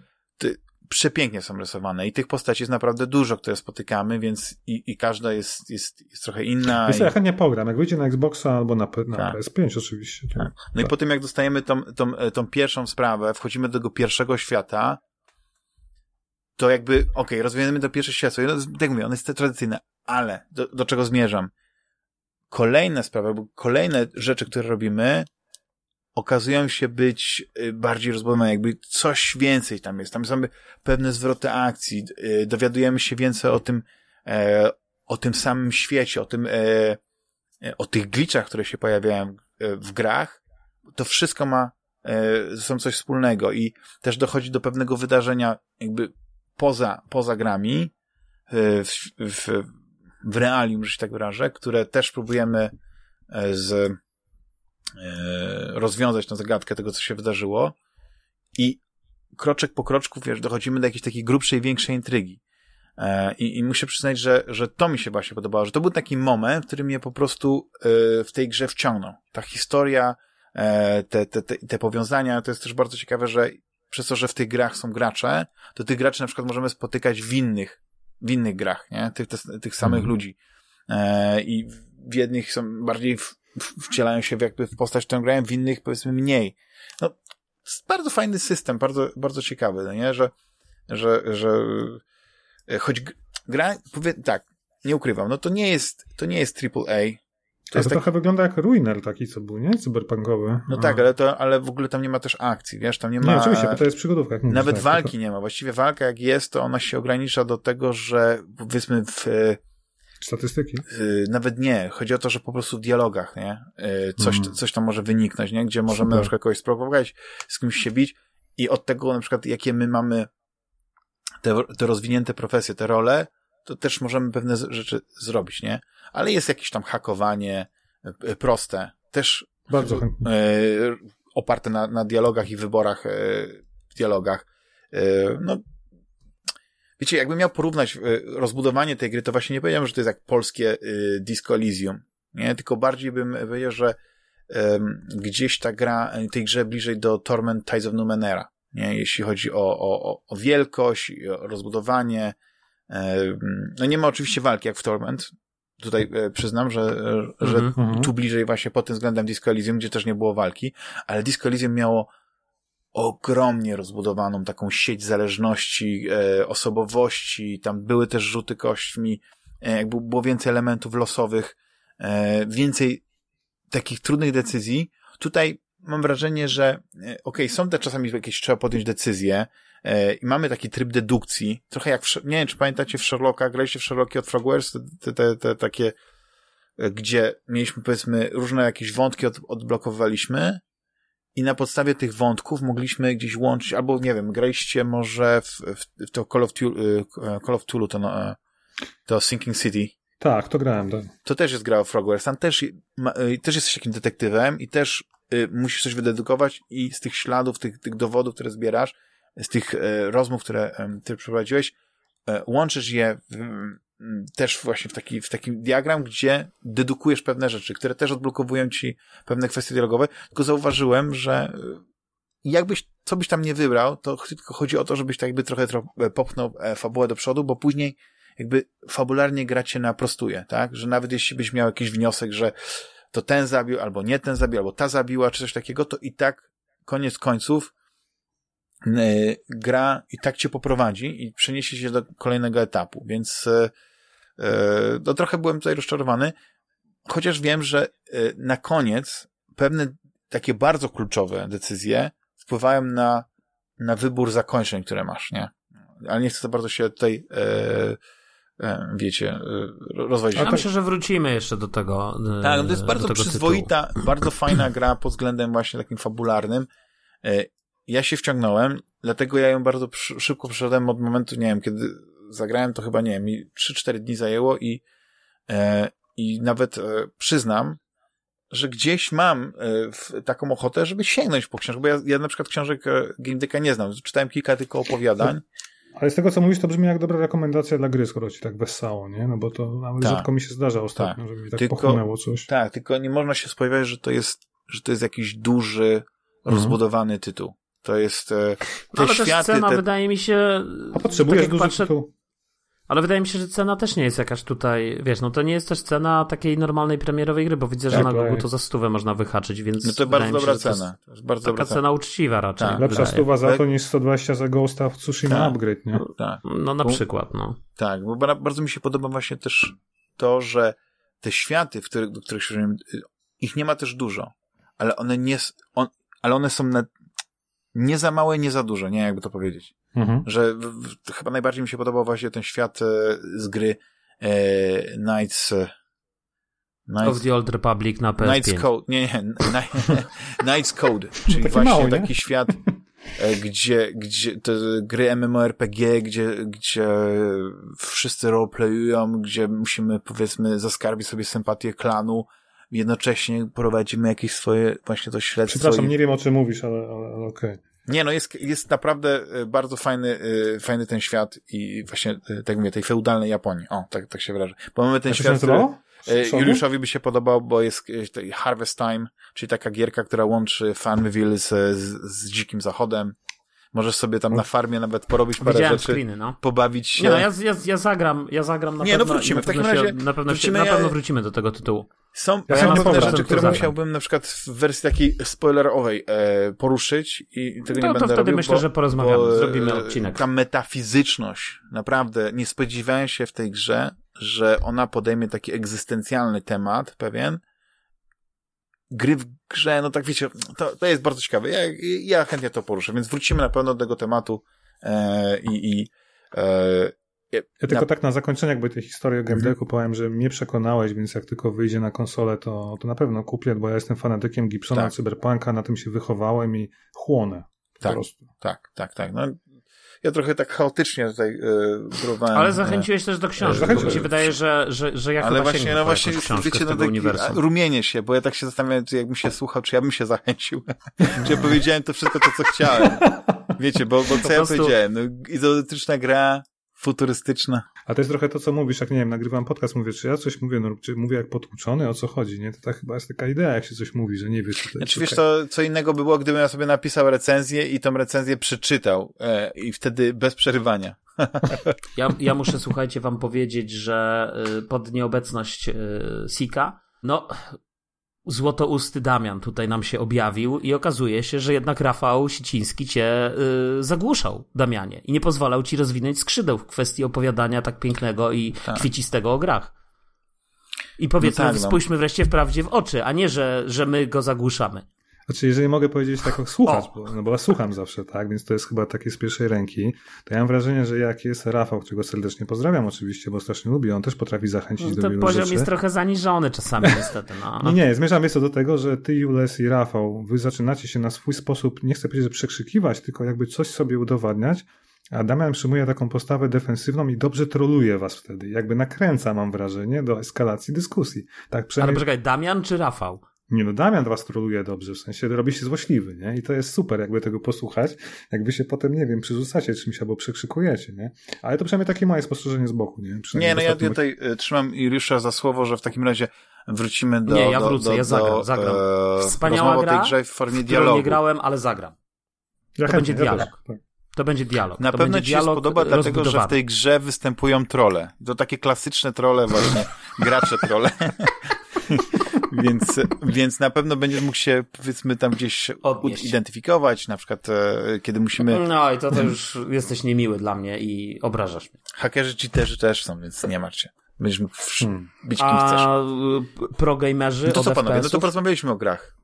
przepięknie są rysowane i tych postaci jest naprawdę dużo, które spotykamy, więc i, i każda jest, jest, jest trochę inna. Wiesz, i... ja chętnie pogram, jak wyjdzie na Xboxa albo na, na tak. PS5 oczywiście. Tak. No tak. i po tym jak dostajemy tą, tą, tą pierwszą sprawę, wchodzimy do tego pierwszego świata, to jakby, okej, okay, rozwijamy to pierwsze światło, tak mówię, ono jest tradycyjne, ale do, do czego zmierzam? Kolejne sprawy, bo kolejne rzeczy, które robimy, okazują się być y, bardziej rozbudowane, jakby coś więcej tam jest. Tam są pewne zwroty akcji, y, dowiadujemy się więcej o tym, e, o tym samym świecie, o tym, e, e, o tych glitchach, które się pojawiają w grach. To wszystko ma ze sobą coś wspólnego i też dochodzi do pewnego wydarzenia jakby poza, poza grami, w, w, w realium, że się tak wyrażę, które też próbujemy z, rozwiązać tę zagadkę tego, co się wydarzyło i kroczek po kroczku, wiesz, dochodzimy do jakiejś takiej grubszej, większej intrygi. I, I muszę przyznać, że, że to mi się właśnie podobało, że to był taki moment, który mnie po prostu w tej grze wciągnął. Ta historia, te, te, te, te powiązania, to jest też bardzo ciekawe, że przez to, że w tych grach są gracze, to tych graczy na przykład możemy spotykać w innych, w innych grach, nie? Tych, te, tych samych mm. ludzi. E, I w jednych są bardziej w, wcielają się w jakby w postać, którą grają, w innych powiedzmy mniej. No, bardzo fajny system, bardzo, bardzo ciekawy, no nie? Że, że, że e, choć gra, powie, tak, nie ukrywam, no to nie jest, to nie jest AAA, to, to trochę wygląda jak Ruiner taki, co był, nie? Cyberpunkowy. No tak, ale, to, ale w ogóle tam nie ma też akcji, wiesz, tam nie ma... Nie, oczywiście, bo to jest przygodówka. Nawet tak, walki to... nie ma. Właściwie walka jak jest, to ona się ogranicza do tego, że powiedzmy w... Statystyki? E, nawet nie. Chodzi o to, że po prostu w dialogach, nie? E, coś, mm. coś tam może wyniknąć, nie? Gdzie możemy Super. na przykład kogoś sprowokować, z kimś się bić i od tego na przykład, jakie my mamy te, te rozwinięte profesje, te role, to też możemy pewne rzeczy zrobić, nie? Ale jest jakieś tam hakowanie e, proste, też bardzo e, oparte na, na dialogach i wyborach w dialogach. No, wiecie, jakbym miał porównać e, rozbudowanie tej gry, to właśnie nie powiedziałem, że to jest jak polskie e, Disco Elysium, nie? Tylko bardziej bym powiedział, że gdzieś ta gra, tej grze bliżej do Torment Tides of Numenera, nie? Jeśli chodzi o, o, o wielkość, o rozbudowanie, no nie ma oczywiście walki jak w Torment. Tutaj e, przyznam, że, że mm -hmm. tu bliżej właśnie pod tym względem Disco Elysium, gdzie też nie było walki, ale Disco Elysium miało ogromnie rozbudowaną taką sieć zależności, e, osobowości, tam były też rzuty kośćmi, e, jakby było więcej elementów losowych, e, więcej takich trudnych decyzji. Tutaj mam wrażenie, że e, okej, okay, są te czasami jakieś trzeba podjąć decyzje, E, I mamy taki tryb dedukcji, trochę jak, w, nie wiem, czy pamiętacie w Sherlocka, graliście w Sherlocki od Frogwares, te, te, te takie, e, gdzie mieliśmy powiedzmy różne jakieś wątki od, odblokowywaliśmy i na podstawie tych wątków mogliśmy gdzieś łączyć, albo nie wiem, graliście może w, w, w to Call of, Tulu, e, Call of Tulu, to, no, to Sinking City. Tak, to grałem, tak. To też jest gra o Frogwares, tam też, ma, też jesteś takim detektywem i też y, musisz coś wydedukować i z tych śladów, tych, tych dowodów, które zbierasz, z tych e, rozmów, które ty przeprowadziłeś, e, łączysz je w, też właśnie w taki, w taki diagram, gdzie dedukujesz pewne rzeczy, które też odblokowują ci pewne kwestie dialogowe, tylko zauważyłem, że e, jakbyś, co byś tam nie wybrał, to tylko chodzi o to, żebyś tak jakby trochę popchnął fabułę do przodu, bo później jakby fabularnie gra cię naprostuje, tak? Że nawet jeśli byś miał jakiś wniosek, że to ten zabił, albo nie ten zabił, albo ta zabiła, czy coś takiego, to i tak koniec końców E, gra i tak cię poprowadzi i przeniesie się do kolejnego etapu, więc e, no, trochę byłem tutaj rozczarowany, chociaż wiem, że na koniec pewne takie bardzo kluczowe decyzje wpływają na, na wybór zakończeń, które masz, nie? Ale nie chcę za bardzo się tutaj e, e, wiecie, e, rozwodzić. Ja myślę, że wrócimy jeszcze do tego. Tak, no to jest bardzo przyzwoita, tytułu. bardzo fajna gra pod względem właśnie takim fabularnym ja się wciągnąłem, dlatego ja ją bardzo szybko przeszedłem od momentu, nie wiem, kiedy zagrałem, to chyba, nie wiem, mi 3-4 dni zajęło i, e, i nawet e, przyznam, że gdzieś mam e, taką ochotę, żeby sięgnąć po książkę, bo ja, ja na przykład książek e, Game nie znam, czytałem kilka tylko opowiadań. Ale z tego, co mówisz, to brzmi jak dobra rekomendacja dla gry, skoro ci tak wessało, nie? No bo to nawet tak. rzadko mi się zdarza ostatnio, tak. żeby mi tak tylko, pochłonęło coś. Tak, tylko nie można się spodziewać, że to jest, że to jest jakiś duży, mhm. rozbudowany tytuł. To jest e, te Ale światy... też cena te... wydaje mi się... A potrzebujesz tak duży patrzę... Ale wydaje mi się, że cena też nie jest jakaś tutaj, wiesz, no to nie jest też cena takiej normalnej premierowej gry, bo widzę, że tak, na Google to za stówę można wyhaczyć, więc... No to bardzo dobra się, cena. To jest bardzo taka dobra cena uczciwa raczej. Tak, Lepsza stuwa za to niż 120 za Ghosta w Tsushima tak, Upgrade, nie? Tak. No na bo, przykład, no. Tak, bo bardzo mi się podoba właśnie też to, że te światy, w których, do których się ich nie ma też dużo, ale one nie, on, ale one są na, nie za małe, nie za duże, nie jakby to powiedzieć. Mhm. Że w, w, chyba najbardziej mi się podobał właśnie ten świat e, z gry e, Knights, e, Knights of the Old Republic na PS5. Knights Code, nie, nie, (laughs) (laughs) Knights Code, czyli taki właśnie mały, taki świat e, gdzie, gdzie te gry MMORPG, gdzie, gdzie wszyscy roleplayują, gdzie musimy, powiedzmy, zaskarbić sobie sympatię klanu, jednocześnie prowadzimy jakieś swoje, właśnie to śledztwo. Przepraszam, i... nie wiem o czym mówisz, ale, ale, ale okej. Okay. Nie, no jest, jest naprawdę e, bardzo fajny, e, fajny ten świat i właśnie, e, tak mówię, tej feudalnej Japonii. O, tak, tak się wyrażę. Bo mamy ten świat, który Juliuszowi by się podobał, bo jest Harvest Time, czyli taka gierka, która łączy Farmville z, z, z Dzikim Zachodem. Możesz sobie tam na farmie nawet porobić parę Widziałem rzeczy, screeny, no. pobawić się. Nie, no, ja, ja, ja zagram, ja zagram na Nie, pewno. no wrócimy, na w takim razie na pewno, wrócimy, się, na ja- pewno wrócimy do tego tytułu. Są, Ja są pewne rzeczy, to które musiałbym na przykład w wersji takiej spoilerowej e, poruszyć i tego To- nie to będę wtedy robił, myślę, bo, że porozmawiamy, bo, e, zrobimy odcinek. Ta metafizyczność, naprawdę, nie spodziewałem się w tej grze, że ona podejmie taki egzystencjalny temat pewien, gry w grze, no tak wiecie, to, to jest bardzo ciekawe. Ja, ja chętnie to poruszę, więc wrócimy na pewno do tego tematu e, i, i e, Ja tylko na- tak na zakończenie jakby tej historii o Game Mhm. Decku powiem, że mnie przekonałeś, więc jak tylko wyjdzie na konsolę, to, to na pewno kupię, bo ja jestem fanatykiem Gibsona, Tak. Cyberpunka, na tym się wychowałem i chłonę. Po Tak. prostu. tak, tak, tak. No, ja trochę tak chaotycznie tutaj próbowałem. Ale e, zachęciłeś też do książki, bo Zachęciłem. mi się wydaje, że, że, że ja Ale chyba właśnie, no po właśnie, wiecie, no a, rumienię się, bo ja tak się zastanawiam, czy jakbym się słuchał, czy ja bym się (laughs) zachęcił. czy ja powiedziałem to wszystko to, co chciałem. Wiecie, bo, bo co ja prostu- powiedziałem? No, izometryczna gra, futurystyczna. A to jest trochę to, co mówisz, jak nie wiem, nagrywam podcast, mówię, czy ja coś mówię, no, czy mówię jak potłuczony, o co chodzi, nie? To tak chyba jest taka idea, jak się coś mówi, że nie wiesz, co to jest. Znaczy, wiesz, to co innego by było, gdybym ja sobie napisał recenzję i tą recenzję przeczytał e, i wtedy bez przerywania. (laughs) Ja, ja muszę, słuchajcie, wam powiedzieć, że y, pod nieobecność y, Sika, no, złotousty Damian tutaj nam się objawił i okazuje się, że jednak Rafał Siciński cię y, zagłuszał, Damianie, i nie pozwalał ci rozwinąć skrzydeł w kwestii opowiadania tak pięknego i Tak. kwiecistego o grach. I powiedzmy, No tak, no. spójrzmy wreszcie wprawdzie w oczy, a nie, że, że my go zagłuszamy. Znaczy, jeżeli mogę powiedzieć tak, o, słuchać, O. bo, no bo ja słucham zawsze, tak, więc to jest chyba takie z pierwszej ręki, to ja mam wrażenie, że jak jest Rafał, którego serdecznie pozdrawiam oczywiście, bo strasznie lubię, on też potrafi zachęcić do No, To wielu poziom rzeczy. jest trochę zaniżony czasami niestety. No. (laughs) Nie, nie, zmierzam jest to do tego, że ty, Jules i Rafał, wy zaczynacie się na swój sposób, nie chcę powiedzieć, że przekrzykiwać, tylko jakby coś sobie udowadniać, a Damian przyjmuje taką postawę defensywną i dobrze troluje was wtedy. Jakby nakręca, mam wrażenie, do eskalacji dyskusji. Tak Ale przynajmniej... poczekaj, Damian czy Rafał? Nie no, Damian was troluje dobrze, w sensie robi się złośliwy, nie? I to jest super, jakby tego posłuchać, jakby się potem, nie wiem, przerzucacie czymś albo przekrzykujecie, nie? Ale to przynajmniej takie moje spostrzeżenie z boku, nie? Nie, no ja ostatnim- tutaj e, trzymam Juliusza za słowo, że w takim razie wrócimy do. Nie, ja do, wrócę, do, ja zagram, do, zagram. E, Wspaniała o tej gra, grze w formie w dialogu. nie grałem, ale zagram. Ja to chętnie, będzie ja dialog. też, tak. To będzie dialog. Na to pewno ci się spodoba, dlatego że w tej grze występują trole. To takie klasyczne trole właśnie, gracze trole. (laughs) więc, więc na pewno będziesz mógł się, powiedzmy, tam gdzieś Odnieść. identyfikować, na przykład e, kiedy musimy... No i to, to już (clears throat) jesteś niemiły dla mnie i obrażasz mnie. Hakerzy, cheaterzy też są, więc nie martw się. Będziesz mógł Hmm. być kim chcesz. A progamerzy No to co panowie, no to porozmawialiśmy o grach.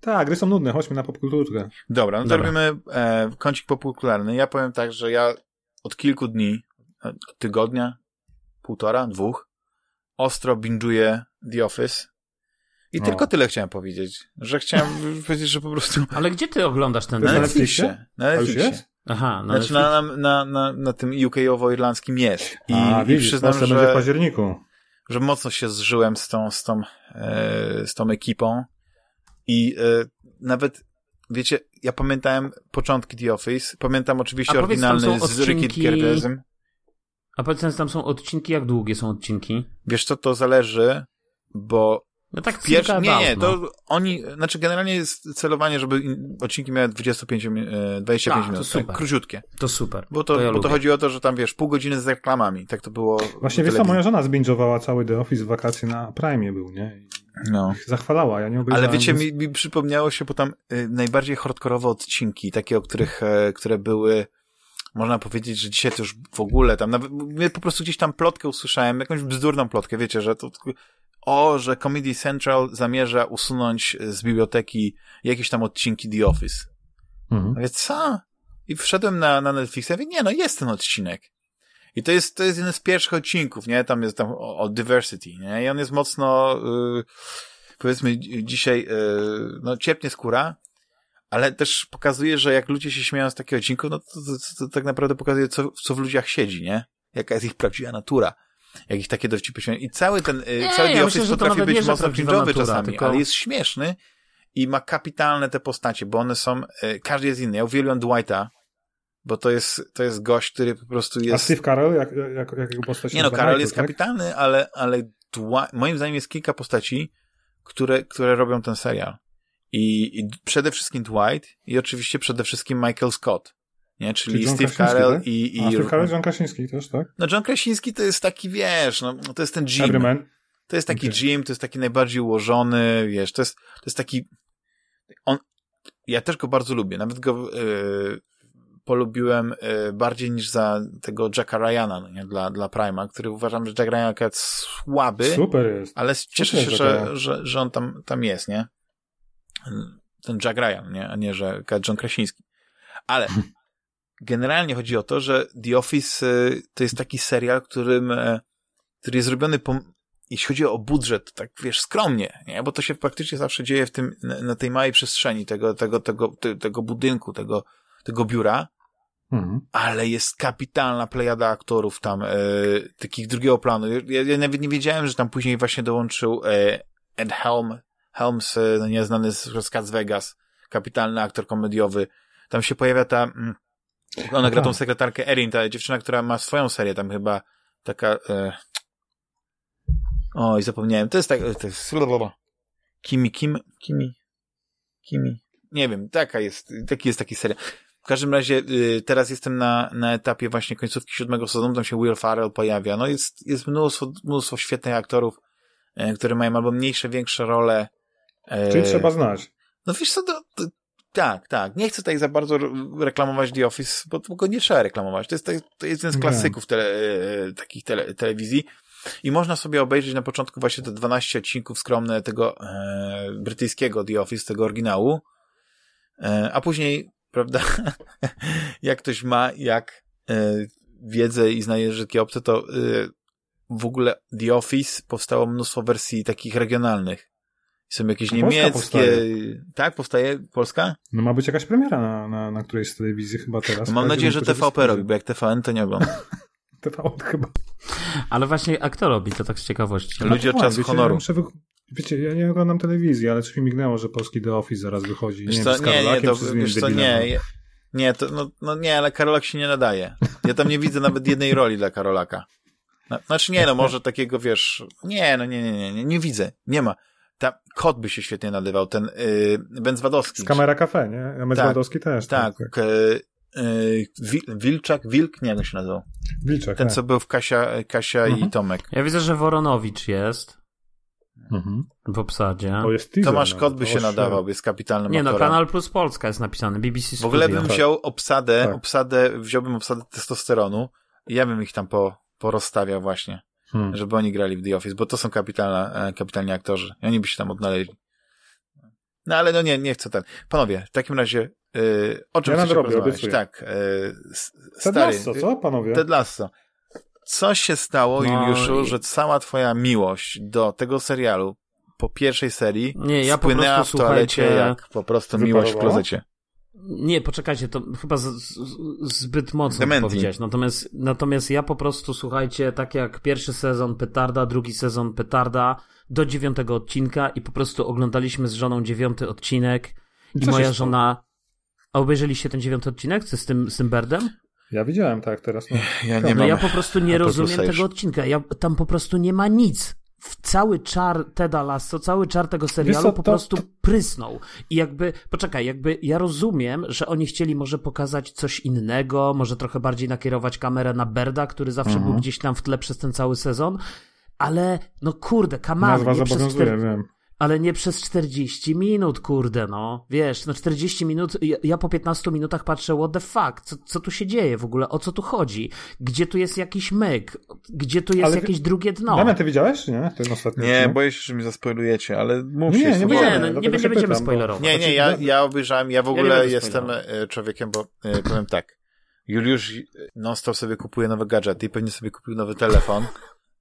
Tak, gry są nudne, chodźmy na popkulturę. Dobra, no to Dobra. robimy e, kącik popularny. Ja powiem tak, że ja od kilku dni, tygodnia, półtora, dwóch, ostro binge'uję The Office. I O. tylko tyle chciałem powiedzieć, że chciałem (laughs) powiedzieć, że po prostu (laughs) Ale gdzie ty oglądasz ten na Na Netflixie. Na Netflixie. Aha, no Znaczy na, na, na, na, na tym UK-owo-irlandzkim jest. I, A, i widzisz, przyznam, to będzie w że, październiku. że mocno się zżyłem z tą, z tą, e, z tą ekipą. I e, nawet, wiecie, ja pamiętałem początki The Office. Pamiętam oczywiście A powiedz, oryginalny są z Ricky Gervaisem. A powiedz, tam są odcinki, jak długie są odcinki? Wiesz co, to zależy, bo No tak pierwszy, nie, nie, about, no. to oni, znaczy generalnie jest celowanie, żeby in- odcinki miały 25, mi- e, 25 A, to minut, super. tak, króciutkie. To super. Bo to, to ja bo to chodzi o to, że tam wiesz, pół godziny z reklamami, tak to było. Właśnie wiesz moja żona zbingowała cały The Office w wakacje na Prime był, nie? I No. zachwalała, ja nie obejrzałem. Ale wiecie, mi, mi przypomniało się potem y, najbardziej hardkorowe odcinki, takie, o których, e, które były, można powiedzieć, że dzisiaj to już w ogóle tam, nawet, po prostu gdzieś tam plotkę usłyszałem, jakąś bzdurną plotkę, wiecie, że to, o, że Comedy Central zamierza usunąć z biblioteki jakieś tam odcinki The Office. Mhm. Mówię, co? I wszedłem na, na Netflixa i mówię, nie, no jest ten odcinek. I to jest, to jest jeden z pierwszych odcinków, nie? Tam jest tam o, o diversity, nie? I on jest mocno, y, powiedzmy, dzi- dzisiaj, y, no, ciepnie skóra, ale też pokazuje, że jak ludzie się śmieją z takiego odcinku, no to, to, to, to tak naprawdę pokazuje, co, co w ludziach siedzi, nie? Jaka jest ich prawdziwa natura. Jak ich takie dowcipy śmieją. I cały ten, y, Nie, cały ja The Office potrafi być mocno cringe'owy czasami, tylko- ale jest śmieszny i ma kapitalne te postacie, bo one są, y, każdy jest inny. Ja uwielbiam Dwighta, bo to jest, to jest gość, który po prostu A jest... Steve Carell, jak, jak, jak jego postać Nie no, Michael, jest tak? kapitalny, ale, ale Dwa- moim zdaniem jest kilka postaci, które, które robią ten serial. I, I przede wszystkim Dwight i oczywiście przede wszystkim Michael Scott. Nie? Czyli, Czyli Steve Carell tak? i, i... A Steve Carell, John Krasiński też, tak? No John Krasiński to jest taki, wiesz, no, to jest ten Jim. Everyman. To jest taki Okej. Jim, to jest taki najbardziej ułożony, wiesz, to jest, to jest taki... On... Ja też go bardzo lubię, nawet go yy, polubiłem yy, bardziej niż za tego Jacka Ryana, no nie? Dla, dla Prima, który uważam, że Jack Ryan akurat słaby, Super jest. ale cieszę Super, się, że że, że, on tam, tam jest, nie? Ten Jack Ryan, nie? A nie, że John Krasiński. Ale (laughs) generalnie chodzi o to, że The Office y, to jest taki serial, którym, e, który jest zrobiony po, jeśli chodzi o budżet, tak wiesz, skromnie, nie? Bo to się praktycznie zawsze dzieje w tym, na, tej małej przestrzeni tego, tego, tego, te- tego budynku, tego, tego biura, Mhm. ale jest kapitalna plejada aktorów tam, e, takich drugiego planu. Ja, ja nawet nie wiedziałem, że tam później właśnie dołączył e, Ed Helm, Helms, e, no nieznany z, z Vegas, kapitalny aktor komediowy. Tam się pojawia ta, mm, ona gra tą sekretarkę Erin, ta dziewczyna, która ma swoją serię tam chyba, taka, e, oj, zapomniałem, to jest tak, to jest, Kimi, Kim, Kimi, Kimi, nie wiem, taka jest, taki jest taki serial. W każdym razie y, teraz jestem na, na etapie właśnie końcówki siódmego sezonu, tam się Will Farrell pojawia. No jest, jest mnóstwo, mnóstwo świetnych aktorów, e, które mają albo mniejsze, większe role. E, Czyli trzeba znać. No wiesz co, to, to, tak, tak. Nie chcę tutaj za bardzo re- reklamować The Office, bo, bo go nie trzeba reklamować. To jest, to jest jeden z klasyków tele, e, takich tele, telewizji. I można sobie obejrzeć na początku właśnie te 12 odcinków skromne tego e, brytyjskiego The Office, tego oryginału. E, a później, prawda, (laughs) jak ktoś ma, jak e, wiedzę i zna języki obce, to e, w ogóle The Office powstało mnóstwo wersji takich regionalnych. Są jakieś Polska niemieckie. powstaje. Tak, powstaje Polska? No ma być jakaś premiera na, na, na którejś z telewizji chyba teraz. No mam nadzieję, że TVP robi, bo jak TVN to nie oglądam. (laughs) TVP chyba. Ale właśnie, a kto robi to tak z ciekawości? Ludzie od No, czasu wiecie, honoru. Ja wy... Wiecie, ja nie oglądam telewizji, ale coś mi mignęło, że polski The Office zaraz wychodzi. Wiesz nie co, nie, nie, to, czy z innym wiesz co, nie, nie, to, no, no nie, ale Karolak się nie nadaje. Ja tam nie widzę nawet jednej roli dla Karolaka. No, Znaczy nie, no może takiego, wiesz, nie, no nie, nie, nie, nie, nie widzę, nie ma. Ta, kot by się świetnie nadawał, ten yy, Będzwadowski. Z Kamera Cafe, nie? A Medzwadowski też. Tak, tak. tak. Yy, Wil- Wilczak, Wilk, nie jak się nazywał. Wilczek, Ten, tak. co był w Kasia, Kasia i Mhm. Tomek. Ja widzę, że Woronowicz jest Mhm. w obsadzie. O, jest teaser Tomasz. Kot by się nadawał, jest kapitalnym Nie no, aktorem. Kanal Plus Polska jest napisany, BBC W ogóle Studio. bym wziął obsadę, Tak. obsadę, wziąłbym obsadę testosteronu i ja bym ich tam po, porozstawiał właśnie, Hmm. żeby oni grali w The Office, bo to są kapitalne, e, kapitalni aktorzy i oni by się tam odnaleźli. No ale no nie, nie chcę ten. Panowie, w takim razie, yy, o czym Ja chcecie obiecuję. Tak, yy, Ted stary, Lasso, co, panowie? Ted Lasso. Co się stało, No Juliuszu, i- że cała twoja miłość do tego serialu po pierwszej serii Nie, ja po spłynęła prostu, w toalecie jak po prostu miłość w klozecie? Nie, poczekajcie, to chyba z, z, zbyt mocno Dementi. powiedziałeś. Natomiast, natomiast ja po prostu, słuchajcie, tak jak pierwszy sezon petarda, drugi sezon petarda, do dziewiątego odcinka i po prostu oglądaliśmy z żoną dziewiąty odcinek i Co moja żona... A obejrzeliście ten dziewiąty odcinek z tym, z tym Birdem? Ja widziałem, tak, teraz. No. Ja nie No mam. ja po prostu nie rozumiem tego odcinka. Ja, tam po prostu nie ma nic. W cały czar Teda Lasso, cały czar tego serialu po prostu prysnął. I jakby, poczekaj, jakby ja rozumiem, że oni chcieli może pokazać coś innego, może trochę bardziej nakierować kamerę na Berda, który zawsze Mhm. był gdzieś tam w tle przez ten cały sezon, ale no kurde, nie przez zobowiązuje, czter- wiem. Ale nie przez 40 minut, kurde, no. Wiesz, no 40 minut, ja, ja po 15 minutach patrzę, what the fuck, co, co tu się dzieje w ogóle, o co tu chodzi? Gdzie tu jest jakiś myk? Gdzie tu jest Ale- jakieś drugie dno? Damian, ty widziałeś, nie? Ten ostatni Nie, odcinek? boję się, że mi zaspoilujecie, ale mówcie. Nie, nie jest będziemy, wolne. nie, no, nie, nie się będziemy pytam, spoilerować. Nie, nie, Znaczy, ja, no- ja obejrzałem, ja w nie ogóle będę jestem e, człowiekiem, bo e, powiem tak, Juliusz non-stop sobie kupuje nowe gadżety i pewnie sobie kupił nowy telefon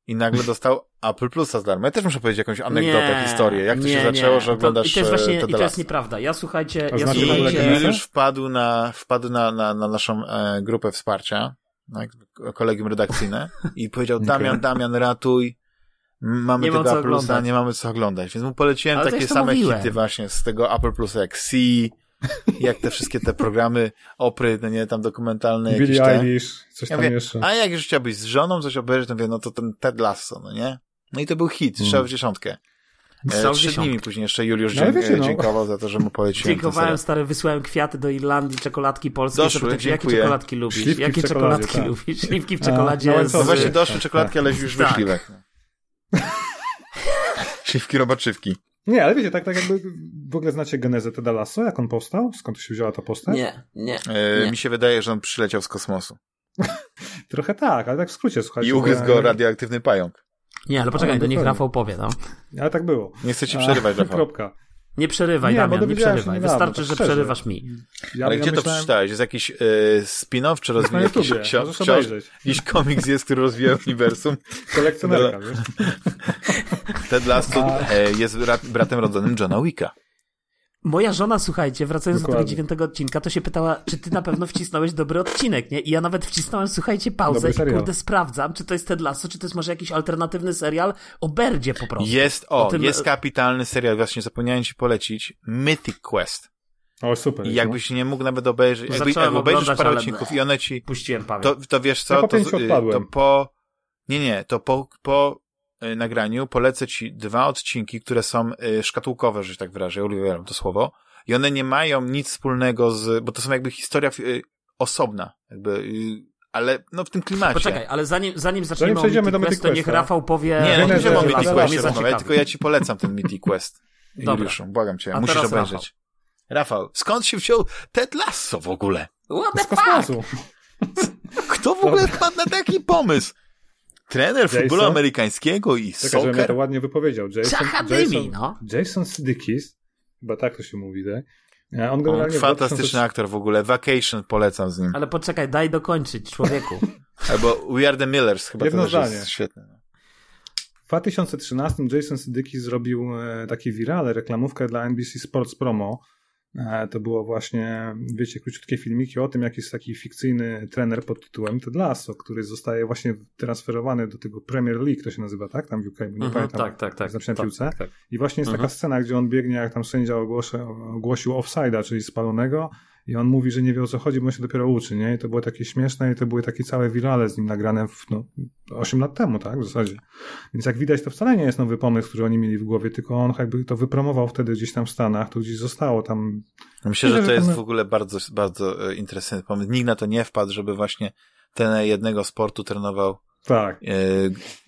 i nagle (laughs) dostał Apple Plusa za darmo. Ja też muszę powiedzieć jakąś anegdotę, Nie, historię. Jak to nie, się zaczęło, nie. że oglądasz to, i to jest właśnie, e, I Ted to jest nieprawda. Ja słuchajcie, A ja I ogóle słuchajcie... Już wpadł na, wpadł na, na, na naszą e, grupę wsparcia, tak, kolegium redakcyjne i powiedział. Damian, Damian, ratuj, mamy Nie tego Apple Plusa, nie mamy co oglądać. Więc mu poleciłem Ale to takie to same mówiłem. hity właśnie z tego Apple Plusa, jak C, jak te wszystkie te programy, opry, no nie, tam dokumentalne jakieś Billie te. Eilish, coś Ja tam mówię, jeszcze. A jak już chciałbyś z żoną coś obejrzeć, to mówię, no to ten Ted Lasso, no nie? No i to był hit, Mm. strzał w dziesiątkę. Strzał E, trzy dni mi później jeszcze Juliusz No wiecie, no. dziękował za to, że mu poleciłem Dziękowałem, stary, wysłałem kwiaty do Irlandii, czekoladki polskie. Doszły, zapytać, jakie czekoladki lubisz? Śliwki w jakie czekoladzie, czekoladki tak. lubisz? Śliwki w A, czekoladzie no z... łańcuchy. No właśnie doszły tak, czekoladki, ale już Tak. wyszli. Tak. Śliwki robaczywki. Nie, ale wiecie, tak, tak jakby w ogóle znacie genezę Teda Lasso, jak on powstał? Skąd się wzięła ta postać? Nie, nie, E, nie. mi się wydaje, że on przyleciał z kosmosu. (laughs) Trochę tak, ale tak w skrócie, słuchajcie. I ugryzł go radioaktywny pająk. Nie, ale poczekaj, to niech dokładnie. Rafał powie, no. Ale tak było. Nie chcę ci A, przerywać, Rafał. Kropka. Nie przerywaj, Nie, Damian, nie przerywaj. niedawno, Wystarczy, tak że szczerze. przerywasz mi. Ja, Ale ja gdzie to myślałem- przeczytałeś? Jest jakiś e, spin-off, czy rozwija jakiś książ- możesz książ- jakiś komiks jest, który rozwija uniwersum? Kolekcjonerka, wiesz? Ted Lasso A. e, jest brat, bratem rodzonym Johna Wicka. Moja żona, słuchajcie, wracając do tego Dokładnie. dziewiątego odcinka, to się pytała, czy ty na pewno wcisnąłeś dobry odcinek, nie? I ja nawet wcisnąłem, słuchajcie, pauzę Dobry i serial. kurde sprawdzam, czy to jest Ted Lasso, czy to jest może jakiś alternatywny serial o Berdzie po prostu. Jest, o, O tym- jest kapitalny serial, właśnie zapomniałem ci polecić, Mythic Quest. O, super. I jest, jakbyś nie mógł nawet obejrzeć, jakby, Zacząłem jak obejrzysz parę ale- odcinków i one ci, Puściłem pamięć. to, to wiesz co, Ja po to, y, to po, nie, nie, to po, po nagraniu polecę ci dwa odcinki, które są y, szkatułkowe, że się tak wyrażę, ja uwielbiam to słowo, i one nie mają nic wspólnego z, bo to są jakby historia y, osobna, jakby, ale no w tym klimacie. Poczekaj, ale zanim, zanim zaczniemy przejdziemy o do Mythic Quest, to niech. Rafał powie... Nie, no nie będziemy o Mythic Questie rozmawiać, tylko ja ci polecam ten Mythic Quest. Juliuszu, błagam cię, A musisz obejrzeć. Rafał, skąd się wziął Ted Lasso w ogóle? What the fuck? Kto w ogóle wpadł na taki pomysł? Trener futbolu Jason? amerykańskiego i Czekaj, żebym ja to soccer? ładnie wypowiedział. Jason, Jason, no. Jason Sudeikis, chyba tak to się mówi, tak? E, On On, generalnie fantastyczny 2000 aktor w ogóle. Vacation polecam z nim. Ale poczekaj, daj dokończyć, człowieku. (laughs) Albo We Are the Millers chyba Jedno to też zdanie. jest świetne. W 2013 Jason Sudeikis zrobił e, taki viral, reklamówkę dla NBC Sports Promo. E, To było właśnie, wiecie, króciutkie filmiki o tym, jak jest taki fikcyjny trener pod tytułem Ted Lasso, który zostaje właśnie transferowany do tego Premier League, to się nazywa, tak? Tam w UK, nie Mhm, pamiętam. tak, tak, tak. Znaczy na tak, piłce. tak. I właśnie jest Mhm. taka scena, gdzie on biegnie, jak tam sędzia ogłoszy, ogłosił offside'a, czyli spalonego i on mówi, że nie wie o co chodzi, bo on się dopiero uczy, nie? I to było takie śmieszne i to były takie całe wirale z nim nagrane w, no, 8 lat temu, tak? W zasadzie. Więc jak widać, to wcale nie jest nowy pomysł, który oni mieli w głowie, tylko on jakby to wypromował wtedy gdzieś tam w Stanach, to gdzieś zostało tam. Myślę, że to jest w ogóle bardzo, bardzo e, interesujący pomysł. Nikt na to nie wpadł, żeby właśnie ten jednego sportu trenował Tak. e,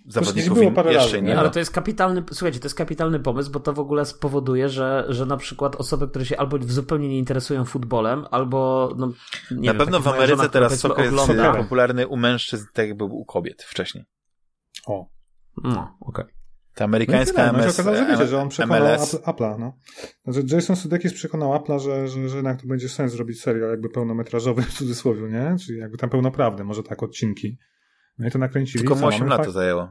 zawodników parę jeszcze razy, nie? Ale to jest kapitalny, słuchajcie, to jest kapitalny pomysł, bo to w ogóle spowoduje, że, że na przykład osoby, które się albo zupełnie nie interesują futbolem, albo no, nie Na wiem, pewno w Ameryce żona, teraz soccer jest ogląda. Popularny u mężczyzn, tak jak był u kobiet wcześniej. O. No, okej. Ta No amerykańska tyle. No się MS, okazało, że wiecie, że on przekonał Apple'a, no. Znaczy Jason Sudeikis przekonał Apple'a, że, że, że jednak to będzie sens zrobić serial jakby pełnometrażowy w cudzysłowie, nie? Czyli jakby tam pełnoprawny, może tak odcinki. No i to nakręcili. Tylko mu 8 mamy lat to zajęło.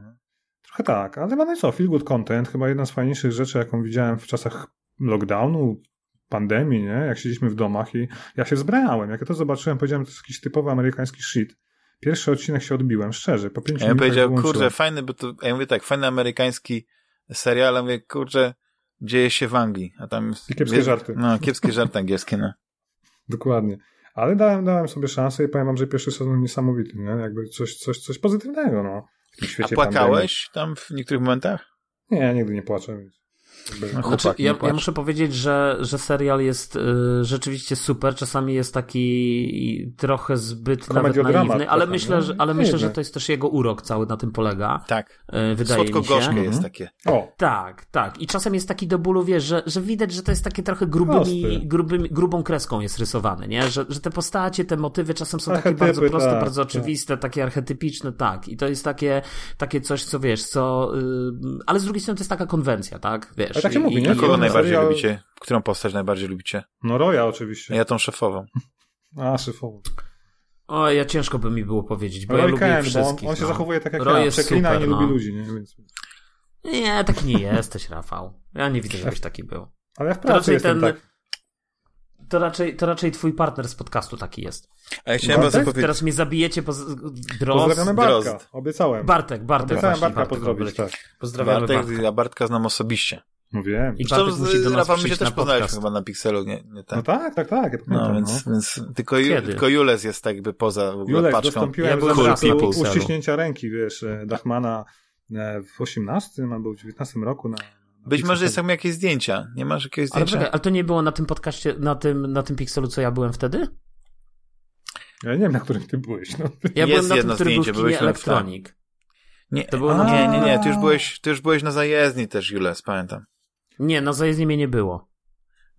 Trochę tak, ale mamy co, feel good content, chyba jedna z fajniejszych rzeczy, jaką widziałem w czasach lockdownu, pandemii, nie? Jak siedzieliśmy w domach i ja się zbrałem. Jak ja to zobaczyłem, powiedziałem, to jest jakiś typowy amerykański shit. Pierwszy odcinek się odbiłem, szczerze, po pięciu Ja bym minutach powiedział, wyłączyłem. kurczę, fajny, bo to, ja mówię tak, fajny amerykański serial, a mówię, kurczę, dzieje się w Anglii, a tam... I kiepskie żarty. No, kiepskie żarty angielskie, no. (laughs) Dokładnie. Ale dałem, dałem sobie szansę i powiem wam, że pierwszy sezon niesamowity, nie? Jakby coś, coś, coś pozytywnego, no. W tym A świecie płakałeś tam w niektórych momentach? pandemii. Nie, nigdy nie płaczę. Więc Znaczy, chłopaki, nie ja, ja muszę powiedzieć, że, że serial jest y, rzeczywiście super. Czasami jest taki trochę zbyt nawet naiwny, ale trochę, myślę, że, ale myślę, że to jest też jego urok cały na tym polega. Tak. Y, wydaje mi się. Słodko-gorzkie jest Mhm. takie. O, Tak, tak. I czasem jest taki do bólu, wiesz, że, że widać, że to jest takie trochę grubymi, grubymi, grubą kreską jest rysowane, nie? Że, że te postacie, te motywy czasem są takie Archetypy, bardzo proste, tak, bardzo tak. oczywiste, takie archetypiczne, tak. I to jest takie, takie coś, co wiesz, co... Yy, ale z drugiej strony to jest taka konwencja, tak? Wiesz. Ale tak się I- mówi, nie? Kogo najbardziej serial- lubicie? Którą postać najbardziej lubicie? no Roya A oczywiście. ja tą szefową. A, szyfowo. O, ja ciężko by mi było powiedzieć, bo Roy ja lubię Kent, bo wszystkich. on, on się no. zachowuje tak jak Roy ja, jest przeklina super, i nie lubi no. ludzi, nie? Więc... Nie, taki nie jesteś, Rafał. Ja nie widzę, żebyś taki był. Ale ja w To pracy raczej jestem ten... tak. To raczej, to raczej twój partner z podcastu taki jest. A ja chciałem Bartek? was zapowiedzieć. Teraz mnie zabijecie po... Dros... Pozdrawiamy Bartka, Drozd. obiecałem. Bartek, Bartek Obiecałem właśnie. Bartka Bartek pozdrowić, tak. Pozdrawiamy Bartek, Bartka. ja Bartka znam osobiście. No wiem. I Bartek musi do z nas my się też na poznaliśmy chyba na Pixelu, nie, nie tak. No tak, tak, tak, ja No, pamiętam, więc, no. więc tylko, Ju, tylko Jules jest tak jakby poza w ogóle Julek, paczką. dostąpiłem Ja byłem czasów Pixelu. uściśnięcia ręki, wiesz, e, Dachmana e, w 18 albo w 19 roku na... Być może jest Pixelu. tam jakieś zdjęcia. Nie masz jakiegoś Ale zdjęcia? czekaj, ale to nie było na tym podcaście, na tym, na tym Pixelu, co ja byłem wtedy? Ja nie wiem, na którym ty byłeś. No. Ja Jest byłem na tym, jedno który był w zdjęcie, kinie byłeś na Electronic. Nie, To było na- nie, nie, nie, ty już byłeś, ty już byłeś na zajezdni też, Jules, pamiętam. Nie, na zajezdni mnie nie było.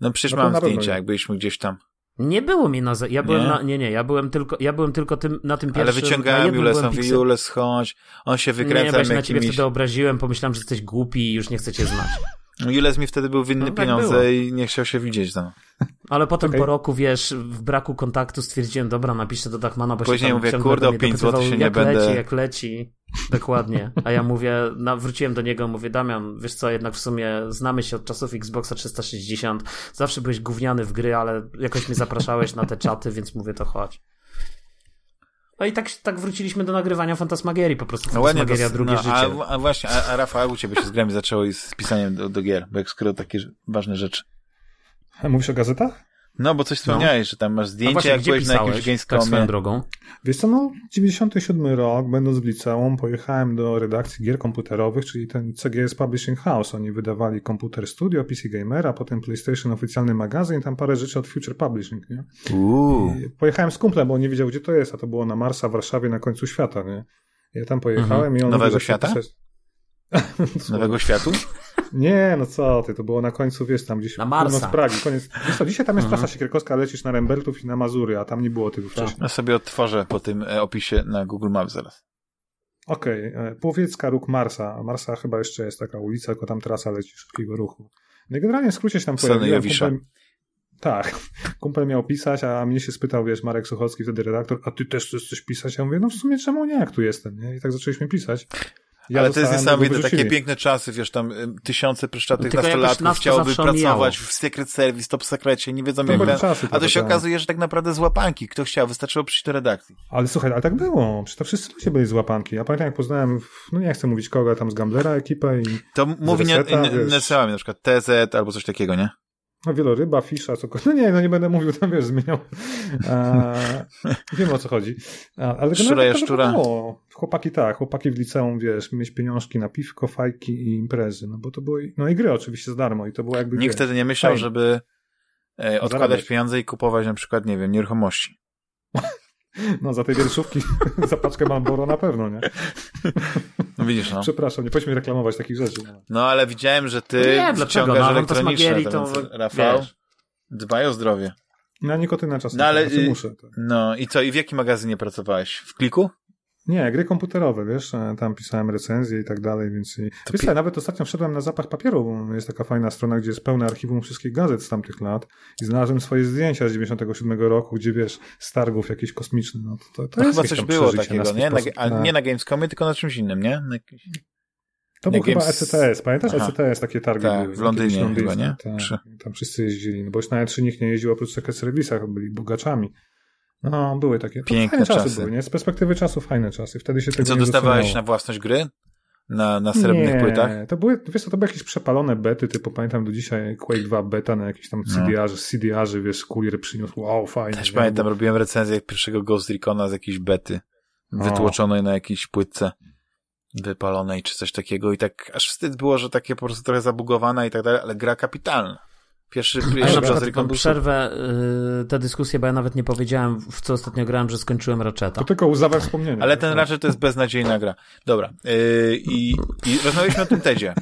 No przecież No mam zdjęcia, nie. jak byliśmy gdzieś tam. Nie było mnie na za... Ja byłem Nie? na... Nie, nie, ja byłem tylko, ja byłem tylko tym, na tym Ale pierwszym... na wyciągałem mówię, Pixel- Jules, chodź. On się Nie, wykręca bo ja się na ciebie jakimiś... wtedy obraziłem, pomyślałem, że jesteś głupi i już nie chcę cię znać. Jules mi wtedy był winny No tak pieniądze było. i nie chciał się widzieć tam. Ale potem Okej. po roku, wiesz, w braku kontaktu stwierdziłem, dobra, napiszę do Dachmana, bo Później się tam mówię, kurde, o mnie pięć dopytywał, złotych się nie jak będę- leci, jak leci. Dokładnie. A ja mówię, na, wróciłem do niego, mówię, Damian, wiesz co, jednak w sumie znamy się od czasów Xboxa 360, zawsze byłeś gówniany w gry, ale jakoś mnie zapraszałeś na te czaty, więc mówię, to chodź. No i tak, tak wróciliśmy do nagrywania Fantasmagierii, po prostu No Fantasmagieria, to, drugie no, życie. a, a właśnie, a, a Rafał, u ciebie się z grami zaczęło i z pisaniem do, do gier? Bo jak skoro takie ważne rzeczy. Mówisz o gazetach? No, bo coś wspomniałeś, że tam masz A zdjęcie, właśnie, jak byłeś na jakimś Tak swoją Gamescomie. drogą. Wiesz co, no 97 rok, będąc w liceum, pojechałem do redakcji gier komputerowych, czyli ten CGS Publishing House. Oni wydawali Computer Studio, PC Gamera, potem PlayStation oficjalny magazyn, tam parę rzeczy od Future Publishing, nie? Pojechałem z kumplem, bo on nie wiedział, gdzie to jest, a to było na Marsa w Warszawie na końcu świata, nie? Ja tam pojechałem i on... Nowego mówi, świata? pisać- (laughs) Nowego światu? Nie, no co ty, to było na końcu, wiesz, tam gdzieś Na Marsa. północ Pragi. Koniec. Wiesz co, dzisiaj tam jest Mhm. trasa Siekierkowska, lecisz na Rembertów i na Mazury, a tam nie było tego wcześniej. Ja sobie odtworzę po tym e, opisie na Google Maps zaraz. Okej, okay. Półwiecka, róg Marsa. Marsa chyba jeszcze jest taka ulica, tylko tam trasa leci szybkiego ruchu. No i generalnie w skrócie się tam pojawiłem. Kumpel... Tak, kumpel miał pisać, a mnie się spytał, wiesz, Marek Suchocki, wtedy redaktor, a ty też chcesz coś pisać? Ja mówię, no w sumie czemu nie, jak tu jestem, nie? I tak zaczęliśmy pisać. Ja Ale to jest niesamowite, takie piękne czasy, wiesz, tam y, tysiące pryszczatych Tylko nastolatków nas to chciałoby pracować w Secret Service, top sekrecie, nie wiedzą To jak ten... czasy A to się tak. okazuje, że tak naprawdę z łapanki. Kto chciał, wystarczyło przyjść do redakcji. Ale słuchaj, ale tak było. Przecież to wszyscy ludzie byli z łapanki. Ja pamiętam, jak poznałem, no nie chcę mówić kogo, tam z Gamblera ekipę i To mówi nie, reseta, nie, na przykład TZ albo coś takiego, nie? No wieloryba, fisza, co No nie, no nie będę mówił, tam wiesz, zmieniał. Wiem o co chodzi. A, ale Szczura jest szczura. było. Chłopaki tak, chłopaki w liceum, wiesz, mieć pieniążki na piwko, fajki i imprezy. No bo to były, no i gry oczywiście za darmo i to było jakby, Nikt wtedy nie myślał, fajnie. żeby e, odkładać Zarabiać. pieniądze i kupować na przykład, nie wiem, nieruchomości. (laughs) No za tej wierszówki, (laughs) za paczkę Malboro na pewno, nie? No widzisz, no. Przepraszam, nie powinniśmy reklamować takich rzeczy. No. No ale widziałem, że ty Nie, dlaczego? wciągasz No, elektroniczne, Fantasmagierii to więc, Rafał, wiesz. dbaj o zdrowie. Na nikotynę czasem, No, ale, muszę. Tak. No i co, i w jakim magazynie pracowałeś? W Kliku? Nie, gry komputerowe, wiesz, e, tam pisałem recenzje i tak dalej, więc... i- To Wiesz nawet ostatnio wszedłem na zapach papieru, bo jest taka fajna strona, gdzie jest pełne archiwum wszystkich gazet z tamtych lat i znalazłem swoje zdjęcia z 97 roku, gdzie wiesz, z targów jakieś kosmiczne, no to, to, to No chyba coś było takiego, nie? Na, sposób. a Na- nie na Gamescomie, tylko na czymś innym, nie? Na jakiś... To na był chyba Games- ECTS, pamiętasz Aha. ECTS, takie targi Tak, były. w Londynie londyńskie, chyba, nie? Tak, tam wszyscy jeździli, no bo już na E3 nikt nie jeździł oprócz Service'ach, byli bogaczami. No, były takie. Piękne fajne czasy, czasy. były, nie? Z perspektywy czasu fajne czasy. Wtedy się tego Co, nie dostawałeś doceniało. na własność gry? Na, na srebrnych nie, płytach? to były, wiesz co, to były jakieś przepalone bety, typu pamiętam do dzisiaj Quake 2 beta na jakichś tam No. CDR-ze, CDR-ze, wiesz, kurier przyniósł, wow, fajnie. Też nie? pamiętam, Bo- robiłem recenzję pierwszego Ghost Recona z jakiejś bety. O. Wytłoczonej na jakiejś płytce wypalonej czy coś takiego i tak aż wstyd było, że takie po prostu trochę zabugowana i tak dalej, ale gra kapitalna. Pierwszy, ja pierwszy wam był przerwę y, tę dyskusję, bo ja nawet nie powiedziałem, w co ostatnio grałem, że skończyłem Ratcheta. To tylko łzawe wspomnienie. Ale ten No. raczej to jest beznadziejna gra. Dobra. Yy, i, I rozmawialiśmy o tym TEDzie.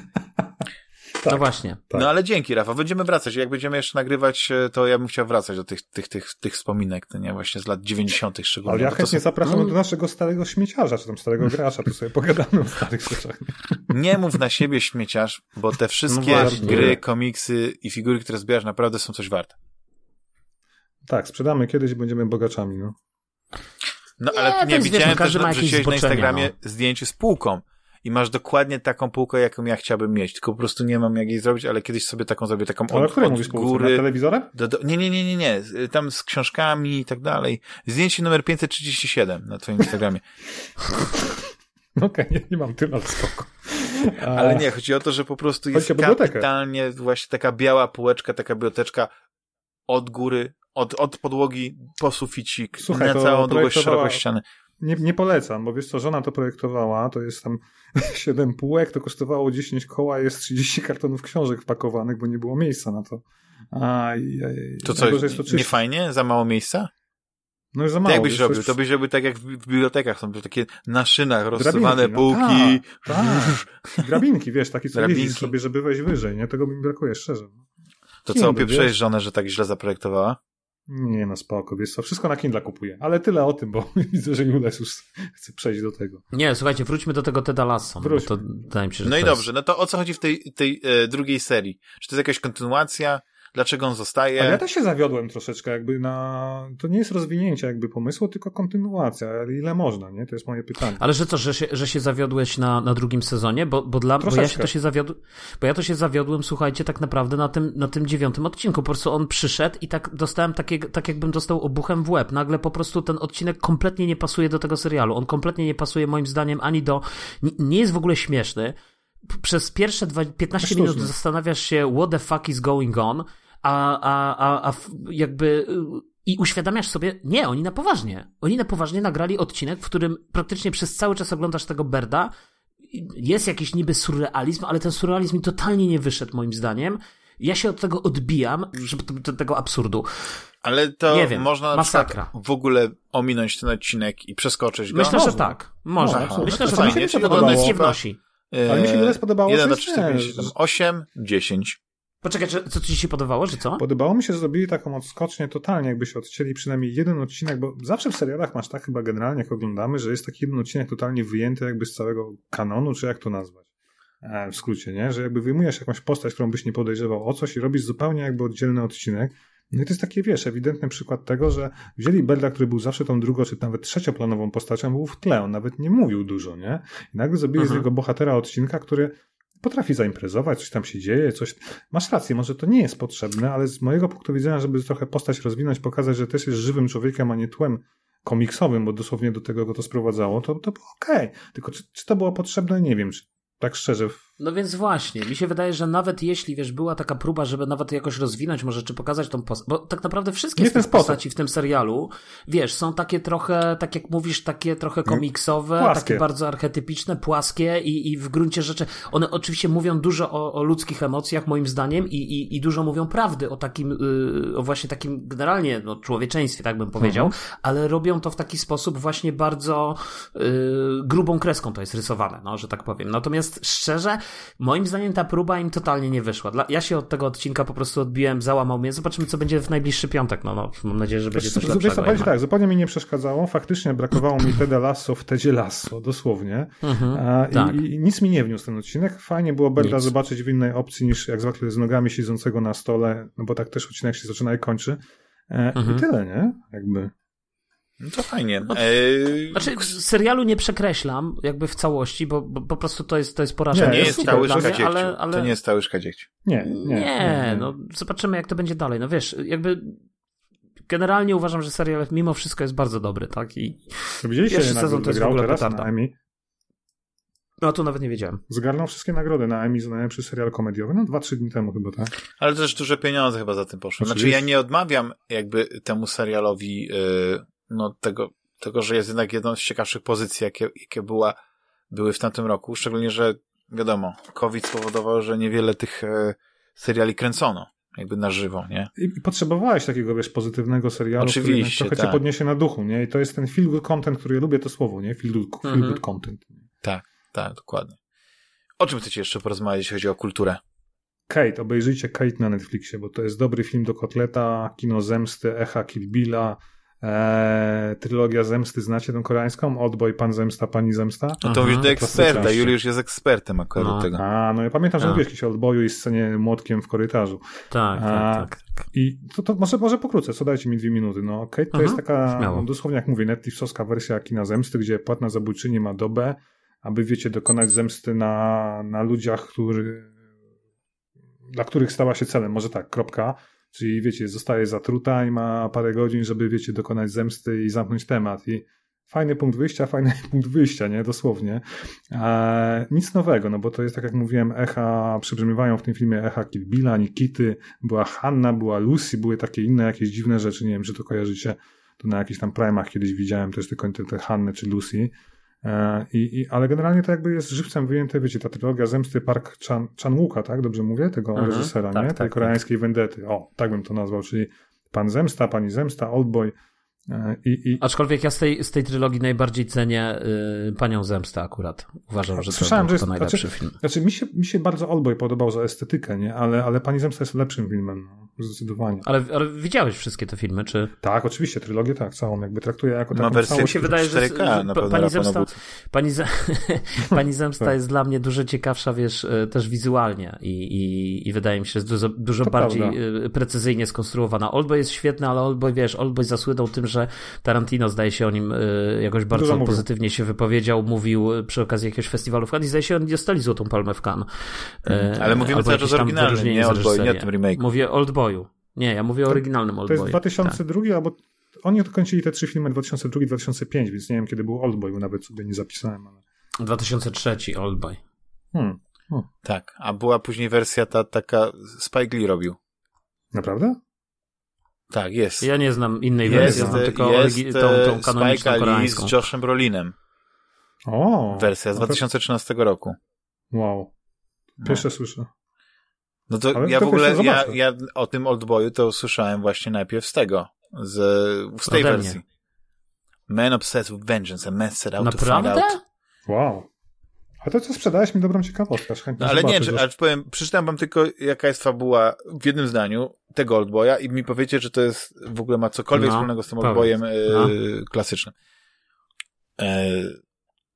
No właśnie. Tak. No ale dzięki, Rafa. Będziemy wracać. Jak będziemy jeszcze nagrywać, e, to ja bym chciał wracać do tych, tych, tych, tych wspominek, to nie właśnie z lat 90. szczególnie. Ale ja chętnie są- zapraszam No. do naszego starego śmieciarza, czy tam starego gracza, tu sobie pogadamy o starych rzeczach. Nie mów na siebie śmieciarz, bo te wszystkie No gry, komiksy i figury, które zbierasz, naprawdę są coś warte. Tak, sprzedamy kiedyś i będziemy bogaczami, no. No ale Nie, nie, widziałem no, też, że na Instagramie zdjęcie z półką. I masz dokładnie taką półkę, jaką ja chciałbym mieć, tylko po prostu nie mam jak jej zrobić, ale kiedyś sobie taką zrobię, taką Ale od, której od mówisz góry. Na telewizorem? Do, do, nie, nie, nie, nie, nie, tam z książkami i tak dalej. Zdjęcie numer 537 na twoim Instagramie. (laughs) Okej, nie, nie mam tyle, ale spoko. (laughs) Ale nie, chodzi o to, że po prostu jest kapitalnie właśnie taka biała półeczka, taka biblioteczka od góry, od, od podłogi po suficik, Słuchaj, na całą długość, szerokość ściany. Nie, nie polecam, bo wiesz co, żona to projektowała, to jest tam (laughs) 7 półek, to kosztowało 10 koła, jest 30 kartonów książek wpakowanych, bo nie było miejsca na to. A, i, i, To co, jest to nie fajnie? Za mało miejsca? No już za mało. jak byś robił? jest- To byś robił tak jak w bibliotekach, są takie na szynach rozsuwane no półki. Tak, tak. (laughs) Drabinki, wiesz, taki co Drabinki. sobie, żeby wejść wyżej, nie? Tego mi brakuje, szczerze. To Kindle, co, opieprzyłeś żonę, że tak źle zaprojektowała? Nie no, spoko, wiesz co, wszystko na Kindle kupuję. Ale tyle o tym, bo (laughs) widzę, że Jules już chce przejść do tego. Nie, słuchajcie, wróćmy do tego Teda Lasso. To wydaje mi się, że No i dobrze, Jest... no to o co chodzi w tej, tej e, drugiej serii? Czy to jest jakaś kontynuacja? Dlaczego on zostaje? Ale ja też się zawiodłem troszeczkę jakby na... To nie jest rozwinięcie jakby pomysłu, tylko kontynuacja. Ale ile można, nie? To jest moje pytanie. Ale że co, że się, że się zawiodłeś na, na drugim sezonie? Bo, bo, dla, bo ja się to się zawiodłem, bo ja to się zawiodłem, słuchajcie, tak naprawdę na tym, na tym dziewiątym odcinku. Po prostu on przyszedł i tak dostałem takie, tak jakbym dostał obuchem w łeb. Nagle po prostu ten odcinek kompletnie nie pasuje do tego serialu. On kompletnie nie pasuje moim zdaniem ani do, nie, nie jest w ogóle śmieszny. Przez pierwsze dwa, 15 Sztuczny. minut zastanawiasz się, what the fuck is going on, a, a, a, a jakby y, i uświadamiasz sobie, nie, oni na poważnie. Oni na poważnie nagrali odcinek, w którym praktycznie przez cały czas oglądasz tego Berda. Jest jakiś niby surrealizm, ale ten surrealizm mi totalnie nie wyszedł, moim zdaniem. Ja się od tego odbijam, żeby do, do tego absurdu. Ale to Nie wiem, można na masakra. w ogóle ominąć ten odcinek i przeskoczyć go? Myślę, że można. tak. Można. Myślę, że To tak. fajnie, Mi się czyli to. Nic nie jest wnosi. Ale mi się tyle spodobało, 1 że do 4, nie, 5, 7, że- 8, 10. Poczekaj, co ci się podobało, że co? Podobało mi się, że zrobili taką odskocznię totalnie, jakby się odcięli przynajmniej jeden odcinek, bo zawsze w serialach masz tak chyba generalnie, jak oglądamy, że jest taki jeden odcinek totalnie wyjęty jakby z całego kanonu, czy jak to nazwać? E, w skrócie, nie? Że jakby wyjmujesz jakąś postać, którą byś nie podejrzewał o coś i robisz zupełnie jakby oddzielny odcinek. No i to jest taki, wiesz, ewidentny przykład tego, że wzięli Belda, który był zawsze tą drugą, czy nawet trzecioplanową postacią, był w tle, on nawet nie mówił dużo, nie? I nagle zrobili z Mhm. niego bohatera odcinka, który potrafi zaimprezować, coś tam się dzieje, coś... Masz rację, może to nie jest potrzebne, ale z mojego punktu widzenia, żeby trochę postać rozwinąć, pokazać, że też jest żywym człowiekiem, a nie tłem komiksowym, bo dosłownie do tego go to sprowadzało, to, to było okej. Tylko czy, czy to było potrzebne? Nie wiem, czy tak szczerze. No więc właśnie, mi się wydaje, że nawet jeśli, wiesz, była taka próba, żeby nawet jakoś rozwinąć może, czy pokazać tą postać, bo tak naprawdę wszystkie z tych postaci w tym serialu, wiesz, są takie trochę, tak jak mówisz, takie trochę komiksowe, Płaskie. takie bardzo archetypiczne, płaskie i, i w gruncie rzeczy, one oczywiście mówią dużo o, o ludzkich emocjach, moim zdaniem, i, i, i dużo mówią prawdy o takim, yy, o właśnie takim generalnie, no, człowieczeństwie, tak bym powiedział, ale robią to w taki sposób właśnie bardzo yy, grubą kreską to jest rysowane, no, że tak powiem. Natomiast szczerze, moim zdaniem ta próba im totalnie nie wyszła. Dla, ja się od tego odcinka po prostu odbiłem, załamał mnie. Zobaczymy, co będzie w najbliższy piątek. No, no mam nadzieję, że będzie coś Wiesz co, lepszego. jednak. tak, zupełnie mi nie przeszkadzało. Faktycznie brakowało mi Teda Lasso w Tedzie Lasso, dosłownie. Mhm, A, tak. i, I nic mi nie wniósł ten odcinek. Fajnie było Berda Nic. zobaczyć w innej opcji niż jak zwykle z nogami siedzącego na stole, no bo tak też odcinek się zaczyna i kończy. E, Mhm. I tyle, nie? Jakby. No to fajnie. Eee, Znaczy, serialu nie przekreślam jakby w całości, bo, bo po prostu to jest, to jest porażka. Nie, nie jest cały dziegciu. ale, ale... To nie jest cały łyżka dziegciu. Nie, nie. Nie, no zobaczymy jak to będzie dalej. No wiesz, jakby generalnie uważam, że serial mimo wszystko jest bardzo dobry, tak? I Widzieliście, Pierwszy że sezon to jest w ogóle teraz petarda. na Emmy? no to nawet nie wiedziałem. Zgarnął wszystkie nagrody na Emmy za najlepszy serial komediowy. No, dwa, trzy dni temu chyba, tak? Ale też duże pieniądze chyba za tym poszły. Znaczy ja nie odmawiam jakby temu serialowi yy, no tego, tego, że jest jednak jedną z ciekawszych pozycji, jakie, jakie była, były w tamtym roku. Szczególnie, że wiadomo, COVID spowodował, że niewiele tych e, seriali kręcono jakby na żywo, nie? I, potrzebowałeś takiego, wiesz, pozytywnego serialu, który Oczywiście, trochę tak. cię podniesie na duchu, nie? I to jest ten feel good content, który ja lubię to słowo, nie? Feel good, feel Mhm. good content. Tak, tak, dokładnie. O czym chcecie jeszcze porozmawiać, jeśli chodzi o kulturę? Kate, obejrzyjcie Kate na Netflixie, bo to jest dobry film do kotleta, kino zemsty, echa Kill Billa, Eee, trylogia Zemsty, znacie tą koreańską? Oldboy, Pan Zemsta, Pani Zemsta? No to mówisz do eksperta, Juliusz jest ekspertem akurat no. do tego. A, no ja pamiętam, że A. mówiłeś kiedyś o Oldboyu i scenie młotkiem w korytarzu. Tak, A, tak, tak. I to, to może, może pokrótce, co dajcie mi dwie minuty. No okej, to Mhm, jest taka, śmiało. dosłownie jak mówię, Netflixowska wersja kina zemsty, gdzie płatna zabójczyni ma dobę, aby wiecie, dokonać zemsty na, na ludziach, który, dla których stała się celem. Może tak, kropka. Czyli wiecie, zostaje zatruta i ma parę godzin, żeby wiecie, dokonać zemsty i zamknąć temat. I fajny punkt wyjścia, (laughs) fajny punkt wyjścia, nie? Dosłownie. E, nic nowego, no bo to jest tak jak mówiłem, echa, przybrzmiewają w tym filmie echa Kill Billa, Nikity, była Hanna, była Lucy, były takie inne jakieś dziwne rzeczy, nie wiem, czy to kojarzycie, to na jakichś tam primach kiedyś widziałem też tylko te, te Hanny czy Lucy. E, i, i, ale generalnie to jakby jest żywcem wyjęte, wiecie, ta trylogia Zemsty Park Chan, Chan-wooka, tak? Dobrze mówię? Tego Mhm, reżysera, tak, nie? tak, Tej tak. koreańskiej vendety. O, tak bym to nazwał, czyli Pan Zemsta, Pani Zemsta, Oldboy i, i, Aczkolwiek ja z tej, z tej trylogii najbardziej cenię y, Panią Zemstę akurat. Uważam, że to, Słyszałem, to, że to jest- najlepszy znaczy- film. Znaczy, mi się, mi się bardzo Oldboy podobał za estetykę, nie? Ale, ale Pani Zemsta jest lepszym filmem, no. Zdecydowanie. Ale, ale widziałeś wszystkie te filmy, czy... Tak, oczywiście, trylogię tak, całą jakby traktuję jako Ma taką wersję całość. się wydaje, że- 4K że (laughs) pani Zemsta-. Pani, Z... Pani Zemsta jest dla mnie dużo ciekawsza, wiesz, y, też wizualnie i, i, i wydaje mi się, że jest dużo, dużo To bardziej prawda. y, precyzyjnie skonstruowana. Oldboy jest świetny, ale Oldboy, wiesz, Oldboy zasłynął tym, że Tarantino zdaje się o nim y, jakoś bardzo Dużo mówił. pozytywnie się wypowiedział, mówił y, przy okazji jakiegoś festiwalu w Cannes i zdaje się, oni dostali Złotą Palmę w Cannes. Y, Mhm. Ale mówimy cały czas jakieś o tam oryginalnym, wyróżnienie nie Oldboy, nie o tym remake'u. Mówię Oldboyu. Nie, ja mówię o oryginalnym To Oldboyu. jest 2002 albo oni dokończyli te trzy filmy 2002-2005, więc nie wiem kiedy był Oldboy, bo nawet sobie nie zapisałem, ale... Tak. 2003 Oldboy. Hmm. Tak, a była później wersja ta taka, Spike Lee robił. Naprawdę? Tak, jest. Ja nie znam innej jest wersji, ja znam tylko jest tą, tą e, kanoniczną koreańską. z Joshem Brolinem. O! Wersja z no to- 2013 roku. Wow. No. Pierwsze słyszę. No to Ale ja to w ogóle, ja, ja o tym Oldboyu to usłyszałem właśnie najpierw z tego, z, z tej Ode mnie. wersji. Man obsessed with vengeance, a man set out to find Naprawdę? out. Wow. A to co sprzedałeś mi dobrą ciekawostkę, aż chętnie No, ale nie, zobaczę, czy, ale powiem, przeczytam wam tylko, jaka jest fabuła w jednym zdaniu tego Oldboya i mi powiecie, że to jest, w ogóle ma cokolwiek No, wspólnego z tym. Oldboyem e, No. klasycznym. E,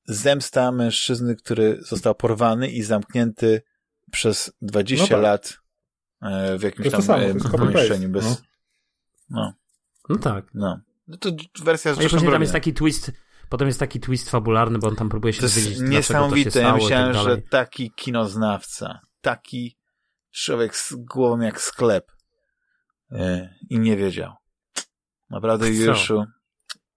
zemsta mężczyzny, który został porwany i zamknięty przez 20 No tak. lat e, w jakimś tam to samo, pomieszczeniu bez... no. No. No tak. no. No to wersja z A i później tam jest taki twist, potem jest taki twist fabularny, bo on tam próbuje się To jest dowiedzieć, dlaczego to się niesamowite. Ja stało i myślałem, tak że taki kinoznawca, taki człowiek z głową jak sklep e, i nie wiedział. Naprawdę, Co? Juliuszu.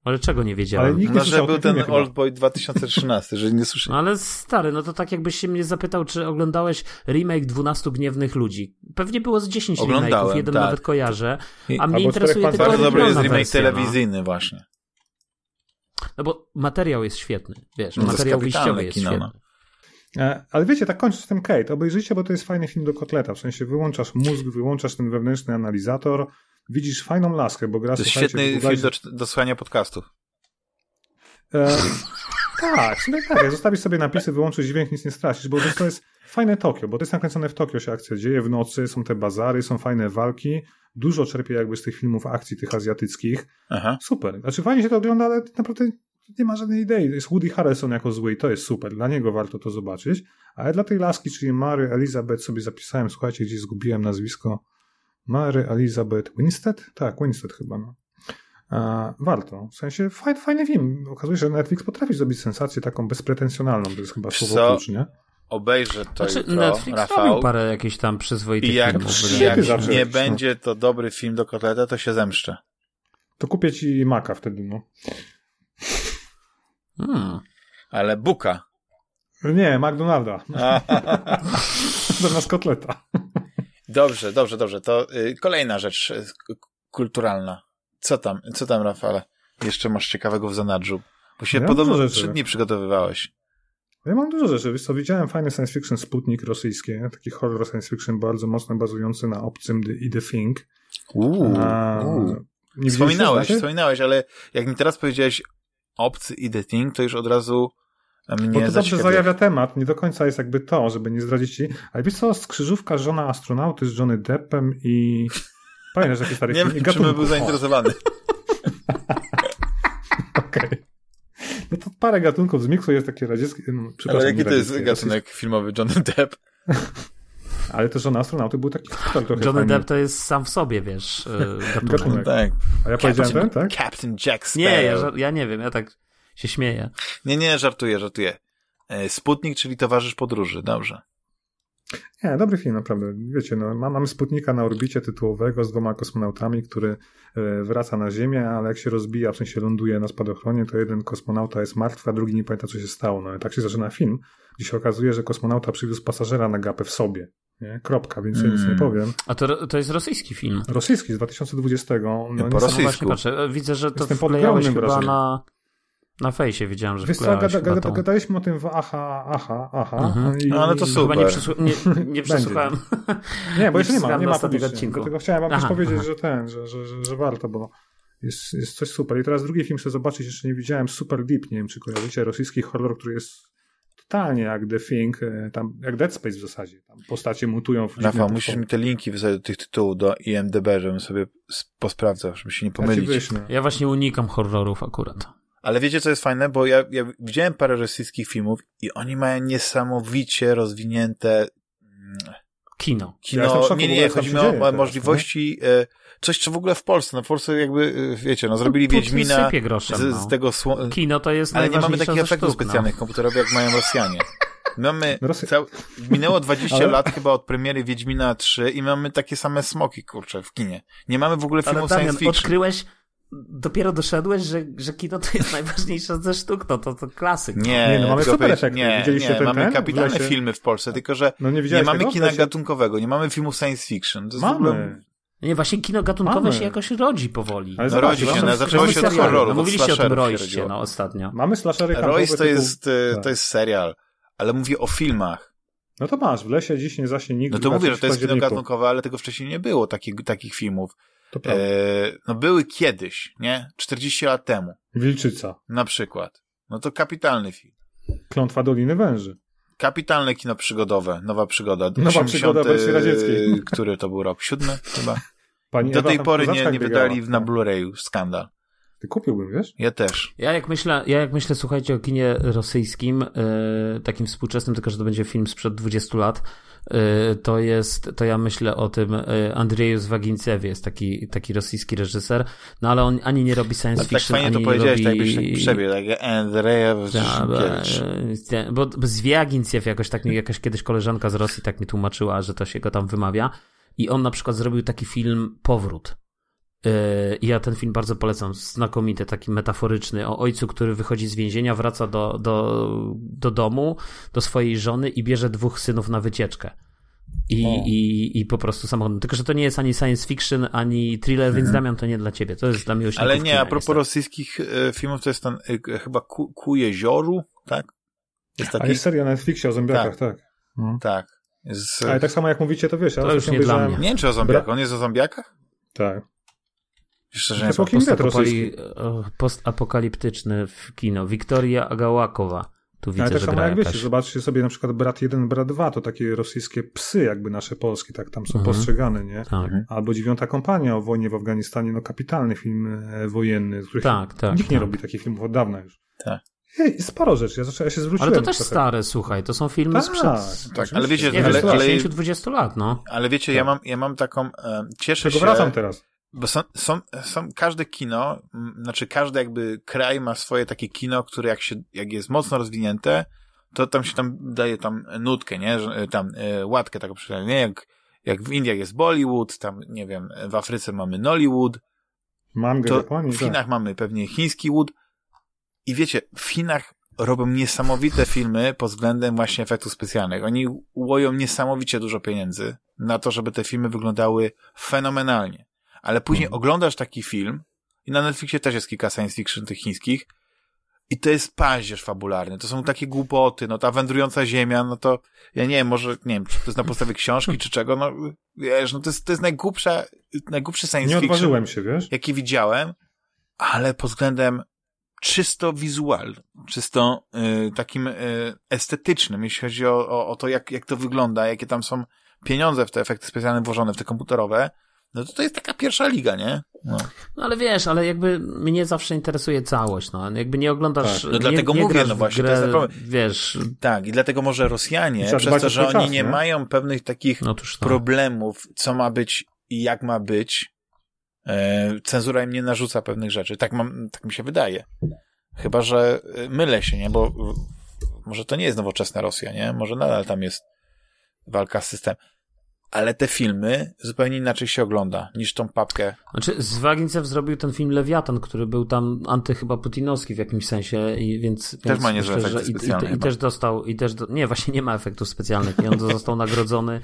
Ale czego nie wiedziałem? Ale nikt nie No, że był ten filmie. Oldboy 2013, że nie słyszałem. No ale stary, no to tak jakbyś się mnie zapytał, czy oglądałeś remake 12 Gniewnych Ludzi. Pewnie było z 10 Oglądałem, remake'ów, jeden tak. nawet kojarzę, I- a mnie interesuje tylko. Bardzo dobry jest remake wersja, telewizyjny właśnie. No. bo materiał jest świetny, wiesz, No materiał wyjściowy jest kino, no. świetny. E, Ale wiecie, tak kończąc z tym Kate, obejrzyjcie, bo to jest fajny film do kotleta. W sensie wyłączasz mózg, wyłączasz ten wewnętrzny analizator, widzisz fajną laskę, bo gra To jest świetny film do, do słuchania podcastów. E, tak, w sumie tak. Zostawisz sobie napisy, wyłączysz dźwięk, nic nie stracisz, bo to jest fajne Tokio, bo to jest nakręcone w Tokio się akcja dzieje w nocy, są te bazary, są fajne walki. Dużo czerpie jakby z tych filmów akcji tych azjatyckich. Aha. Super. Znaczy fajnie się to ogląda, ale naprawdę nie ma żadnej idei. Jest Woody Harrelson jako zły i to jest super. Dla niego warto to zobaczyć. Ale dla tej laski, czyli Mary Elizabeth sobie zapisałem, słuchajcie, gdzieś zgubiłem nazwisko. Mary Elizabeth Winstead? Tak, Winstead chyba, no. Warto. W sensie fajny, fajny film. Okazuje się, że Netflix potrafi zrobić sensację taką bezpretensjonalną. To jest chyba słowo klucz, nie? Obejrzę to Znaczy, jutro, Netflix Rafał. parę jakichś tam przyzwoitych I jak, filmów. Jak nie no. będzie to dobry film do kotleta, to się zemszczę. To kupię ci maka wtedy, no. Hmm. Ale buka. Nie, McDonalda. (laughs) Zamiast kotleta. Dobrze, dobrze, dobrze. To y, kolejna rzecz y, kulturalna. Co tam, co tam, Rafale? Jeszcze masz ciekawego w zanadrzu. Bo się Ja podobno trzy dni przygotowywałeś. Ja mam dużo rzeczy. Wiesz co, widziałem fajny science fiction Sputnik rosyjskie, taki horror science fiction bardzo mocno bazujący na obcym The, i The Thing. Uuu, A, nie Wspominałeś, znaczy? wspominałeś, ale jak mi teraz powiedziałeś obcy i The Thing, to już od razu mnie Bo to dobrze zajawia temat, nie do końca jest jakby to, żeby nie zdradzić ci. Ale wiesz co, skrzyżówka żona astronauty z Johnny Deppem i... Pamiętasz jaki stary Nie film? Wiem, czy bym był zainteresowany. (laughs) Okej. Okay. No to parę gatunków z miksu jest takie radzieckie. No, Ale jaki to jest gatunek filmowy Johnny Depp? (laughs) Ale to żona astronauty był taki trochę Johnny Depp to jest sam w sobie, wiesz, e, (laughs) gatunek. gatunek. Tak. A ja powiedziałem ten, tak? Captain Jack Sparrow. Nie, ja, ja nie wiem, ja tak się śmieję. Nie, nie, żartuję, żartuję. E, Sputnik, czyli towarzysz podróży, dobrze. Nie, dobry film, naprawdę. Wiecie, no, mamy Sputnika na orbicie tytułowego z dwoma kosmonautami, który e, wraca na Ziemię, ale jak się rozbija, w sensie ląduje na spadochronie, to jeden kosmonauta jest martwy, a drugi nie pamięta, co się stało. No i tak się zaczyna film, gdzie się okazuje, że kosmonauta przywiózł pasażera na gapę w sobie. Nie? Kropka, więc mm. ja nic nie powiem. A to, to jest rosyjski film? Rosyjski z 2020. No, po rosyjsku. Patrzę. Widzę, że to wklejałeś chyba na, na fejsie, widziałem, że Wiesz co, gada, gada, gadaliśmy o tym w aha, aha, aha. Mhm. I, no ale to super. Chyba nie, przysłu nie, nie przesłuchałem. nie, bo jeszcze nie ma, nie ma publicznie. Dlatego chciałem wam aha, też powiedzieć, aha. że ten, że, że, że, że warto, bo jest, jest coś super. I teraz drugi film chcę zobaczyć, jeszcze nie widziałem, Super Deep, nie wiem czy kojarzycie, rosyjski horror, który jest totalnie jak The Thing, e, tam, jak Dead Space w zasadzie. Tam postacie mutują w Rafał, musisz mi te linki wysłać do tych tytułów do IMDB, żebym sobie posprawdzał, żeby się nie pomylić. Ja, ja właśnie unikam horrorów akurat. Ale wiecie, co jest fajne? Bo ja, ja widziałem parę rosyjskich filmów i oni mają niesamowicie rozwinięte mm, kino. Kino, ja nie, nie, chodzi mi o teraz, możliwości, nie? E, coś, co w ogóle w Polsce, no w Polsce jakby, e, wiecie, no zrobili no, Wiedźmina groszem, z, z, no. tego sło... Kino to jest Ale nie mamy takich efektów sztuk, specjalnych no. komputerowych, jak mają Rosjanie. Mamy, no (laughs) cał... minęło 20 Ale... lat chyba od premiery Wiedźmina 3 i mamy takie same smoki, kurczę, w kinie. Nie mamy w ogóle filmu science fiction. odkryłeś dopiero doszedłeś, że, że kino to jest (laughs) najważniejsza ze sztuk, no to, to klasyk. Nie, nie no mamy super efekty. Nie, Widzieliście nie, ten, mamy ten? kapitalne filmy w Polsce, tylko że no nie, nie mamy tego? kina gatunkowego, nie mamy filmu science fiction. To mamy. Ogóle... Nie, właśnie kino gatunkowe mamy. się jakoś rodzi powoli. Ale no rodzi się, no, zaczęło się od horroru. No, mówiliście o tym Royście, no ostatnio. Mamy slashery Royce to jest, e, tak. to jest serial, ale mówię o filmach. No to masz, w lesie dziś nie zaśnie nikt. No to mówię, że to jest kino gatunkowe, ale tego wcześniej nie było, takich, takich filmów. E, no były kiedyś, nie? 40 lat temu. Wilczyca. Na przykład. No to kapitalny film. Klątwa Doliny Węży. Kapitalne kino przygodowe, nowa przygoda. Nowa 80, przygoda wersji radzieckiej. (laughs) Który to był rok? Siódmy chyba? Pani Do tej pory nie, nie wydali na Blu-rayu. Skandal. Ty kupiłbym, wiesz? Ja też. Ja jak myślę, ja jak myślę słuchajcie, o kinie rosyjskim, yy, takim współczesnym, tylko że to będzie film sprzed 20 lat, yy, to jest, to ja myślę o tym yy, Andrzeju Zwaginciewie, jest taki, taki rosyjski reżyser, no ale on ani nie robi science fiction, tak fajnie ani to powiedziałeś, robi... tak byś tak przebie, tak Andrzejew tak, bo, bo Zwiaginciew jakoś tak, jakaś kiedyś koleżanka z Rosji tak mi tłumaczyła, że to się go tam wymawia i on na przykład zrobił taki film Powrót ja ten film bardzo polecam. Znakomity, taki metaforyczny o ojcu, który wychodzi z więzienia, wraca do, do, do domu, do swojej żony i bierze dwóch synów na wycieczkę. I, i, i po prostu samochodem. Tylko, że to nie jest ani science fiction, ani thriller, mhm. więc Damian, to nie dla ciebie. To jest dla miłośników Ale nie, a propos niestety. rosyjskich e, filmów, to jest ten e, chyba ku, ku jezioru, tak? Jest taki... A jest seria na Netflixie o zombiakach, tak. Tak. Mhm. tak. Jest... Ale tak samo jak mówicie, to wiesz. To już nie dla mnie. Nie wiem, czy o zombiakach. On jest o zombiakach? Tak. Szczerze nie postapokali... postapokaliptyczny w kino. Wiktoria Agałakowa. Tu widzę, Ale tak samo jak jakaś... wiecie, zobaczcie sobie na przykład Brat 1, Brat 2, to takie rosyjskie psy, jakby nasze polskie, tak tam są mhm. postrzegane, nie? Tak. Mhm. Albo Dziewiąta Kompania o wojnie w Afganistanie, no kapitalny film e, wojenny, który tak, tak, nikt tak. nie robi takich filmów od dawna już. Tak. Ej, sporo rzeczy, ja, ja się zwróciłem. Ale to też trochę. stare, słuchaj, to są filmy tak, sprzed tak, ale wiecie, nie, ale, ale, 10-20 lat, no. Ale wiecie, tak. ja, mam, ja mam taką, e, cieszę Czego się... wracam teraz. Bo są, są, są, każde kino, znaczy każdy jakby kraj ma swoje takie kino, które jak się, jak jest mocno rozwinięte, to tam się tam daje tam nutkę, nie, e, tam e, łatkę taką przynajmniej, nie, jak, jak w Indiach jest Bollywood, tam, nie wiem, w Afryce mamy Nollywood, Mam Japonii, w Chinach tak. mamy pewnie chiński wood i wiecie, w Chinach robią niesamowite filmy pod względem właśnie efektów specjalnych. Oni łoją niesamowicie dużo pieniędzy na to, żeby te filmy wyglądały fenomenalnie ale później hmm. oglądasz taki film i na Netflixie też jest kilka science fiction tych chińskich i to jest paździerz fabularny. To są takie głupoty, no ta wędrująca ziemia, no to ja nie wiem, może, nie wiem, czy to jest na podstawie książki, czy czego, no wiesz, no to jest, to jest najgłupsza, najgłupszy science nie fiction. Nie odważyłem się, wiesz? Jaki widziałem, ale pod względem czysto wizual, czysto y, takim y, estetycznym, jeśli chodzi o, o, o to, jak, jak to wygląda, jakie tam są pieniądze w te efekty specjalne włożone, w te komputerowe, no to to jest taka pierwsza liga, nie? No, no ale wiesz, ale jakby mnie zawsze interesuje całość, no. Jakby nie oglądasz... Tak. No dlatego nie, mówię, no właśnie, grę, to jest problem. Wiesz... Tak, i dlatego może Rosjanie, przez to, że oni czas, nie nie? mają pewnych takich Otóż to. problemów, co ma być i jak ma być, e, cenzura im nie narzuca pewnych rzeczy. Tak, mam, tak mi się wydaje. Chyba, że e, mylę się, nie? Bo może to nie jest nowoczesna Rosja, nie? Może nadal tam jest walka z systemem. Ale te filmy zupełnie inaczej się ogląda niż tą papkę. Znaczy, Zwagincew zrobił ten film Lewiatan, który był tam anty chyba putinowski w jakimś sensie, i więc... Też ma więc niezłe myślę, efekty i, i, i chyba. też dostał, i też, do, nie, właśnie nie ma efektów specjalnych i on został (laughs) nagrodzony.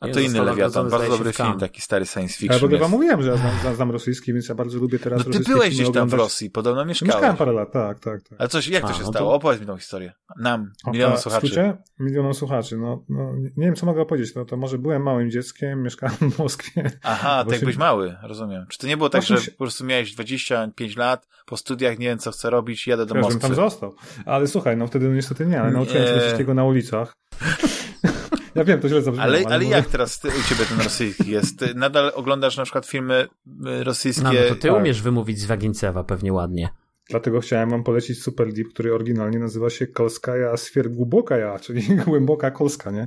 A to inny Lewiatan, bardzo dobry w film, taki stary science Ja w fiction. ogóle wam jest. mówiłem, że ja znam, znam rosyjski, więc ja bardzo lubię teraz No ty rosyjskie byłeś gdzieś tam w oglądać. Rosji, podobno mieszkałeś. Mieszkałem parę lat, tak, tak, tak. Ale coś, jak to A, się no to- stało? Opowiedz mi tą historię. Nam, O, milionom a w słuchaczy. skrócie? Milionom słuchaczy. No, no, nie wiem, co mogę powiedzieć. No, to może byłem małym dzieckiem, mieszkałem w Moskwie. Aha, Bo tak się- byś mały, rozumiem. Czy to nie było tak, że po prostu miałeś 25 lat, po studiach nie wiem, co chcę robić, jadę do Ja bym tam Moskwy. został. Ale słuchaj, no wtedy no niestety nie, ale nauczyłem się rosyjskiego na ulicach. Ja wiem, to źle zabrzmiało. Ale, ale, ale jak teraz ty, u ciebie ten rosyjski jest? Ty nadal oglądasz na przykład filmy y, rosyjskie? No, no to ty tak. umiesz wymówić z Wagincewa pewnie ładnie. Dlatego chciałem wam polecić Super Deep, który oryginalnie nazywa się Kolskaja Sfiergłubokaja, czyli (laughs) głęboka Kolska, nie?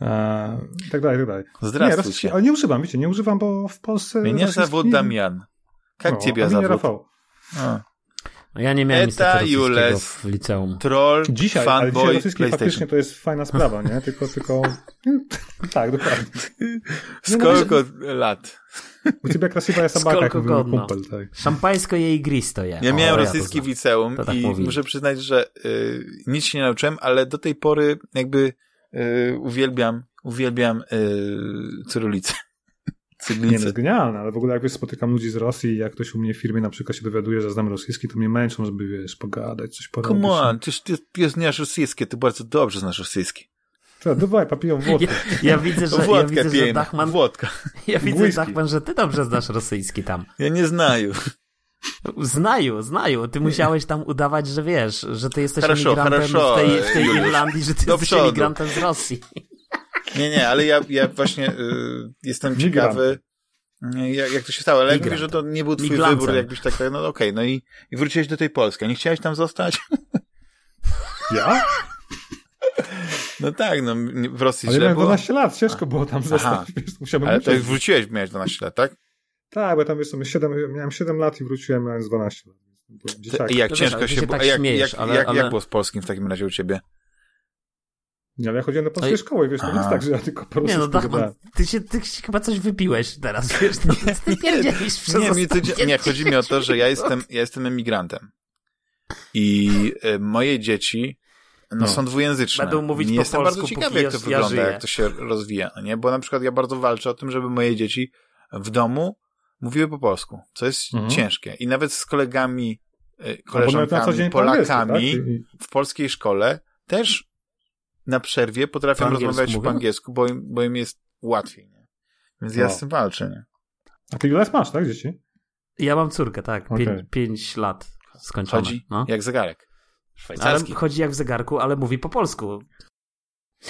E, tak dalej, tak dalej. Zdrastwujcie. Nie, ale nie używam, wiecie, nie używam, bo w Polsce... Mnie zawód Damian. Jak no, ciebie zawód? Rafał. A. No Ja nie miałem nic Eta rosyjskiego Jules. w liceum. Troll, Dzisiaj, ale dzisiaj fanboy, rosyjski faktycznie to jest fajna sprawa, nie? Tylko, tylko... (laughs) tak, dokładnie. Skolko lat? U ciebie krasiwa jest sabaka, jak Skolko mówił kumpel, tak. Szampańsko je igristo je. Ja O, miałem to rosyjski w liceum tak i mówili. muszę przyznać, że y, nic się nie nauczyłem, ale do tej pory jakby y, uwielbiam, uwielbiam y, cyrylicę. Nie, no Cyrylicę. jest genialne, ale w ogóle jak wiesz, spotykam ludzi z Rosji i jak ktoś u mnie w firmie na przykład się dowiaduje, że znam rosyjski, to mnie męczą, żeby, wiesz, pogadać, coś porobić. Come on, ty, ty, ty znasz rosyjskie, ty bardzo dobrze znasz rosyjski. Co, dawaj, papiją włodkę. (laughs) Ja, ja widzę, że, ja Włodkę widzę, że pijemy, Dachman, Włodka. (laughs) ja widzę, Whisky. Dachman, że ty dobrze znasz rosyjski tam. Ja nie znaju. Znaju, znaju. Ty musiałeś tam udawać, że wiesz, że ty jesteś Хорошо, emigrantem хорошо, w tej, w tej Juliusz. Irlandii, że ty Do jesteś przodu. emigrantem z Rosji. Nie, nie, ale ja, ja właśnie y, jestem Migrant. ciekawy, y, jak, jak to się stało, ale jak mówisz, że to nie był twój wybór, jakbyś tak, no okej, no i, i wróciłeś do tej Polski. a Nie chciałeś tam zostać? (laughs) Ja? No tak, no w Rosji Ale źle miałem było. 12 lat, ciężko było tam zostać, (laughs) wiesz, musiałbym Ale to jak wróciłeś, miałeś 12 lat, tak? Tak, bo tam jest 7, miałem 7 lat i wróciłem, mając 12 lat. Ty. I jak No wiesz, ciężko ale ty się się było, tak jak, śmiejesz, jak, ale- jak, ale- jak było z polskim w takim razie u ciebie? Nie, ale ja chodziłem do polskiej Ej. szkoły, wiesz, to nie jest tak, że ja tylko po Nie no, Dachman, gadałem. ty się, ty się chyba coś wypiłeś teraz, (laughs) wiesz, no, ty pierdzielisz przez Nie, mi to, nie, chodzi mi o to, że ja 10 jestem, ja jestem emigrantem. I y, moje dzieci no, No. są dwujęzyczne. Będą mówić I po jestem polsku, bardzo ciekawy, jak to ja- wygląda, żyję. jak to się rozwija, no nie? Bo na przykład ja bardzo walczę o tym, żeby moje dzieci w domu mówiły po polsku, co jest Mhm. ciężkie. I nawet z kolegami, na co koleżankami, angielsku, Polakami tak? W polskiej szkole też na przerwie potrafią Po rozmawiać po angielsku, bo im, bo im jest łatwiej. Nie? Więc ja No. z tym walczę. Nie? A ty ile lat masz, tak, dzieci? Ja mam córkę, tak, Okej. pięć, pięć lat skończone. Chodzi no. jak zegarek. Ale Szwajcarski. chodzi jak w zegarku, ale mówi po polsku.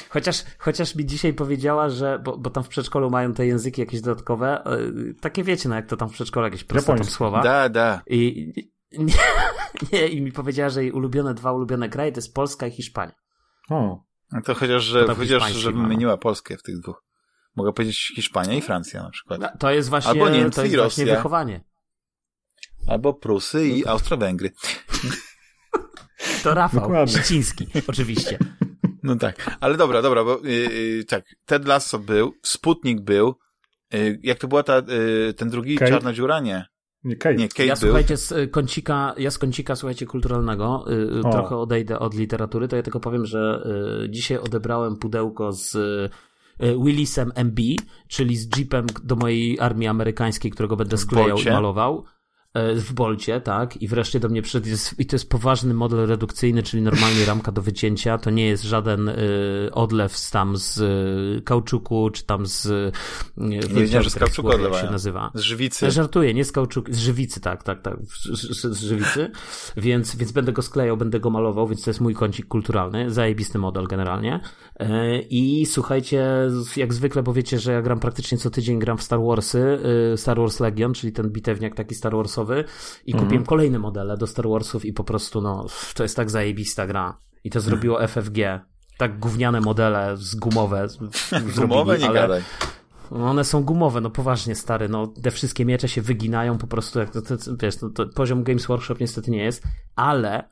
Chociaż, chociaż mi dzisiaj powiedziała, że, bo, bo tam w przedszkolu mają te języki jakieś dodatkowe, yy, takie wiecie, no jak to tam w przedszkolu, jakieś proste tam słowa. Da, da. I, (laughs) nie, nie, i mi powiedziała, że jej ulubione, dwa ulubione kraje to jest Polska i Hiszpania. O, No to chociaż, że, To chociaż, hiszpański że ma. wymieniła Polskę w tych dwóch. Mogę powiedzieć Hiszpania i Francja na przykład. No, To jest właśnie, Albo Niemcy to jest i właśnie Rosja. wychowanie. Albo Prusy i Austro-Węgry. (laughs) To Rafał Dokładnie. Ściciński, oczywiście. (laughs) No tak. Ale dobra, dobra, bo yy, yy, tak. Ted Lasso był, Sputnik był. Yy, jak to była ta, yy, ten drugi, Kate? Czarna Dziura? Nie. Nie, Kate. Nie, Kate ja był. słuchajcie, z y, kącika, ja z kącika, słuchajcie, kulturalnego y, O. trochę odejdę od literatury, to ja tylko powiem, że y, dzisiaj odebrałem pudełko z y, Willisem MB, czyli z jeepem do mojej armii amerykańskiej, którego będę sklejał i malował. E, w Bolcie, tak, i wreszcie do mnie przyszedł, i to jest poważny model redukcyjny, czyli normalnie ramka do wycięcia, to nie jest żaden y, odlew tam z y, kauczuku, czy tam z... Y, nie wiedziałem, że z kauczuku odlewają. się nazywa. Z żywicy. Żartuję, nie z kauczuku, z żywicy, tak, tak, tak, z, z żywicy, więc, więc będę go sklejał, będę go malował, więc to jest mój kącik kulturalny, zajebisty model generalnie i słuchajcie, jak zwykle, bo wiecie, że ja gram praktycznie co tydzień, gram w Star Warsy, Star Wars Legion, czyli ten bitewniak taki Star Warsowy, i kupiłem mhm. kolejne modele do Star Warsów i po prostu no, to jest tak zajebista gra. I to zrobiło. FFG. Tak gówniane modele z gumowe. (laughs) gumowe? Nie ale... gadaj. One są gumowe, no poważnie stary, no te wszystkie miecze się wyginają po prostu, jak to, to wiesz, to, to poziom Games Workshop niestety nie jest, ale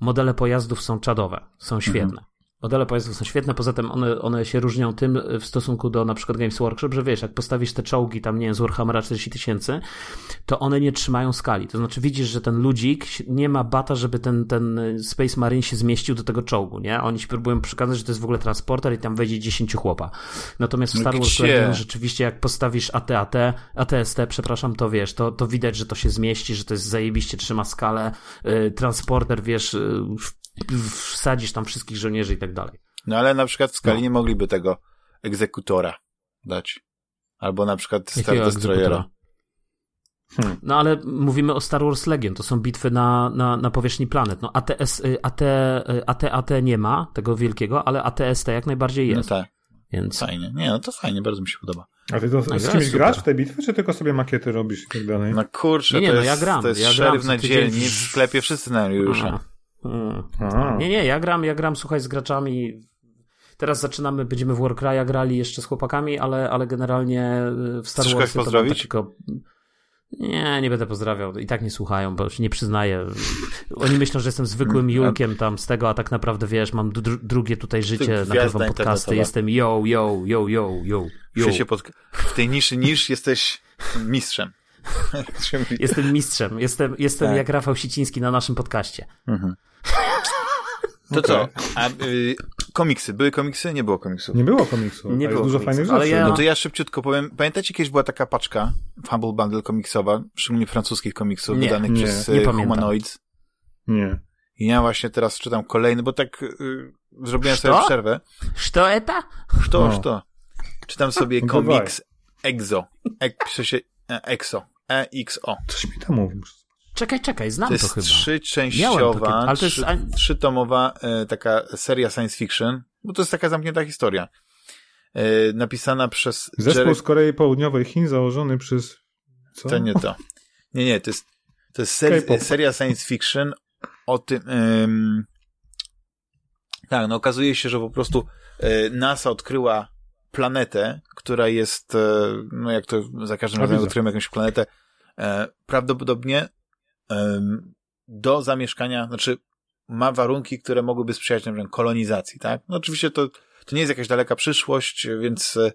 modele pojazdów są czadowe, są świetne. Mhm. Modele pojazdów są świetne, poza tym one, one się różnią tym w stosunku do na przykład Games Workshop, że wiesz, jak postawisz te czołgi tam, nie wiem, z Warhammera 40 tysięcy, to one nie trzymają skali. To znaczy widzisz, że ten ludzik nie ma bata, żeby ten, ten Space Marine się zmieścił do tego czołgu, nie? Oni ci próbują przekazać, że to jest w ogóle transporter i tam wejdzie 10 chłopa. Natomiast w Star Wars Legion rzeczywiście jak postawisz AT-AT, ATST, przepraszam, to wiesz, to, to widać, że to się zmieści, że to jest zajebiście, trzyma skalę, yy, transporter, wiesz, wsadzisz tam wszystkich żołnierzy i tak dalej. No ale na przykład w skali no. nie mogliby tego egzekutora dać. Albo na przykład Star Destroyera. Hmm. No ale mówimy o Star Wars Legion, to są bitwy na, na, na powierzchni planet. No ATS, AT, AT, AT nie ma tego wielkiego, ale ATST jak najbardziej no jest. No tak. Więc... Fajnie. Nie, no to fajnie, bardzo mi się podoba. A ty to no, z kimś grasz w tej bitwie, czy tylko sobie makiety robisz i tak dalej? No kurczę, nie, nie, to, no, jest, ja gram, to jest ja szeryf na dzielni, w sklepie wszyscy na już. Hmm. Nie, nie, ja gram, ja gram, słuchaj, z graczami. Teraz zaczynamy, będziemy w Warcry'a grali jeszcze z chłopakami, ale, ale generalnie w Star Wars to pozdrowić? Tylko... Nie, nie będę pozdrawiał. I tak nie słuchają, bo się nie przyznaję. Oni myślą, że jestem zwykłym Julkiem tam z tego, a tak naprawdę wiesz, mam dru drugie tutaj życie, nagrywam podcasty, jestem yo, yo, yo, yo, yo, yo. Pod... W tej niszy nisz jesteś mistrzem. (laughs) jestem mistrzem. Jestem, jestem tak. jak Rafał Siciński na naszym podcaście. Mhm. To okay. co? A, y, komiksy. Były komiksy? Nie było komiksów. Nie było komiksów. Nie było dużo komiksów, fajnych rzeczy. Ja... No to ja szybciutko powiem. Pamiętacie, kiedyś była taka paczka Fumble Bundle komiksowa, szczególnie francuskich komiksów, nie, wydanych nie, przez nie y, Humanoids? Nie. I ja właśnie teraz czytam kolejny, bo tak y, zrobiłem Szto? sobie przerwę. Szto eta? Szto, no. szto. Czytam sobie komiks Exo. E, pisze się e, Exo. E-X-O. Coś mi tam mówił. Czekaj, czekaj, znam to, jest to chyba. Trzyczęściowa, ale to jest... trzy, trzytomowa e, taka seria science fiction, bo to jest taka zamknięta historia. E, napisana przez... Zespół Jerry... z Korei Południowej, Chin, założony przez... Co? To nie to. Nie, nie, to jest, to jest ser, seria science fiction o tym... Ym... Tak, no okazuje się, że po prostu e, NASA odkryła planetę, która jest, e, no jak to za każdym razem odkryjemy jakąś planetę, e, prawdopodobnie do zamieszkania, znaczy ma warunki, które mogłyby sprzyjać na przykład kolonizacji, tak? No oczywiście to, to nie jest jakaś daleka przyszłość, więc, e,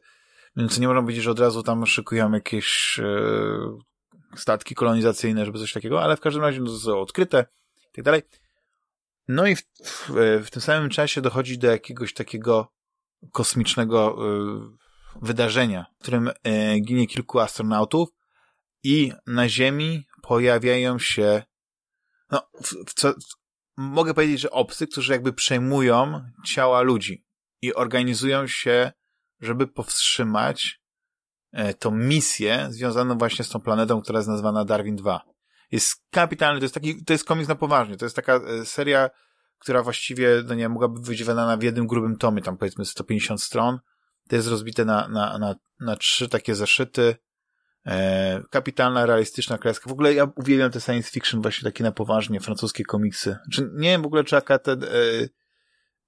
więc nie można powiedzieć, że od razu tam szykują jakieś e, statki kolonizacyjne, żeby coś takiego, ale w każdym razie no, to są odkryte i tak dalej. No i w, w, w, tym samym czasie dochodzi do jakiegoś takiego kosmicznego y, wydarzenia, w którym ginie kilku astronautów i na Ziemi pojawiają się, no, w, co, mogę powiedzieć, że obcy, którzy jakby przejmują ciała ludzi i organizują się, żeby powstrzymać e, tą misję związaną właśnie z tą planetą, która jest nazwana Darwin 2. Jest kapitalny, to jest taki, to jest komiks na poważnie, to jest taka e, seria, która właściwie, no nie mogłaby być wydana w jednym grubym tomie, tam powiedzmy 150 stron. To jest rozbite na, na, na, na trzy takie zeszyty. E, kapitalna, realistyczna kreska. W ogóle ja uwielbiam te science fiction właśnie takie na poważnie, francuskie komiksy. Czy, nie wiem w ogóle, czy akurat ten, e,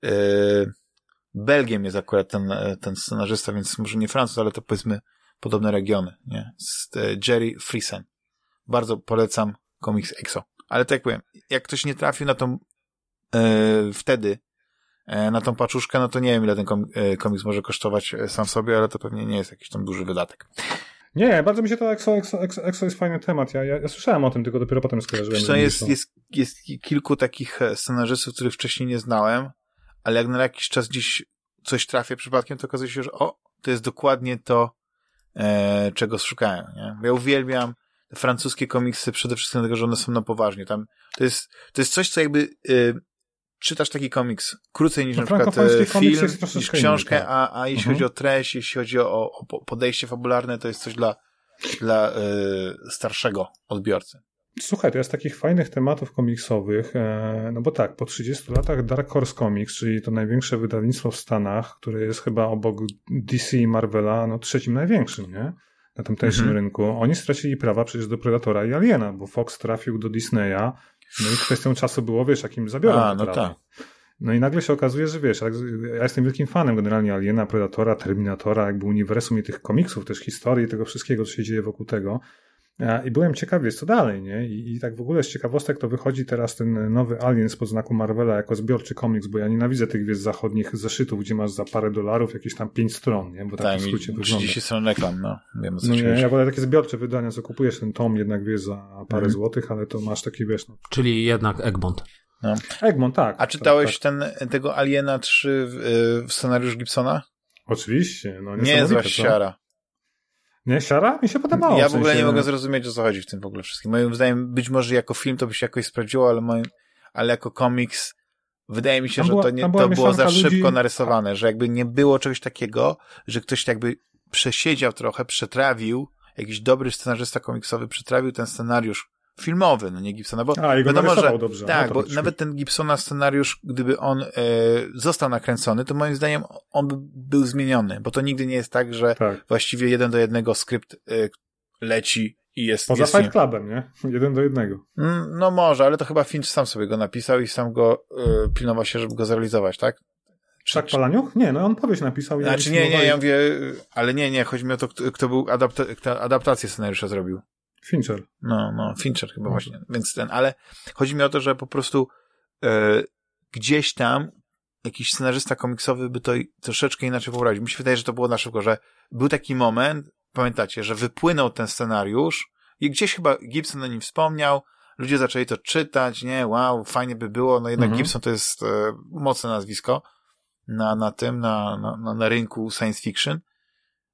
e, Belgiem jest akurat ten, e, ten scenarzysta, więc może nie Francuz, ale to powiedzmy podobne regiony, nie? Z, e, Jerry Friesen. Bardzo polecam komiks EXO. Ale tak jak powiem, jak ktoś nie trafił na tą wtedy na tą paczuszkę, no to nie wiem, ile ten komiks może kosztować sam sobie, ale to pewnie nie jest jakiś tam duży wydatek. Nie, bardzo mi się to EXO, EXO, EXO, jest fajny temat. Ja, ja, ja, słyszałem o tym, tylko dopiero potem skojarzyłem. Zresztą jest, jest, jest kilku takich scenarzystów, których wcześniej nie znałem, ale jak na jakiś czas gdzieś coś trafię przypadkiem, to okazuje się, że o, to jest dokładnie to, e, czego szukałem. Nie? Ja uwielbiam francuskie komiksy przede wszystkim dlatego, że one są na poważnie. Tam to jest, to jest coś, co jakby y, czytasz taki komiks krócej niż No, na przykład e, film, niż książkę, inny, tak. a, a jeśli Mhm. chodzi o treść, jeśli chodzi o, o po- podejście fabularne, to jest coś dla, dla y, starszego odbiorcy. Słuchaj, to jest takich fajnych tematów komiksowych, e, no bo tak, po 30 latach Dark Horse Comics, czyli to największe wydawnictwo w Stanach, które jest chyba obok DC i Marvela, no trzecim największym, nie? Na tamtejszym Mhm. rynku. Oni stracili prawa przecież do Predatora i Aliena, bo Fox trafił do Disneya, no i kwestią czasu było, wiesz, jakim zabiorą A, no tak. No i nagle się okazuje, że wiesz, ja jestem wielkim fanem generalnie Aliena, Predatora, Terminatora, jakby uniwersum i tych komiksów, też historii, tego wszystkiego, co się dzieje wokół tego. A, I byłem ciekawy, co dalej, nie? I, I tak w ogóle z ciekawostek to wychodzi teraz ten nowy Alien spod znaku Marvela jako zbiorczy komiks, bo ja nienawidzę tych, wiesz, zachodnich zeszytów, gdzie masz za parę dolarów jakieś tam pięć stron, nie? Bo tak, Tak, w skrócie wygląda. 30 stron reklam, no. Wiem co No nie, ja wolę takie zbiorcze wydania, co kupujesz ten tom jednak, wiesz, za parę Mhm. złotych, ale to masz taki, wiesz, no. Czyli jednak Egmont. Egmont, tak. A czytałeś Tak, ten, tego Aliena 3 w, y, w scenariusz Gibsona? tak. Oczywiście, no Nie jest siara. Nie, siara? Mi się podobało. Ja w w ogóle sensie, nie mogę zrozumieć, o co chodzi w tym w ogóle wszystkim. Moim zdaniem, być może jako film to by się jakoś sprawdziło, ale, moim, ale jako komiks wydaje mi się, Tam że była- to, nie, to było za ludzi- szybko narysowane, że jakby nie było czegoś takiego, że ktoś tak jakby przesiedział trochę, przetrawił, jakiś dobry scenarzysta komiksowy przetrawił ten scenariusz filmowy, no nie Gibsona, bo A, wiadomo, że, dobrze. tak, No bo nawet ten Gibsona scenariusz, gdyby on e, został nakręcony, to moim zdaniem on by był zmieniony, bo to nigdy nie jest tak, że Tak. właściwie jeden do jednego skrypt e, leci i jest... Poza jest Fight Clubem, nie? Jeden do jednego. Mm, No może, ale to chyba Finch sam sobie go napisał i sam go y, pilnował się, żeby go zrealizować, tak? Wszak Palaniuch? Nie, no on powieść napisał. Znaczy nie, nie, ja mówię, ale nie, nie, chodzi mi o to, kto, kto był adapta adaptację scenariusza zrobił. Fincher. No, no, Fincher chyba No. właśnie, więc ten, ale chodzi mi o to, że po prostu e, gdzieś tam jakiś scenarzysta komiksowy by to troszeczkę inaczej poprawił. Mi się wydaje, że to było na szybko, że był taki moment, pamiętacie, że wypłynął ten scenariusz i gdzieś chyba Gibson o nim wspomniał, ludzie zaczęli to czytać, nie, wow, fajnie by było, no jednak Mhm. Gibson to jest e, mocne nazwisko na, na tym, na, na, na rynku science fiction,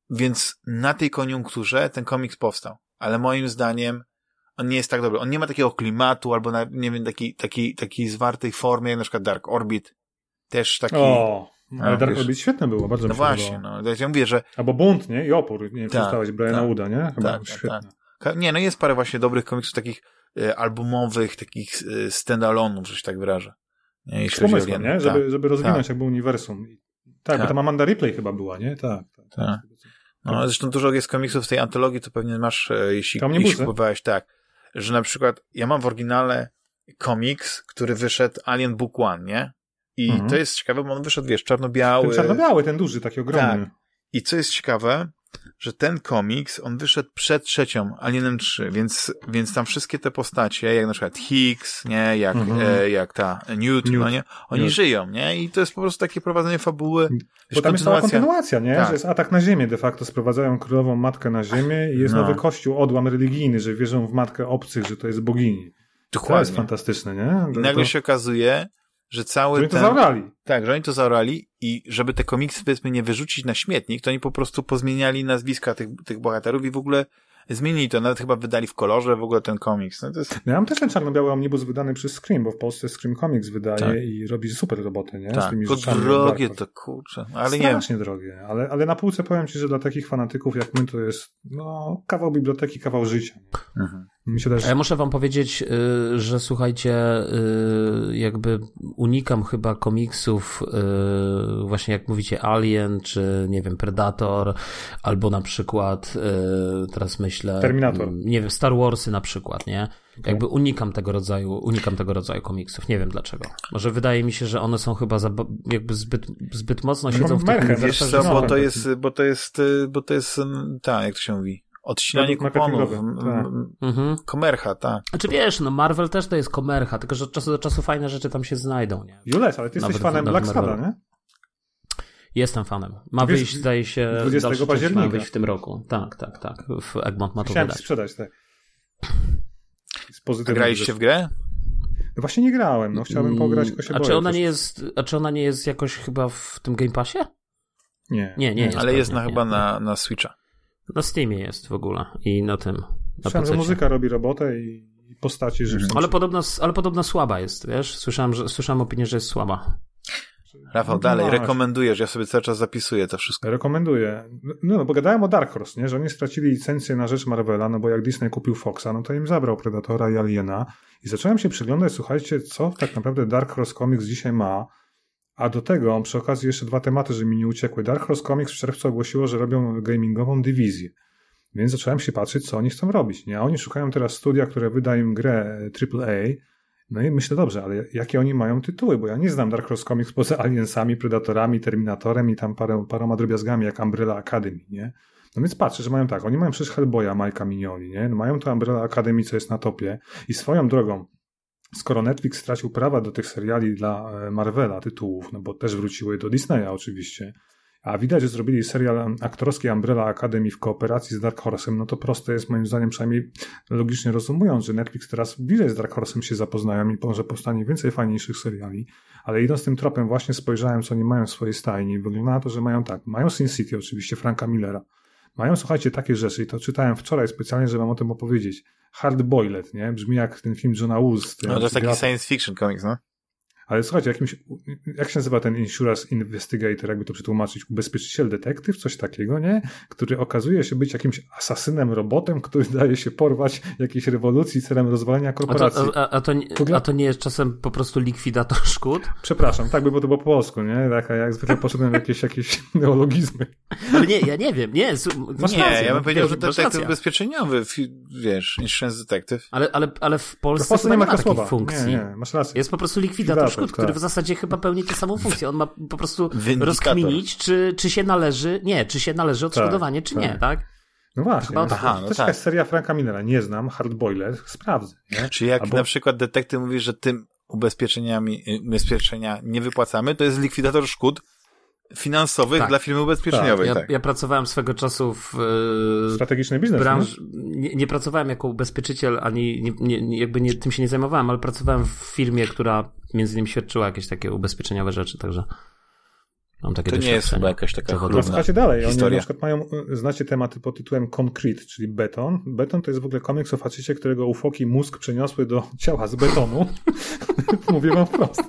więc na tej koniunkturze ten komiks powstał. Ale moim zdaniem on nie jest tak dobry. On nie ma takiego klimatu, albo na, nie wiem, takiej, takiej, takiej zwartej formie, jak na przykład Dark Orbit. Też taki. O, no, ale Dark wiesz. Orbit świetne było, bardzo no właśnie, podobało. no. Ja mówię, że Albo Bunt, nie? I Opór, nie czy Tak, czytałeś Briana tak. Wooda, nie? Chyba Tak, tak, świetne. Ka- Nie, no jest parę właśnie dobrych komiksów takich e, albumowych, takich e, standalone'ów, że się tak wyrażę. Nie, Z pomysłem, nie? Żeby, żeby rozwinąć tak. jakby uniwersum. I- Tak, bo Tak. tam Amanda Ripley chyba była, nie? Tak. tak, Tak. No, zresztą dużo jest komiksów w tej antologii, to pewnie masz, e, jeśli, jeśli kupowałeś, tak, że na przykład ja mam w oryginale komiks, który wyszedł Alien Book One, nie? I Mhm. to jest ciekawe, bo on wyszedł, wiesz, czarno-biały. Ten czarno-biały, ten duży, taki ogromny. Tak. I co jest ciekawe, że ten komiks, on wyszedł przed trzecią, Alienem 3, więc, więc tam wszystkie te postacie, jak na przykład Higgs, nie, jak, Mhm. e, jak ta Newt, Newt. no nie, oni Newt. żyją, nie, i to jest po prostu takie prowadzenie fabuły, Bo tam jest cała kontynuacja. nie? Tak. Że jest atak na ziemię de facto, sprowadzają królową matkę na ziemię i jest No. nowy kościół, odłam religijny, że wierzą w matkę obcych, że to jest bogini. To jest Dokładnie. fantastyczne, nie? I nagle to, się okazuje, że cały że oni to ten... zabrali. Tak, że oni to zaorali i żeby te komiksy, powiedzmy, nie wyrzucić na śmietnik, to oni po prostu pozmieniali nazwiska tych, tych bohaterów i w ogóle zmienili to. Nawet chyba wydali w kolorze w ogóle ten komiks. No to jest... Ja mam też ten czarno-biały omnibus wydany przez Scream, bo w Polsce Scream Comics wydaje Tak. i robi super roboty, nie? Tak, to rzeczami. drogie to kurczę. Ale nie wiem. Strasznie drogie, ale, ale na półce powiem Ci, że dla takich fanatyków jak my to jest no, kawał biblioteki, kawał życia. Mhm. Też... Ja muszę wam powiedzieć, y, że słuchajcie, y, jakby unikam chyba komiksów, y, właśnie jak mówicie Alien, czy nie wiem, Predator, albo na przykład, teraz myślę... Terminator. Nie wiem, Star Warsy na przykład, nie? Jakby unikam tego rodzaju, unikam tego rodzaju komiksów. Nie wiem dlaczego. Może wydaje mi się, że one są chyba za, jakby zbyt, zbyt mocno siedzą w tych Wiesz co, bo no, to jest, bo to jest, bo to jest, tak, jak to się mówi, odcinanie kuponów. tak. Mhm. Komercha, tak. Znaczy wiesz, no Marvel też to jest komercha, tylko że od czasu do czasu fajne rzeczy tam się znajdą, nie? Jules, ale Ty jesteś Nawet- fanem Black. Sada, nie? Jestem fanem. Ma Wiesz, wyjść, zdaje się, 20 dalszy część października. ma wyjść w tym roku. Tak, tak, tak. W Egmont ma to Chciałem Ci wydać. sprzedać, tak. Z A pozytywnym graliście w grę? No właśnie nie grałem, no chciałbym pograć, tylko się a boję. czy ona nie jest, a czy ona nie jest jakoś chyba w tym Game Passie? Nie. Nie, nie jest. Ale jest pewnie, na, nie. chyba na, na Switcha. Na Steamie jest w ogóle i na tym. Słyszałem, że muzyka robi robotę i postaci mhm. Ale podobno, ale podobno słaba jest, wiesz? Słyszałem, że, słyszałem opinię, że jest słaba. Rafał, no dalej, masz. rekomendujesz, ja sobie cały czas zapisuję to wszystko. Rekomenduję. No, no bo gadałem o Dark Horse, nie? że oni stracili licencję na rzecz Marvela, no bo jak Disney kupił Foxa, no to im zabrał Predatora i Aliena i zacząłem się przyglądać, słuchajcie, co tak naprawdę Dark Horse Comics dzisiaj ma, a do tego przy okazji jeszcze dwa tematy, że mi nie uciekły. Dark Horse Comics w czerwcu ogłosiło, że robią gamingową dywizję. Więc zacząłem się patrzeć, co oni chcą robić. Nie? A oni szukają teraz studia, które wyda im grę AAA. No i myślę, dobrze, ale jakie oni mają tytuły? Bo ja nie znam Dark Horse Comics poza Aliensami, Predatorami, Terminatorem i tam parę, paroma drobiazgami jak Umbrella Academy, nie? No więc patrzę, że mają tak, oni mają przecież Hellboya Majka Minioni, nie? No mają to Umbrella Academy, co jest na topie i swoją drogą, skoro Netflix stracił prawa do tych seriali dla e, Marvela, tytułów, no bo też wróciły do Disneya oczywiście, a widać, że zrobili serial aktorski Umbrella Academy w kooperacji z Dark Horse'em, no to proste jest moim zdaniem, przynajmniej logicznie rozumując, że Netflix teraz bliżej z Dark Horse'em się zapoznają i może powstanie więcej fajniejszych seriali, ale idąc tym tropem właśnie spojrzałem, co oni mają w swojej stajni. Wygląda na to, że mają tak, mają Sin City oczywiście, Franka Millera, mają, słuchajcie, takie rzeczy i to czytałem wczoraj specjalnie, żeby wam o tym opowiedzieć. Hard Boiled, nie? Brzmi jak ten film Johna Woo. No to jest taki science fiction comics, no? Ale słuchajcie, jakimś, jak się nazywa ten Insurance Investigator, jakby to przetłumaczyć, ubezpieczyciel detektyw, coś takiego, nie? Który okazuje się być jakimś asasynem, robotem, który daje się porwać jakiejś rewolucji celem rozwalenia korporacji. A to, a, a, to, nie, a to nie jest czasem po prostu likwidator szkód? Przepraszam, tak by było to po polsku, nie? Tak, jak zwykle poszedłem (laughs) jakieś, jakieś neologizmy. Ale nie, ja nie wiem, nie. Masz nie, rację, ja bym powiedział, że to detektyw ubezpieczeniowy, wiesz, Insurance Detective. Ale, ale, ale w Polsce, w Polsce nie ma takiej funkcji. Nie, nie, masz rację. Jest po prostu likwidator szkód tak. który w zasadzie chyba pełni tę samą funkcję. On ma po prostu rozkminić, czy, czy się należy, nie, czy się należy odszkodowanie, tak, czy tak. nie, tak? No właśnie, Chyba no, aha, no to tak. seria Franka Millera, nie znam, Hardboiler, sprawdzę. Nie? Czy jak Albo... na przykład detektyw mówi, że tym ubezpieczeniami, y, ubezpieczenia nie wypłacamy, to jest likwidator szkód, finansowych tak. dla firmy ubezpieczeniowej. Tak. Ja, tak. ja, pracowałem swego czasu w yy, strategiczny biznes. Branż, nie, nie, pracowałem jako ubezpieczyciel, ani nie, nie, jakby nie, tym się nie zajmowałem, ale pracowałem w firmie, która między innymi świadczyła jakieś takie ubezpieczeniowe rzeczy, także mam takie To nie jest chyba jakaś taka chlubna Słuchajcie dalej, historia. oni na przykład mają, y, znacie tematy pod tytułem Concrete, czyli beton. Beton to jest w ogóle komiks o faczycie, którego ufoki mózg przeniosły do ciała z betonu. (laughs) Mówię wam wprost.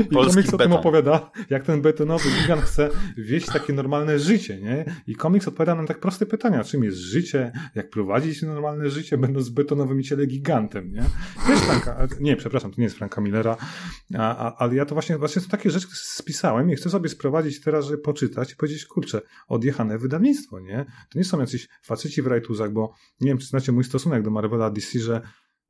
I Polski komiks beton. o tym opowiada, jak ten betonowy gigant chce wieść takie normalne życie, nie? I komiks odpowiada na tak proste pytania, czym jest życie, jak prowadzić normalne życie, będąc betonowymi ciele gigantem, nie? Wiesz, Franka, nie, przepraszam, to nie jest Franka Millera, a, a, ale ja to właśnie, właśnie to takie rzeczy spisałem i chcę sobie sprowadzić teraz, żeby poczytać i powiedzieć, kurczę, odjechane wydawnictwo, nie? To nie są jacyś faceci w rajtuzach, bo nie wiem, czy znacie mój stosunek do Marvela DC, że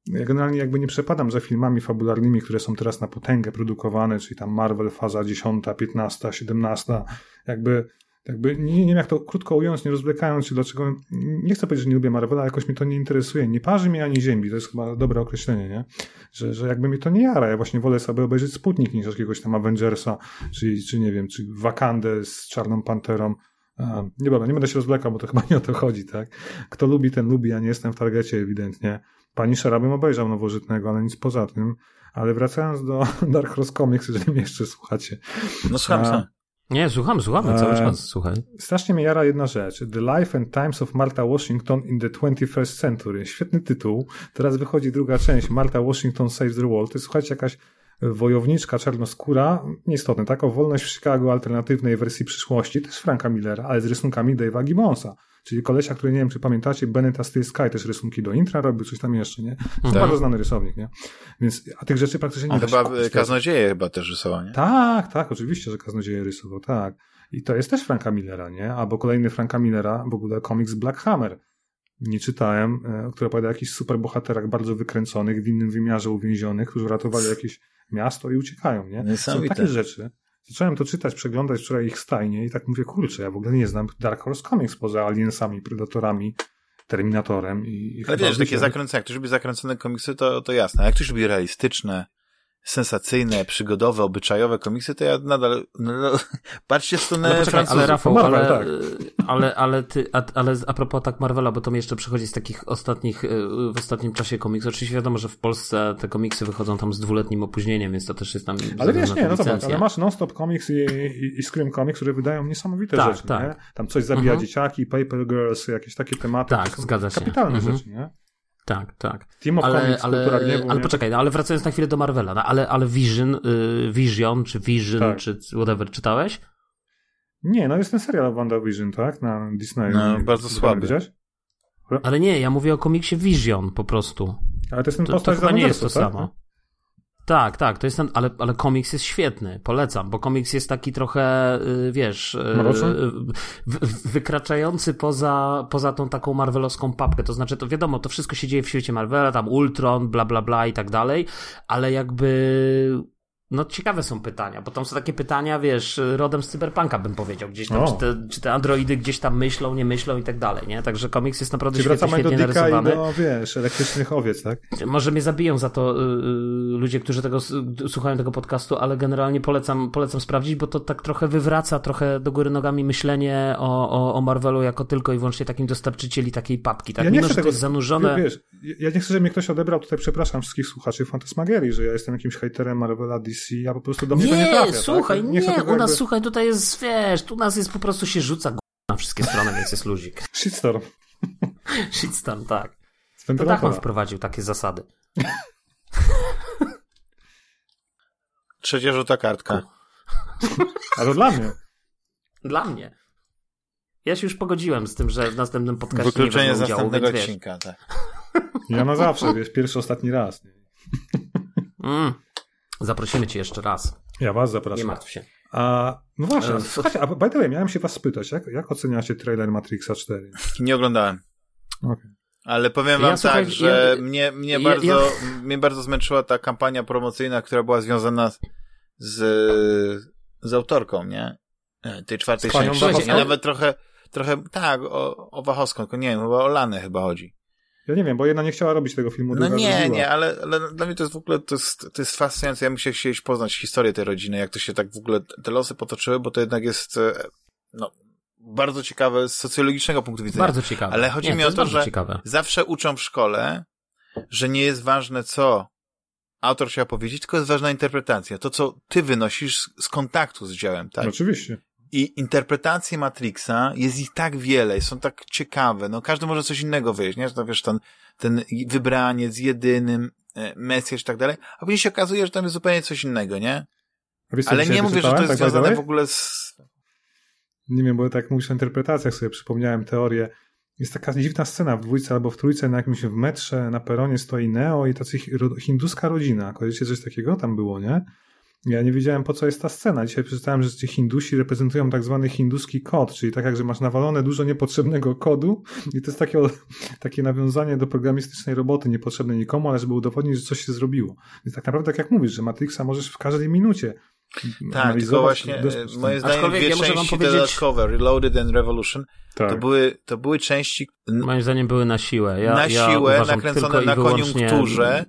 ja generalnie jakby nie przepadam za filmami fabularnymi, które są teraz na potęgę produkowane, czyli tam Marvel faza 10, 15, 17, jakby, jakby nie, nie wiem jak to krótko ująć, nie rozwlekając się, dlaczego, nie chcę powiedzieć, że nie lubię Marvela, jakoś mi to nie interesuje, nie parzy mnie ani ziemi, to jest chyba dobre określenie, nie? Że, że jakby mi to nie jara, ja właśnie wolę sobie obejrzeć Sputnik niż jakiegoś tam Avengersa, czy, czy nie wiem, czy Wakandę z Czarną Panterą, a, nie, będę, nie będę się rozwlekał, bo to chyba nie o to chodzi, tak? Kto lubi, ten lubi, ja nie jestem w targecie ewidentnie. Pani Szera bym obejrzał nowożytnego, ale nic poza tym. Ale wracając do (laughs) Dark Horse Comics, jeżeli mnie jeszcze słuchacie. No słucham sam. Nie, słucham, słuchamy cały czas, słuchaj. Strasznie mnie jara jedna rzecz. The Life and Times of Martha Washington in the 21st Century. Świetny tytuł. Teraz wychodzi druga część. Martha Washington Saves the World. To jest, słuchajcie, jakaś wojowniczka czarnoskóra, nieistotne, tak? O wolność w Chicago alternatywnej wersji przyszłości, też Franka Millera, ale z rysunkami Dave'a Gibbonsa. Czyli kolesia, który nie wiem, czy pamiętacie, Bennett Steel Sky też rysunki do intra robił, coś tam jeszcze, nie? To tak. bardzo znany rysownik, nie? Więc, a tych rzeczy praktycznie nie a da chyba Kaznodzieje chyba też rysował, nie? Tak, tak, oczywiście, że Kaznodzieje rysował, tak. I to jest też Franka Millera, nie? Albo kolejny Franka Millera, w ogóle komiks Black Hammer. Nie czytałem, e, który opowiada o jakichś superbohaterach bardzo wykręconych, w innym wymiarze uwięzionych, którzy uratowali jakieś miasto i uciekają, nie? Są takie rzeczy. Zacząłem to czytać, przeglądać wczoraj ich stajnie i tak mówię, kurczę, ja w ogóle nie znam Dark Horse Comics poza Aliensami, Predatorami, Terminatorem i... i Ale wiesz, takie zakręcone, jak ktoś lubi zakręcone komiksy, to, to jasne. A jak ktoś lubi realistyczne, sensacyjne, przygodowe, obyczajowe komiksy, to ja nadal, nadal (laughs) patrzcie w stronę ale, poczekaj, ale Rafał, Marvel, ale, tak. ale, ale, ty, a, ale a propos tak Marvela, bo to mi jeszcze przychodzi z takich ostatnich, y, w ostatnim czasie komiksów. Oczywiście wiadomo, że w Polsce te komiksy wychodzą tam z dwuletnim opóźnieniem, więc to też jest tam... Ale wiesz, nie, no zobacz, ale masz Non-Stop Comics i, i, i Scream Comics, które wydają niesamowite Tak, rzeczy, tak. nie? Tam coś zabija Mhm. dzieciaki, Paper Girls, jakieś takie tematy. Tak, zgadza się. Kapitalne Mhm. rzeczy, nie? Tak, tak. Team of Ale, Comics, Kultura ale, Gniewu, ale nie? poczekaj, no, ale wracając na chwilę do Marvela, no, ale, ale Vision, y, Vision, czy Vision, Tak. czy whatever, czytałeś? Nie, no jest ten serial WandaVision, tak? Na Disneyu. No, Nie- bardzo słaby. Ale nie, ja mówię o komiksie Vision po prostu. Ale to jest ten To, to postać chyba z nie jest to tak? samo. Tak, tak, to jest ten, ale, ale komiks jest świetny, polecam, bo komiks jest taki trochę, y, wiesz, y, w- wykraczający poza, poza tą taką marvelowską papkę, to znaczy, to wiadomo, to wszystko się dzieje w świecie Marvela, tam Ultron, bla, bla, bla i tak dalej, ale jakby, no ciekawe są pytania, bo tam są takie pytania, wiesz, rodem z cyberpunka bym powiedział, gdzieś tam, czy te, czy te androidy gdzieś tam myślą, nie myślą i tak dalej, nie, także komiks jest naprawdę Czyli świetnie, świetnie narysowany. do, wiesz, elektrycznych owiec, tak? Może mnie zabiją za to y, y, ludzie, którzy tego słuchają tego podcastu, ale generalnie polecam, polecam sprawdzić, bo to tak trochę wywraca trochę do góry nogami myślenie o, o, o Marvelu jako tylko i wyłącznie takim dostarczycieli takiej papki. Tak? Ja nie Mimo, chcę że to tego- jest zanurzone. Wiesz, ja nie chcę, żeby mnie ktoś odebrał, tutaj przepraszam wszystkich słuchaczy Fantasmagierii, że ja jestem jakimś hejterem Marvela DC, a po prostu do mnie to nie Nie, trafia. słuchaj, tak? nie, tego u nas, jakby- słuchaj, tutaj jest, wiesz, u nas jest po prostu się rzuca g- na wszystkie strony, więc jest luzik. (laughs) Shitstorm. Shitstorm, tak. To Dachman wentylatora. wprowadził takie zasady. Trzecia żółta kartka. Ale dla mnie. Dla mnie. Ja się już pogodziłem z tym, że w następnym podcaście Wykluczenie nie z udziału, następnego wiesz. odcinka. Tak. Ja na zawsze, wiesz, pierwszy, ostatni raz. Mm. Zaprosimy cię jeszcze raz. Ja was Nie zapraszam. martw się. A, no właśnie, E, słuchajcie, a by the way, miałem się was spytać, jak, jak oceniacie trailer Matrixa 4? Nie oglądałem. Okej. Ale powiem Ja, wam słuchaj, tak, że ja- mnie, mnie, ja- bardzo, ja- mnie bardzo zmęczyła ta kampania promocyjna, która była związana z, z autorką, nie? E, Tej czwartej części. Ja nawet trochę, trochę, tak, o, o Wachowską, tylko nie wiem, chyba o Lanę chyba chodzi. Ja nie wiem, bo jedna nie chciała robić tego filmu, No nie, zrobiła. nie, ale, ale dla mnie to jest w ogóle, to jest, to jest fascynujące. Ja bym się chcieć poznać historię tej rodziny, jak to się tak w ogóle, te losy potoczyły, bo to jednak jest, e, no, bardzo ciekawe z socjologicznego punktu widzenia. Bardzo ciekawe. Ale chodzi Nie, mi to o to, bardzo że ciekawe. zawsze uczą w szkole, że nie jest ważne, co autor chciał powiedzieć, tylko jest ważna interpretacja. To, co ty wynosisz z, z kontaktu z dziełem, tak? Oczywiście. I interpretacje Matrixa jest ich tak wiele, są tak ciekawe, no każdy może coś innego wyjść, nie? Że to wiesz, ten, ten wybraniec, jedynym, e, Mesjasz i tak dalej, a później się okazuje, że tam jest zupełnie coś innego, nie? Wiesz, Ale nie mówię, że to jest tak związane w ogóle z... Nie wiem, bo tak mówisz o interpretacjach, sobie przypomniałem teorię. Jest taka dziwna scena w dwójce albo w trójce, na jakimś w metrze, na peronie stoi Neo i tacy hinduska rodzina. Kojarzycie coś takiego? Tam było, nie? Ja nie wiedziałem, po co jest ta scena. Dzisiaj przeczytałem, że ci Hindusi reprezentują tak zwany hinduski kod, czyli tak jak, że masz nawalone dużo niepotrzebnego kodu i to jest takie, takie nawiązanie do programistycznej roboty, niepotrzebnej nikomu, ale żeby udowodnić, że coś się zrobiło. Więc tak naprawdę, tak jak mówisz, że Matrixa możesz w każdej minucie Tak, tylko właśnie, bez- e, moim zdaniem Aczkolwiek dwie ja muszę wam części powiedzieć- dodatkowe, Reloaded and Revolution, tak. to były, to były części Moim zdaniem były na siłę. Ja, na ja siłę, uważam nakręcone na wyłącznie- koniunkturze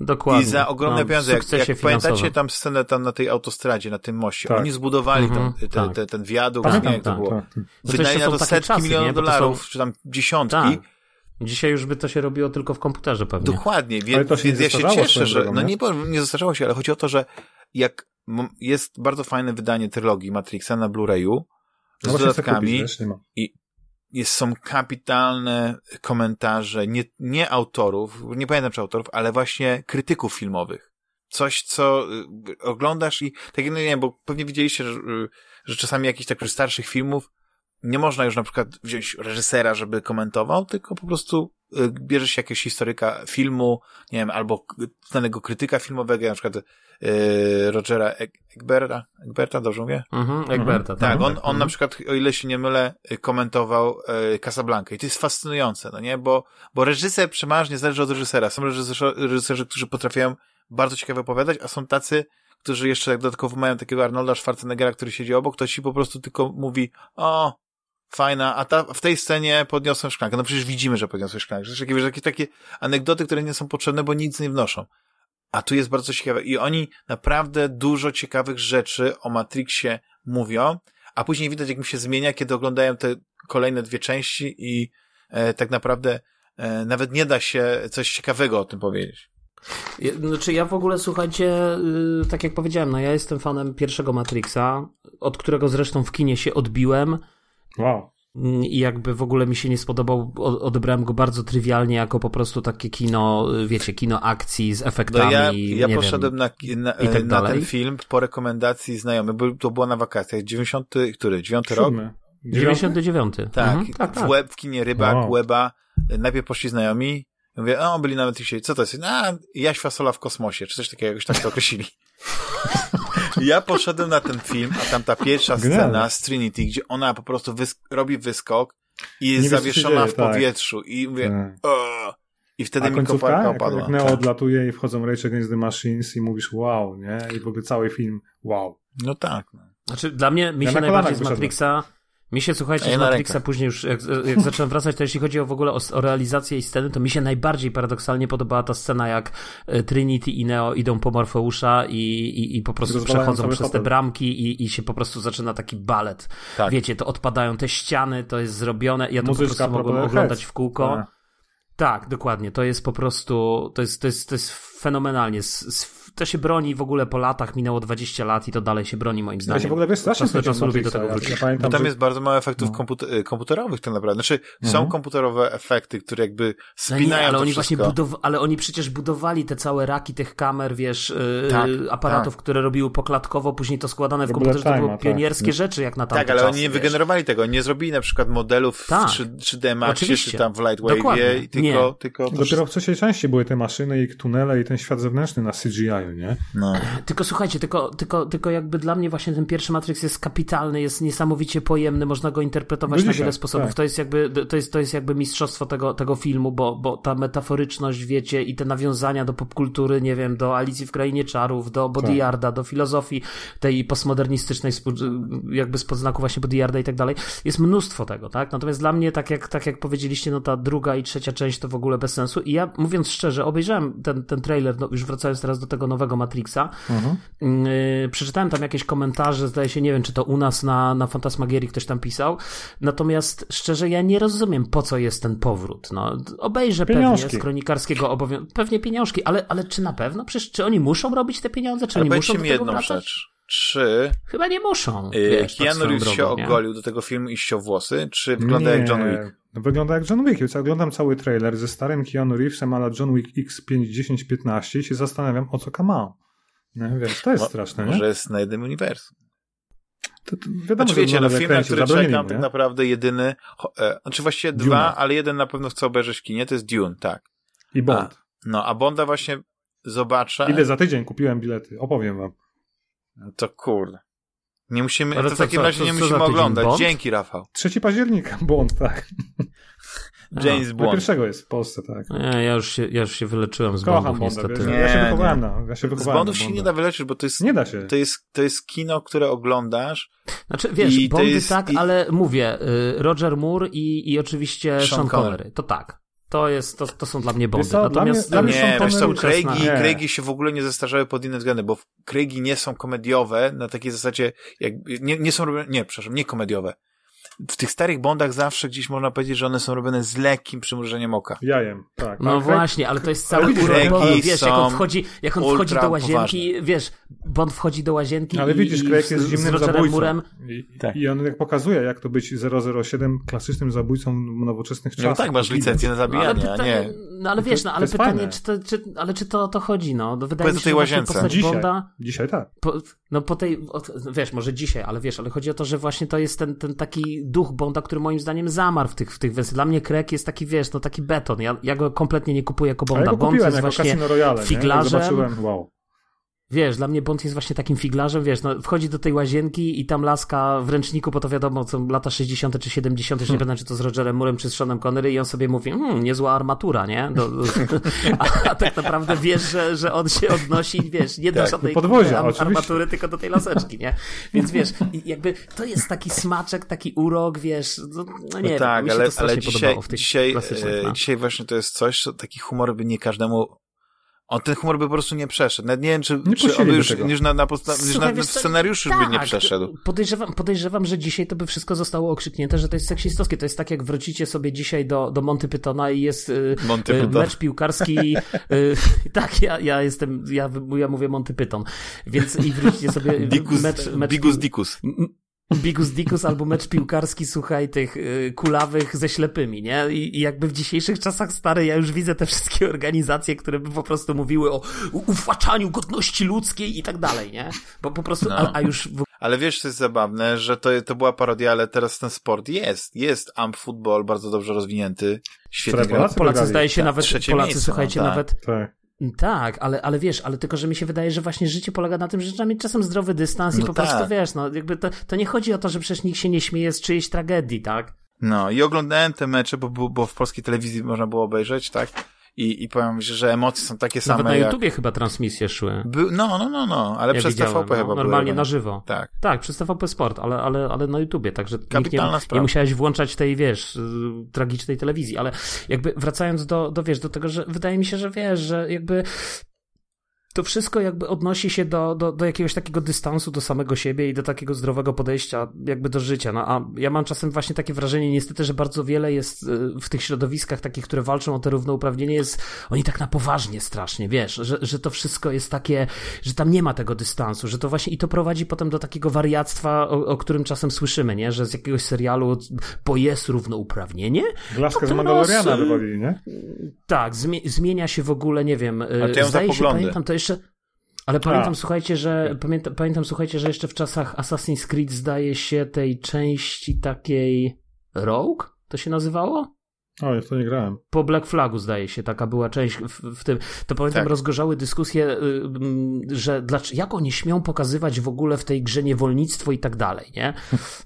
Dokładnie. i za ogromne No, pieniądze. Jak, jak pamiętacie tam scenę tam na tej autostradzie, na tym moście, Tak. oni zbudowali Mhm, tą, te, tak. te, ten wiadukt, Pamiętam, nie jak to tak, było. tak. To Wydali na są to setki czasy, milionów dolarów, są- czy tam dziesiątki. Tak. Dzisiaj już by to się robiło tylko w komputerze pewnie. Dokładnie, więc, więc ja się cieszę, że, drogą, no nie? nie, powiem, nie zastarzało się, ale chodzi o to, że jak jest bardzo fajne wydanie trylogii Matrixa na Blu-rayu No z chcę dodatkami, kupić, ma. Jest, są kapitalne komentarze nie, nie autorów, nie pamiętam czy autorów, ale właśnie krytyków filmowych. Coś, co y, oglądasz i tak no nie wiem, bo pewnie widzieliście, że, y, że czasami jakichś takich starszych filmów nie można już na przykład wziąć reżysera, żeby komentował, tylko po prostu y, bierze się jakiegoś historyka filmu, nie wiem, albo znanego krytyka filmowego, na przykład Rogera Eg- Egberta, Egberta, dobrze mówię? Mhm, Egberta, tak. Tak, on, on Mhm. na przykład, o ile się nie mylę, y, komentował y, Casablanca i to jest fascynujące, no nie? Bo, bo reżyser przeważnie zależy od reżysera. Są reżyserzy, reżyserzy, którzy potrafią bardzo ciekawie opowiadać, a są tacy, którzy jeszcze tak dodatkowo mają takiego Arnolda Schwarzeneggera, który siedzi obok, to ci po prostu tylko mówi, o, fajna, a ta, w tej scenie podniosłem szklankę. No przecież widzimy, że podniosłeś szklankę. Przecież takie, takie anegdoty, które nie są potrzebne, bo nic nie wnoszą. A tu jest bardzo ciekawe. I oni naprawdę dużo ciekawych rzeczy o Matrixie mówią, a później widać, jak mi się zmienia, kiedy oglądają te kolejne dwie części i e, tak naprawdę e, nawet nie da się coś ciekawego o tym powiedzieć. Znaczy ja w ogóle, słuchajcie, yy, tak jak powiedziałem, no ja jestem fanem pierwszego Matrixa, od którego zresztą w kinie się odbiłem. Wow. I jakby w ogóle mi się nie spodobał, odebrałem go bardzo trywialnie jako po prostu takie kino, wiecie, kino akcji z efektami. No ja ja poszedłem wiem, na, na, tak na ten film po rekomendacji znajomych, bo to było na wakacjach. 90, który? 9 rok? 99. Tak, mhm, tak, tak. W, web, w kinie Rybak, wow. Weba. Najpierw poszli znajomi, Mówię, o, byli nawet dzisiaj, co to jest? A, Jaś Fasola w kosmosie, czy coś takiego, jakoś tak to określili. (laughs) ja poszedłem na ten film, a tam ta pierwsza Genialne. scena z Trinity, gdzie ona po prostu wysk robi wyskok i jest Nie zawieszona dzieje, w tak. powietrzu i mówię, tak. o, i wtedy a mi koparka opadła. Jak Neo tak. odlatuje i wchodzą Rage Against the Machines i mówisz wow, nie? I w ogóle cały film wow. No tak. No. Znaczy dla mnie, mi ja się najbardziej z Matrixa mi się, słuchajcie, z Matrixa później już, jak, jak zacząłem wracać, to jeśli chodzi o w ogóle o, o, realizację i sceny, to mi się najbardziej paradoksalnie podobała ta scena, jak e, Trinity i Neo idą po Morfeusza i, i, i po prostu przechodzą przez te bramki i, i się po prostu zaczyna taki balet. Tak. Wiecie, to odpadają te ściany, to jest zrobione, ja to Muzyczka po prostu mogłem oglądać w kółko. Tak. tak, dokładnie. To jest po prostu, to jest, to jest, to jest fenomenalnie. To się broni w ogóle po latach, minęło 20 lat i to dalej się broni moim zdaniem. Ja się w ogóle wiesz, strasznie czasu, czasu lubię do tego wrócić. Ja, pamiętam, Bo tam że... jest bardzo mało efektów no. komputer y, komputerowych tak naprawdę. Znaczy mhm. są komputerowe efekty, które jakby spinają no nie, ale oni wszystko. właśnie budow... ale oni przecież budowali te całe raki tych kamer, wiesz, yy, tak, aparatów, tak. które robiły poklatkowo, później to składane w, w komputerze, to były tak. pionierskie tak. rzeczy jak na tamte Tak, ale czasy, oni nie wiesz. wygenerowali tego, nie zrobili na przykład modelów tak. w 3, 3D Maxie, czy tam w Lightwave, tylko, tylko... Dopiero w trzeciej części były te maszyny i tunele i ten świat zewnętrzny na CGI, nie? No. (clears throat) Tylko słuchajcie, tylko, tylko, tylko jakby dla mnie właśnie ten pierwszy Matrix jest kapitalny, jest niesamowicie pojemny, można go interpretować na wiele sposobów. Tak. To jest jakby, to jest, to jest jakby mistrzostwo tego, tego filmu, bo, bo ta metaforyczność, wiecie, i te nawiązania do popkultury, nie wiem, do Alicji w Krainie Czarów, do Bodyarda, tak. do filozofii tej postmodernistycznej, jakby z podznaku właśnie Bodyarda i tak dalej, jest mnóstwo tego, tak? Natomiast dla mnie, tak jak, tak jak powiedzieliście, no ta druga i trzecia część to w ogóle bez sensu i ja, mówiąc szczerze, obejrzałem ten, ten trailer, no już wracając teraz do tego nowego Matrixa, Mhm. Yy, przeczytałem tam jakieś komentarze, zdaje się, nie wiem, czy to u nas na, na Fantasmagierii ktoś tam pisał. Natomiast szczerze, ja nie rozumiem, po co jest ten powrót. No, obejrzę pieniążki. pewnie z kronikarskiego obowiązku. Pewnie pieniążki, ale, ale czy na pewno? Przecież czy oni muszą robić te pieniądze, czy ale oni muszą do mi jedną wracać? rzecz. Czy. Chyba nie muszą. Yy, wiesz, tak Keanu Reeves się ogolił do tego filmu i ściął włosy, czy wygląda nie. jak John Wick? No, wygląda jak John Wick. Ja oglądam cały trailer ze starym Keanu Reevesem, ale John Wick X5, 10, 15 i się zastanawiam, o co kamał. No, wiesz, to jest Mo straszne, Może nie? jest na jednym uniwersum. To, to wiadomo, znaczy, wiecie, no film, na który czekam, tak naprawdę jedyny, e, znaczy właściwie Duna. dwa, ale jeden na pewno chcę obejrzeć w kinie, to jest Dune, tak. I Bond. A, no, a Bonda właśnie zobaczę. Ile za tydzień kupiłem bilety, opowiem wam. No to kurde. Nie musimy, ale to w takim razie nie musimy oglądać. Bond? Dzięki, Rafał. 3 października, (laughs) Bond, tak. (laughs) James Bond. pierwszego jest w Polsce, tak. Nie, ja już się, ja już się wyleczyłem z Kocham Bondów, Bonda, niestety. Nie, ja się wychowałem na, ja się wychowałem Z Bondów się nie da wyleczyć, bo to jest, nie da się. To jest, to jest kino, które oglądasz. Znaczy, wiesz, Bondy jest, tak, i... ale mówię, y, Roger Moore i, i oczywiście Sean, Sean Connery. Connery. To tak. To, jest, to, to są dla mnie bondy. Natomiast dla mnie, dla nie, wiesz co, Craigi, Craigi się w ogóle nie zestarzały pod inne względy, bo Craigi nie są komediowe na takiej zasadzie, jak, nie, nie są robione, nie, przepraszam, nie komediowe w tych starych Bondach zawsze gdzieś można powiedzieć, że one są robione z lekkim przymrużeniem oka. Jajem, tak. No właśnie, ale to jest cały urok, wiesz, jak on wchodzi, jak on wchodzi do łazienki, poważne. wiesz, Bond wchodzi do łazienki ale widzisz, Craig jest zimnym zabójcą. Murem. I, tak. I on jak pokazuje, jak to być 007 klasycznym zabójcą nowoczesnych czasów. No tak, masz licencję na zabijanie, no, ale nie. No ale wiesz, no ale pytanie, czy to, czy, ale czy to o to chodzi, no? wydaje mi się, tej łazience. Dzisiaj, Bonda... dzisiaj tak. Po, no po tej, wiesz, może dzisiaj, ale wiesz, ale chodzi o to, że właśnie to jest ten, ten taki duch Bonda, który moim zdaniem zamarł w tych, w tych wersjach. Dla mnie Krek jest taki, wiesz, no taki beton. Ja, ja go kompletnie nie kupuję jako Bonda. Ja Bond jest właśnie Royale, figlarzem. Zobaczyłem, wow. Wiesz, dla mnie Bond jest właśnie takim figlarzem, wiesz, no, wchodzi do tej łazienki i tam laska w ręczniku, bo to wiadomo, co lata 60. czy 70., hmm. nie pamiętam, czy to z Rogerem Murem, czy z Seanem Connery i on sobie mówi, hmm, niezła armatura, nie? Do, do, (laughs) a, a, tak naprawdę wiesz, że, że on się odnosi, wiesz, nie do tak, żadnej podwozia, armatury, tylko do tej laseczki, nie? Więc wiesz, jakby to jest taki smaczek, taki urok, wiesz, no, no nie no tak, wiem, ale, ale dzisiaj, dzisiaj, e, no. dzisiaj właśnie to jest coś, co taki humor by nie każdemu On ten humor by po prostu nie przeszedł. Nawet nie wiem, czy, Nie czy on by już, już na, na, już Słuchaj, na, scenariuszu tak, by nie przeszedł. Podejrzewam, podejrzewam, że dzisiaj to by wszystko zostało okrzyknięte, że to jest seksistowskie. To jest tak, jak wrócicie sobie dzisiaj do, do Monty Pythona i jest y, Monty y, Python. mecz piłkarski. Y, (laughs) tak, ja, ja jestem, ja, ja mówię Monty Python. Więc i wrócicie sobie Dikus, mecz, mecz Digus Dikus. Bigus Dikus albo mecz piłkarski, słuchaj, tych y, kulawych ze ślepymi, nie? I, I jakby w dzisiejszych czasach, stary, ja już widzę te wszystkie organizacje, które by po prostu mówiły o u- uwłaczaniu godności ludzkiej i tak dalej, nie? Bo po prostu, No. a, a już w Ale wiesz, co jest zabawne, że to, to była parodia, ale teraz ten sport jest. Jest amp football bardzo dobrze rozwinięty. Świetnie. Polacy Polacy zdaje się Tak, nawet, Polacy miejsce, słuchajcie, no tak. nawet Tak. Tak, ale, ale wiesz, ale tylko, że mi się wydaje, że właśnie życie polega na tym, że trzeba mieć czasem zdrowy dystans i No po tak. prostu wiesz, no jakby to, to nie chodzi o to, że przecież nikt się nie śmieje z czyjejś tragedii, tak? No i oglądałem te mecze, bo, bo w polskiej telewizji można było obejrzeć, tak? I, i powiem ci, że emocje są takie Nawet same na jak... YouTubie chyba transmisje szły. By... No, no, no, no, ale Ja przez TVP no, chyba Normalnie były. na żywo. Tak. Tak, przez TVP Sport, ale, ale, ale na YouTubie, także nie, sprawa. nie musiałeś włączać tej, wiesz, y, tragicznej telewizji, ale jakby wracając do, do, wiesz, do tego, że wydaje mi się, że wiesz, że jakby to wszystko jakby odnosi się do, do, do jakiegoś takiego dystansu do samego siebie i do takiego zdrowego podejścia jakby do życia. No a ja mam czasem właśnie takie wrażenie niestety, że bardzo wiele jest y, w tych środowiskach takich, które walczą o te równouprawnienie, jest oni tak na poważnie strasznie, wiesz, że, że to wszystko jest takie, że tam nie ma tego dystansu, że to właśnie i to prowadzi potem do takiego wariactwa, o, o którym czasem słyszymy, nie? Że z jakiegoś serialu, bo jest równouprawnienie? Glaskę z To Mandaloriana teraz, y, wywalili, nie? Tak, zmie- zmienia się w ogóle, nie wiem, y, A to ja zdaje się, pamiętam to jeszcze, ale pamiętam, A. słuchajcie, że pamiętam, pamiętam, słuchajcie, że jeszcze w czasach Assassin's Creed zdaje się tej części takiej Rogue, to się nazywało? O, ja w to nie grałem. Po Black Flagu zdaje się, taka była część w, w tym. To pamiętam, Tak. rozgorzały dyskusje, y, mm, że dlaczego, jak oni śmią pokazywać w ogóle w tej grze niewolnictwo i tak dalej, nie?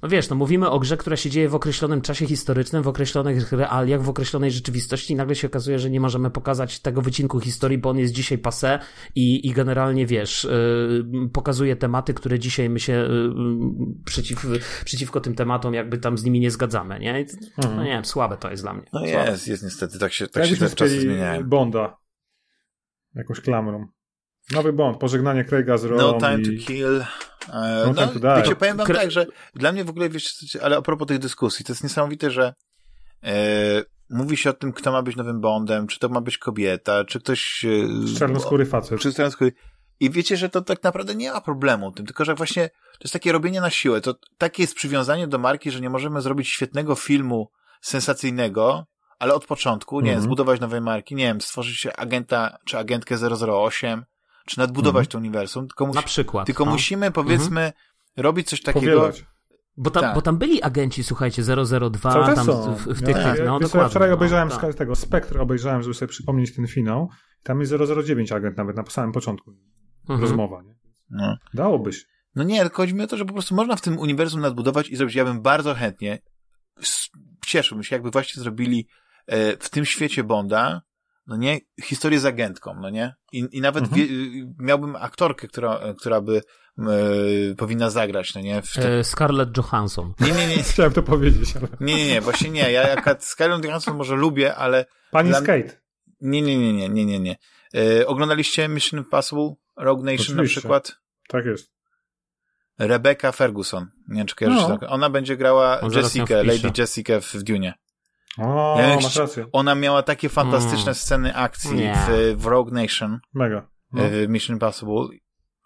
No wiesz, no mówimy o grze, która się dzieje w określonym czasie historycznym, w określonych realiach, w określonej rzeczywistości i nagle się okazuje, że nie możemy pokazać tego wycinku historii, bo on jest dzisiaj passé i, i generalnie, wiesz, y, pokazuje tematy, które dzisiaj my się y, przeciw, przeciwko tym tematom jakby tam z nimi nie zgadzamy, nie? Mhm. no nie wiem, słabe to jest dla mnie. No jest, jest niestety, tak się, tak się te czasy zmieniają. Bonda. Jakąś klamrą. Nowy Bond, pożegnanie Craiga z Rom No time i... to kill. E, No no, time to die. wiecie, powiem wam Kre- tak, że dla mnie w ogóle, wiesz, ale a propos tych dyskusji, to jest niesamowite, że e, mówi się o tym, kto ma być nowym Bondem, czy to ma być kobieta, czy ktoś... E, Czarnoskóry facet. czy czarnoskóry. I wiecie, że to tak naprawdę nie ma problemu tym, tylko że właśnie to jest takie robienie na siłę. To takie jest przywiązanie do marki, że nie możemy zrobić świetnego filmu sensacyjnego, ale od początku, nie wiem, Mhm. zbudować nowej marki, nie wiem, stworzyć agenta czy agentkę 008, czy nadbudować Mhm. to uniwersum, tylko, musi, Na przykład. tylko no. musimy, powiedzmy, robić coś takiego. Powielać. Bo tam, Tak. bo tam byli agenci, słuchajcie, 002, Cały czas tam są. w, w tych, ja, tych, no wiesz co, dokładnie. ja wczoraj no, obejrzałem tak. z tego Spectre, obejrzałem, żeby sobie przypomnieć ten finał. Tam jest 009 agent nawet na samym początku. Mhm. Rozmowa, nie? No. Dałoby się. no nie, tylko chodzi mi o to, że po prostu można w tym uniwersum nadbudować i zrobić. Ja bym bardzo chętnie, cieszyłbym się, jakby właśnie zrobili w tym świecie Bonda, no nie, historię z agentką, no nie? I, i nawet Mhm. wie, miałbym aktorkę, która, która by e, powinna zagrać, no nie? W tym. E, Scarlett Johansson. Nie, nie, nie. (laughs) Chciałem to powiedzieć, ale... Nie, nie, nie, właśnie nie. Ja Skyrim Johansson może lubię, ale Pani Dla- Skate. nie, nie, nie, nie, nie, nie, nie. E, oglądaliście Mission Impossible? Rogue Nation na Oczywiście. przykład? Tak jest. Rebecca Ferguson. Nie wiem, czy kojarzysz No. tak. Ona będzie grała On Jessica. Lady Jessica w, w Dune. O, Ja masz rację. Ona miała takie fantastyczne Mm. sceny akcji Nie. w, w Rogue Nation, Mega. No. w Mission Impossible.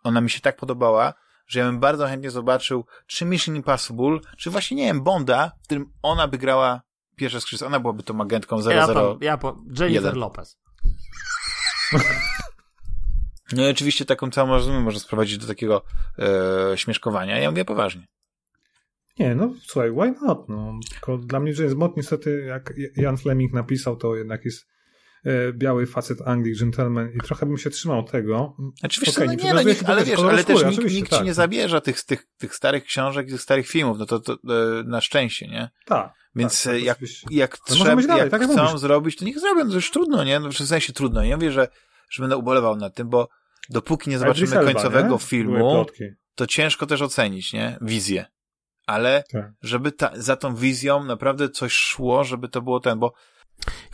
Ona mi się tak podobała, że ja bym bardzo chętnie zobaczył, czy Mission Impossible, czy właśnie, nie wiem, Bonda, w którym ona by grała pierwsze skrzydło. Ona byłaby tą agentką 00. Ja, tam, ja po, Jennifer jeden. (laughs) Lopez. No i oczywiście taką całą rozumiem może sprowadzić do takiego e, śmieszkowania. Ja mówię poważnie. Nie, no słuchaj, why not? No, tylko dla mnie James Bond niestety, jak Jan Fleming napisał, to jednak jest e, biały facet Anglik, gentleman i trochę bym się trzymał tego. Znaczy, Okej, co, nie no nie, no, nikt, ale wiesz, ale też nikt, oczywiście, nikt ci tak. nie zabierza tych, tych, tych starych książek i tych starych filmów, no to, to e, na szczęście, nie? Tak. Więc tak, e, jak, oczywiście. jak, trzeba, dalej, jak tak jak chcą mówisz. zrobić, to niech zrobią, to już trudno, nie? No, w sensie trudno. Ja mówię, że, że będę ubolewał nad tym, bo dopóki nie zobaczymy Elba, końcowego nie? Filmu, to ciężko też ocenić, nie? Wizję. Ale Tak. żeby ta, za tą wizją naprawdę coś szło, żeby to było ten, bo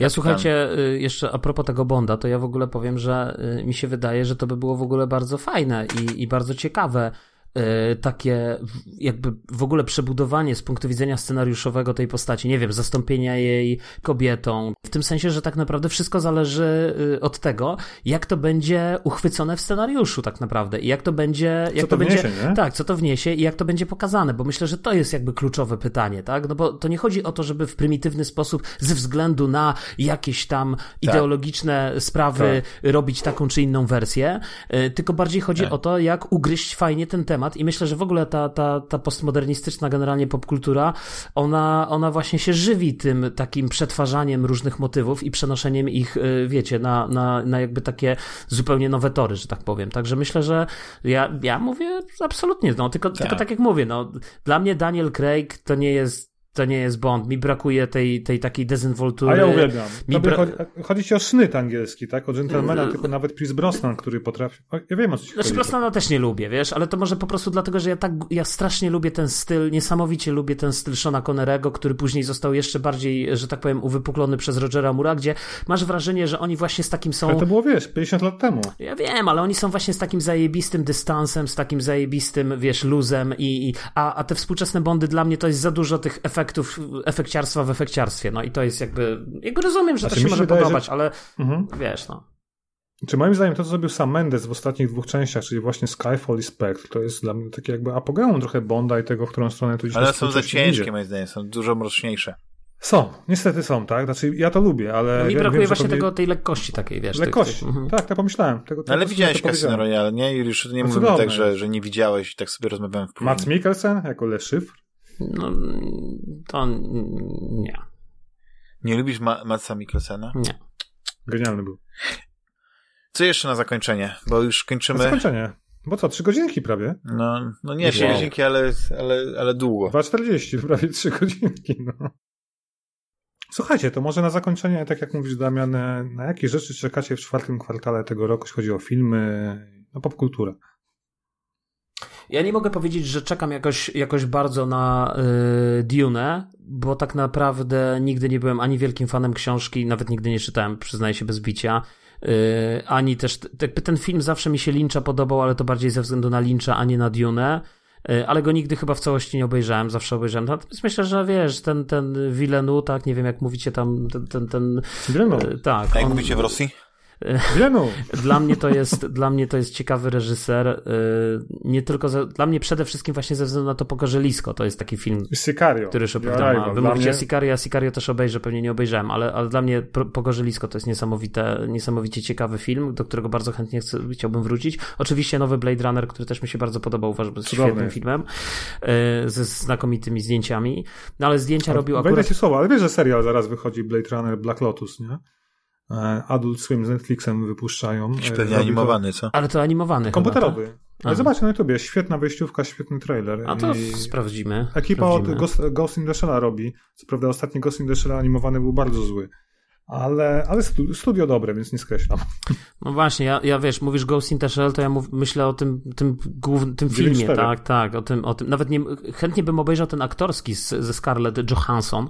Ja słuchajcie, y, jeszcze a propos tego Bonda, to ja w ogóle powiem, że y, mi się wydaje, że to by było w ogóle bardzo fajne i, i bardzo ciekawe takie jakby w ogóle przebudowanie z punktu widzenia scenariuszowego tej postaci, nie wiem, zastąpienia jej kobietą. W tym sensie, że tak naprawdę wszystko zależy y, od tego, jak to będzie uchwycone w scenariuszu tak naprawdę i jak to będzie, jak co to, to wniesie, będzie, nie? tak, co to wniesie i jak to będzie pokazane, bo myślę, że to jest jakby kluczowe pytanie, tak? No bo to nie chodzi o to, żeby w prymitywny sposób ze względu na jakieś tam tak. ideologiczne sprawy tak. robić taką czy inną wersję, y, tylko bardziej chodzi tak. o to, jak ugryźć fajnie ten temat temat i myślę, że w ogóle ta, ta, ta postmodernistyczna generalnie popkultura, ona, ona właśnie się żywi tym takim przetwarzaniem różnych motywów i przenoszeniem ich, y, wiecie, na, na, na jakby takie zupełnie nowe tory, że tak powiem. Także myślę, że ja, ja mówię absolutnie, no, tylko tak. tylko tak jak mówię, no, dla mnie Daniel Craig to nie jest to nie jest Bond. Mi brakuje tej, tej takiej dezynwoltury. A ja uwielbiam. Mi bra... chodzi, chodzi ci o sznyt angielski, tak? O gentlemana, tylko nawet Chris Brosnan, który potrafi... Ja wiem o co ci Znaczy Brosnana też nie lubię, wiesz, ale to może po prostu dlatego, że ja tak, ja strasznie lubię ten styl, niesamowicie lubię ten styl Shona Connerego, który później został jeszcze bardziej, że tak powiem, uwypuklony przez Rogera Mura, gdzie masz wrażenie, że oni właśnie z takim są... Ale to było, wiesz, 50 lat temu. Ja wiem, ale oni są właśnie z takim zajebistym dystansem, z takim zajebistym, wiesz, luzem i, i a, a te współczesne Bondy dla mnie to jest za dużo tych efektów, efektów efekciarstwa w efekciarstwie. No i to jest jakby. Jakby rozumiem, że znaczy, to się może wydaje, podobać, że... ale mhm. wiesz, no. Czy moim zdaniem to, co zrobił Sam Mendes w ostatnich dwóch częściach, czyli właśnie Skyfall i Spectre, to jest dla mnie takie jakby apogeum trochę Bonda i tego, w którą stronę tu Ale są za ciężkie, moim zdaniem, są dużo mroczniejsze. Są, niestety są, tak? Znaczy, ja to lubię, ale. No mi brakuje wiem, właśnie tego, tej lekkości takiej, wiesz. Lekkości, tych, tych... tak, tak pomyślałem. Tego, no, ale widziałeś Casino Royale, nie? Już nie mówimy tak, że, że nie widziałeś i tak sobie rozmawiałem w Mats Mikkelsen jako Le Chiffre? No, to nie. Nie lubisz Ma Matsa Mikkelsena? Nie. Genialny był. Co jeszcze na zakończenie? Bo już kończymy. Na zakończenie. Bo co, trzy godzinki prawie? No, no nie trzy wow. godzinki, ale, ale, ale długo. 2,40, (laughs) prawie trzy godzinki, no. Słuchajcie, to może na zakończenie, tak jak mówisz Damian, na jakie rzeczy czekacie w czwartym kwartale tego roku, jeśli chodzi o filmy, no popkulturę? Ja nie mogę powiedzieć, że czekam jakoś, jakoś bardzo na y, Dune, bo tak naprawdę nigdy nie byłem ani wielkim fanem książki, nawet nigdy nie czytałem, przyznaję się bez bicia. Y, ani też, jakby ten film zawsze mi się Lyncha podobał, ale to bardziej ze względu na Lyncha, a nie na Dune. Y, ale go nigdy chyba w całości nie obejrzałem, zawsze obejrzałem. Natomiast myślę, że wiesz, ten, ten Villeneuve, tak, nie wiem jak mówicie tam, ten, ten, ten Villeneuve. tak. A jak on, mówicie w Rosji? (laughs) Dla mnie to jest, dla mnie to jest ciekawy reżyser. Y, nie tylko za, dla mnie przede wszystkim właśnie ze względu na to Pogorzelisko. To jest taki film, Sicario. który już opowiadam. Wy mówicie mnie... Sicario, a Sicario też obejrzę, pewnie nie obejrzałem, ale, ale dla mnie Pogorzelisko to jest niesamowite, niesamowicie ciekawy film, do którego bardzo chętnie chcę, chciałbym wrócić. Oczywiście nowy Blade Runner, który też mi się bardzo podobał, uważam, że jest świetnym filmem, y, ze znakomitymi zdjęciami. No ale zdjęcia robił akurat... Wejdę ci słowo, ale wiesz, że serial zaraz wychodzi Blade Runner Black Lotus, nie? E, Adult Swim z Netflixem wypuszczają. Pewnie animowany, co? Ale to animowany Komputerowy. Chyba, tak? Ale zobacz na YouTubie, świetna wejściówka, świetny trailer. A to I... sprawdzimy. Ekipa sprawdzimy. od Ghost, Ghost in the Shell robi. Co prawda ostatni Ghost in the Shell animowany był bardzo zły ale, ale studio dobre, więc nie skreślam. No właśnie, ja, ja wiesz, mówisz Ghost in the Shell, to ja mów, myślę o tym, tym, głównym, tym filmie, tak, tak, o tym, o tym. Nawet nie, chętnie bym obejrzał ten aktorski z, ze Scarlett Johansson.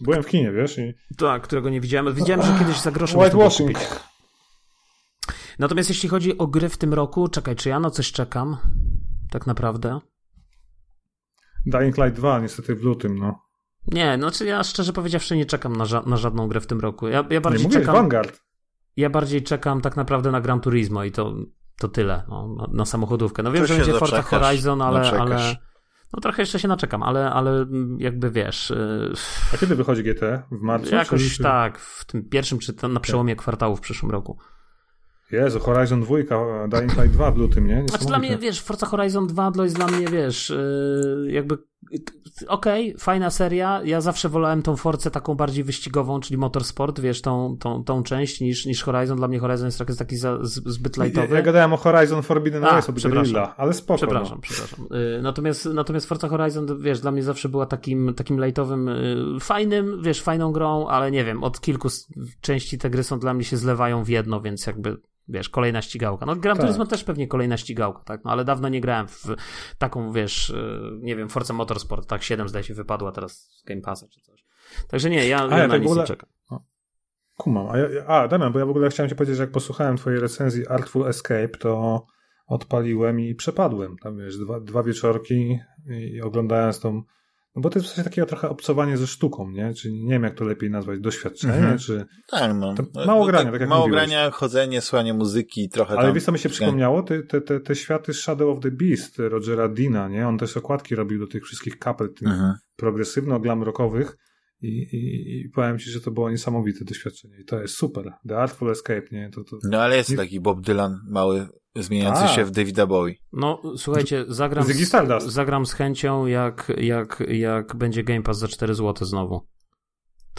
Byłem w kinie, wiesz? I... Tak, którego nie widziałem. Widziałem, że kiedyś za grosze Whitewashing. Natomiast jeśli chodzi o gry w tym roku, czekaj, czy ja na coś czekam? Tak naprawdę? Dying Light 2 niestety w lutym, no. Nie, znaczy ja szczerze powiedziawszy nie czekam na, ża na żadną grę w tym roku. Ja, ja bardziej nie mówię, czekam. Vanguard. Ja bardziej czekam tak naprawdę na Gran Turismo i to, to tyle, no, na, na samochodówkę. No wiem, że będzie Forza Horizon, ale, ale. No trochę jeszcze się naczekam, ale, ale jakby wiesz. Y, A kiedy wychodzi GT? W marcu? Jakoś czy... tak, w tym pierwszym czy na przełomie kwartału w przyszłym roku. Jezu, Horizon 2, Dying Light 2 w lutym, nie? Znaczy dla mnie, wiesz, Forza Horizon 2 to jest dla mnie, wiesz, yy, jakby okej, okay, fajna seria. Ja zawsze wolałem tą Forcę taką bardziej wyścigową, czyli motorsport, wiesz, tą, tą, tą część niż, niż Horizon. Dla mnie Horizon jest taki, taki za, zbyt lightowy. Ja, ja gadałem o Horizon Forbidden West od Grilla, ale spoko. Przepraszam, no. przepraszam. Yy, natomiast, natomiast Forza Horizon, wiesz, dla mnie zawsze była takim, takim lightowym, yy, fajnym, wiesz, fajną grą, ale nie wiem, od kilku części te gry są dla mnie się zlewają w jedno, więc jakby wiesz, kolejna ścigałka. No Gran tak. Turismo też pewnie kolejna ścigałka, tak, no ale dawno nie grałem w taką, wiesz, y, nie wiem, Forza Motorsport, tak, 7 zdaje się wypadła teraz z Game Passa czy coś. Także nie, ja, A, ja, ja na nic ogóle... nie czekam. Kumam. A, ja, a, Damian, bo ja w ogóle chciałem ci powiedzieć, że jak posłuchałem twojej recenzji Artful Escape, to odpaliłem i przepadłem. Tam wiesz, dwa, dwa wieczorki i oglądając tą bo to jest w zasadzie takie trochę obcowanie ze sztuką, nie? Czyli nie wiem, jak to lepiej nazwać, doświadczenie, mhm. czy... Tak, no. mało grania, tak, tak jak Mało mówiłeś. grania, chodzenie, słuchanie muzyki, trochę Ale tam... wiesz, co mi się przypomniało? Te, te, te, te światy Shadow of the Beast Rogera Dina, nie? On też okładki robił do tych wszystkich kapel, tych mhm. progresywno-glam rockowych i, i, I powiem ci, że to było niesamowite doświadczenie. I to jest super. The Artful Escape, nie? To, to... No ale jest nie... taki Bob Dylan mały, zmieniający A. się w Davida Bowie. No słuchajcie, zagram, z, zagram z chęcią, jak, jak, jak będzie Game Pass za 4 zł znowu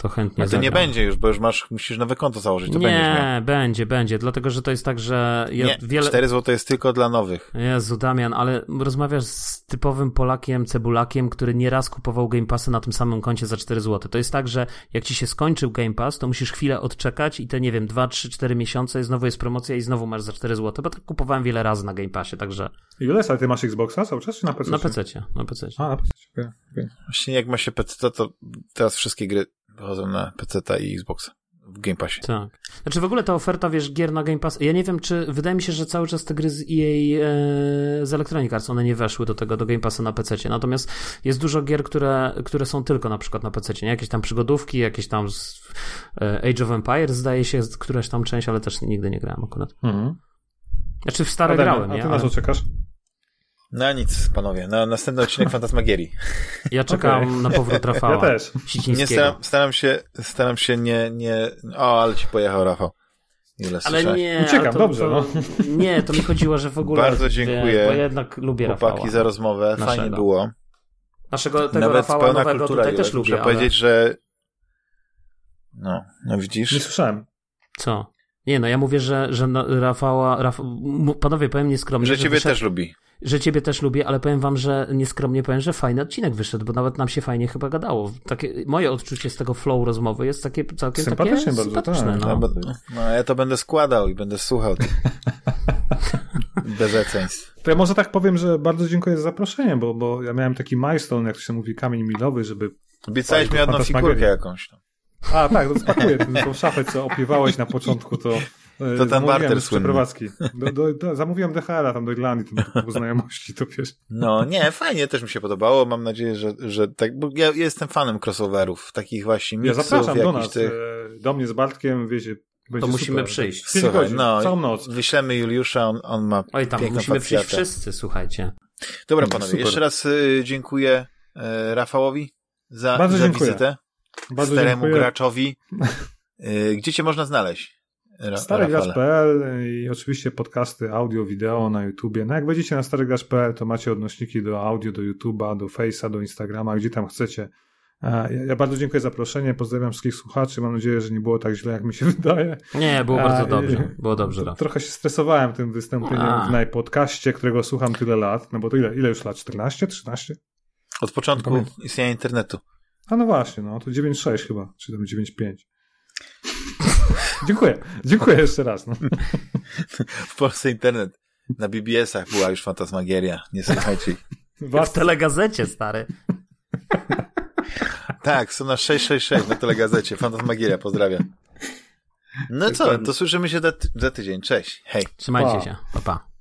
to chętnie. A to nie będzie już, bo już masz, musisz nowe konto założyć. To nie, będzie, będzie, będzie, dlatego że to jest tak, że. Ja nie, wiele... 4 zł jest tylko dla nowych. Jezu, Damian, ale rozmawiasz z typowym Polakiem, cebulakiem, który nieraz kupował Game Passy na tym samym koncie za 4 zł. To jest tak, że jak ci się skończył Game Pass, to musisz chwilę odczekać i te, nie wiem, 2, 3, 4 miesiące i znowu jest promocja i znowu masz za 4 zł, bo tak kupowałem wiele razy na Game Passie, także. I ile ale ty masz Xboxa cały czas, czy na PC? Na PC, na PC. A, na PC, okay, okay. Właśnie jak ma się PC, to, to teraz wszystkie gry wychodzą na PC i Xbox w Game Passie. Tak. Znaczy w ogóle ta oferta, wiesz, gier na Game Pass, ja nie wiem, czy, wydaje mi się, że cały czas te gry z EA, e, z Electronic Arts, one nie weszły do tego, do Game Passa na PC. Natomiast jest dużo gier, które, które są tylko na przykład na PC, nie? Jakieś tam przygodówki, jakieś tam z, e, Age of Empires, zdaje się, któraś tam część, ale też nigdy nie grałem akurat. Mhm. Znaczy w stare grałem, nie? A ty na co czekasz? No nic, panowie. Na następny odcinek (laughs) Fantasmagierii. Ja czekam okay. na powrót (laughs) Rafała. Ja też. Nie staram, staram, się, staram się nie, nie... O, ale ci pojechał Rafał. Ile ale nie. Uciekam, to, dobrze. No. (laughs) Nie, to mi chodziło, że w ogóle. Bardzo dziękuję. Wie, bo jednak lubię chłopaki Rafała. za rozmowę. Naszego. Fajnie było. Naszego tego Nawet Rafała pełna nowego kultura, tutaj też lubię. Muszę ale... powiedzieć, że. No, no widzisz. Nie słyszałem. Co? Nie, no ja mówię, że, że Rafała, Raf... panowie, powiem nieskromnie. Że, że ciebie wyszedł... też lubi że ciebie też lubię, ale powiem wam, że nieskromnie powiem, że fajny odcinek wyszedł, bo nawet nam się fajnie chyba gadało. Takie, moje odczucie z tego flow rozmowy jest takie całkiem sympatyczne takie bardzo, sympatyczne. Tak. No. no. ja to będę składał i będę słuchał. (laughs) Bez eceństw. To ja może tak powiem, że bardzo dziękuję za zaproszenie, bo, bo ja miałem taki milestone, jak to się mówi, kamień milowy, żeby... Obiecałeś mi jedną figurkę jakąś tam. A, tak, to spakuję (laughs) tą szafę, co opiewałeś na początku, to to ten barter słynny. przeprowadzki. Do, do, do, zamówiłem DHL-a tam do Irlandii, tam po znajomości, to wiesz. No nie, fajnie, też mi się podobało. Mam nadzieję, że, że tak, bo ja jestem fanem crossoverów, takich właśnie miksów. Ja zapraszam do nas, tych... E, do mnie z Bartkiem, wiecie, to musimy super. przyjść. Słuchaj, godzin, no, całą noc. Wyślemy Juliusza, on, on ma Oj tam, musimy przyjść wszyscy, słuchajcie. Dobra panowie, super. jeszcze raz y, dziękuję y, Rafałowi za, Bardzo za dziękuję. wizytę. Bardzo staremu dziękuję. graczowi. Y, gdzie cię można znaleźć? Starygracz.pl i oczywiście podcasty audio, wideo na YouTubie. No jak wejdziecie na starygracz.pl, to macie odnośniki do audio, do YouTube'a, do Face'a, do Instagrama, gdzie tam chcecie. Ja bardzo dziękuję za zaproszenie, pozdrawiam wszystkich słuchaczy, mam nadzieję, że nie było tak źle, jak mi się (laughs) wydaje. Nie, było bardzo dobrze, było dobrze. Trochę się stresowałem tym wystąpieniem A. w najpodcaście, którego słucham tyle lat, no bo to ile, ile już lat? 14, 13? Od początku istnienia internetu. A no właśnie, no to 9.6 chyba, czy tam 9.5. Dziękuję. Dziękuję jeszcze raz. No. (laughs) W Polsce internet. Na BBS-ach była już fantasmagieria. Nie słuchajcie. (laughs) W telegazecie, stary. (laughs) tak, są na 666 na telegazecie. Fantasmagieria, pozdrawiam. No co, to słyszymy się za tydzień. Cześć. Hej. Trzymajcie pa. się. Pa, pa.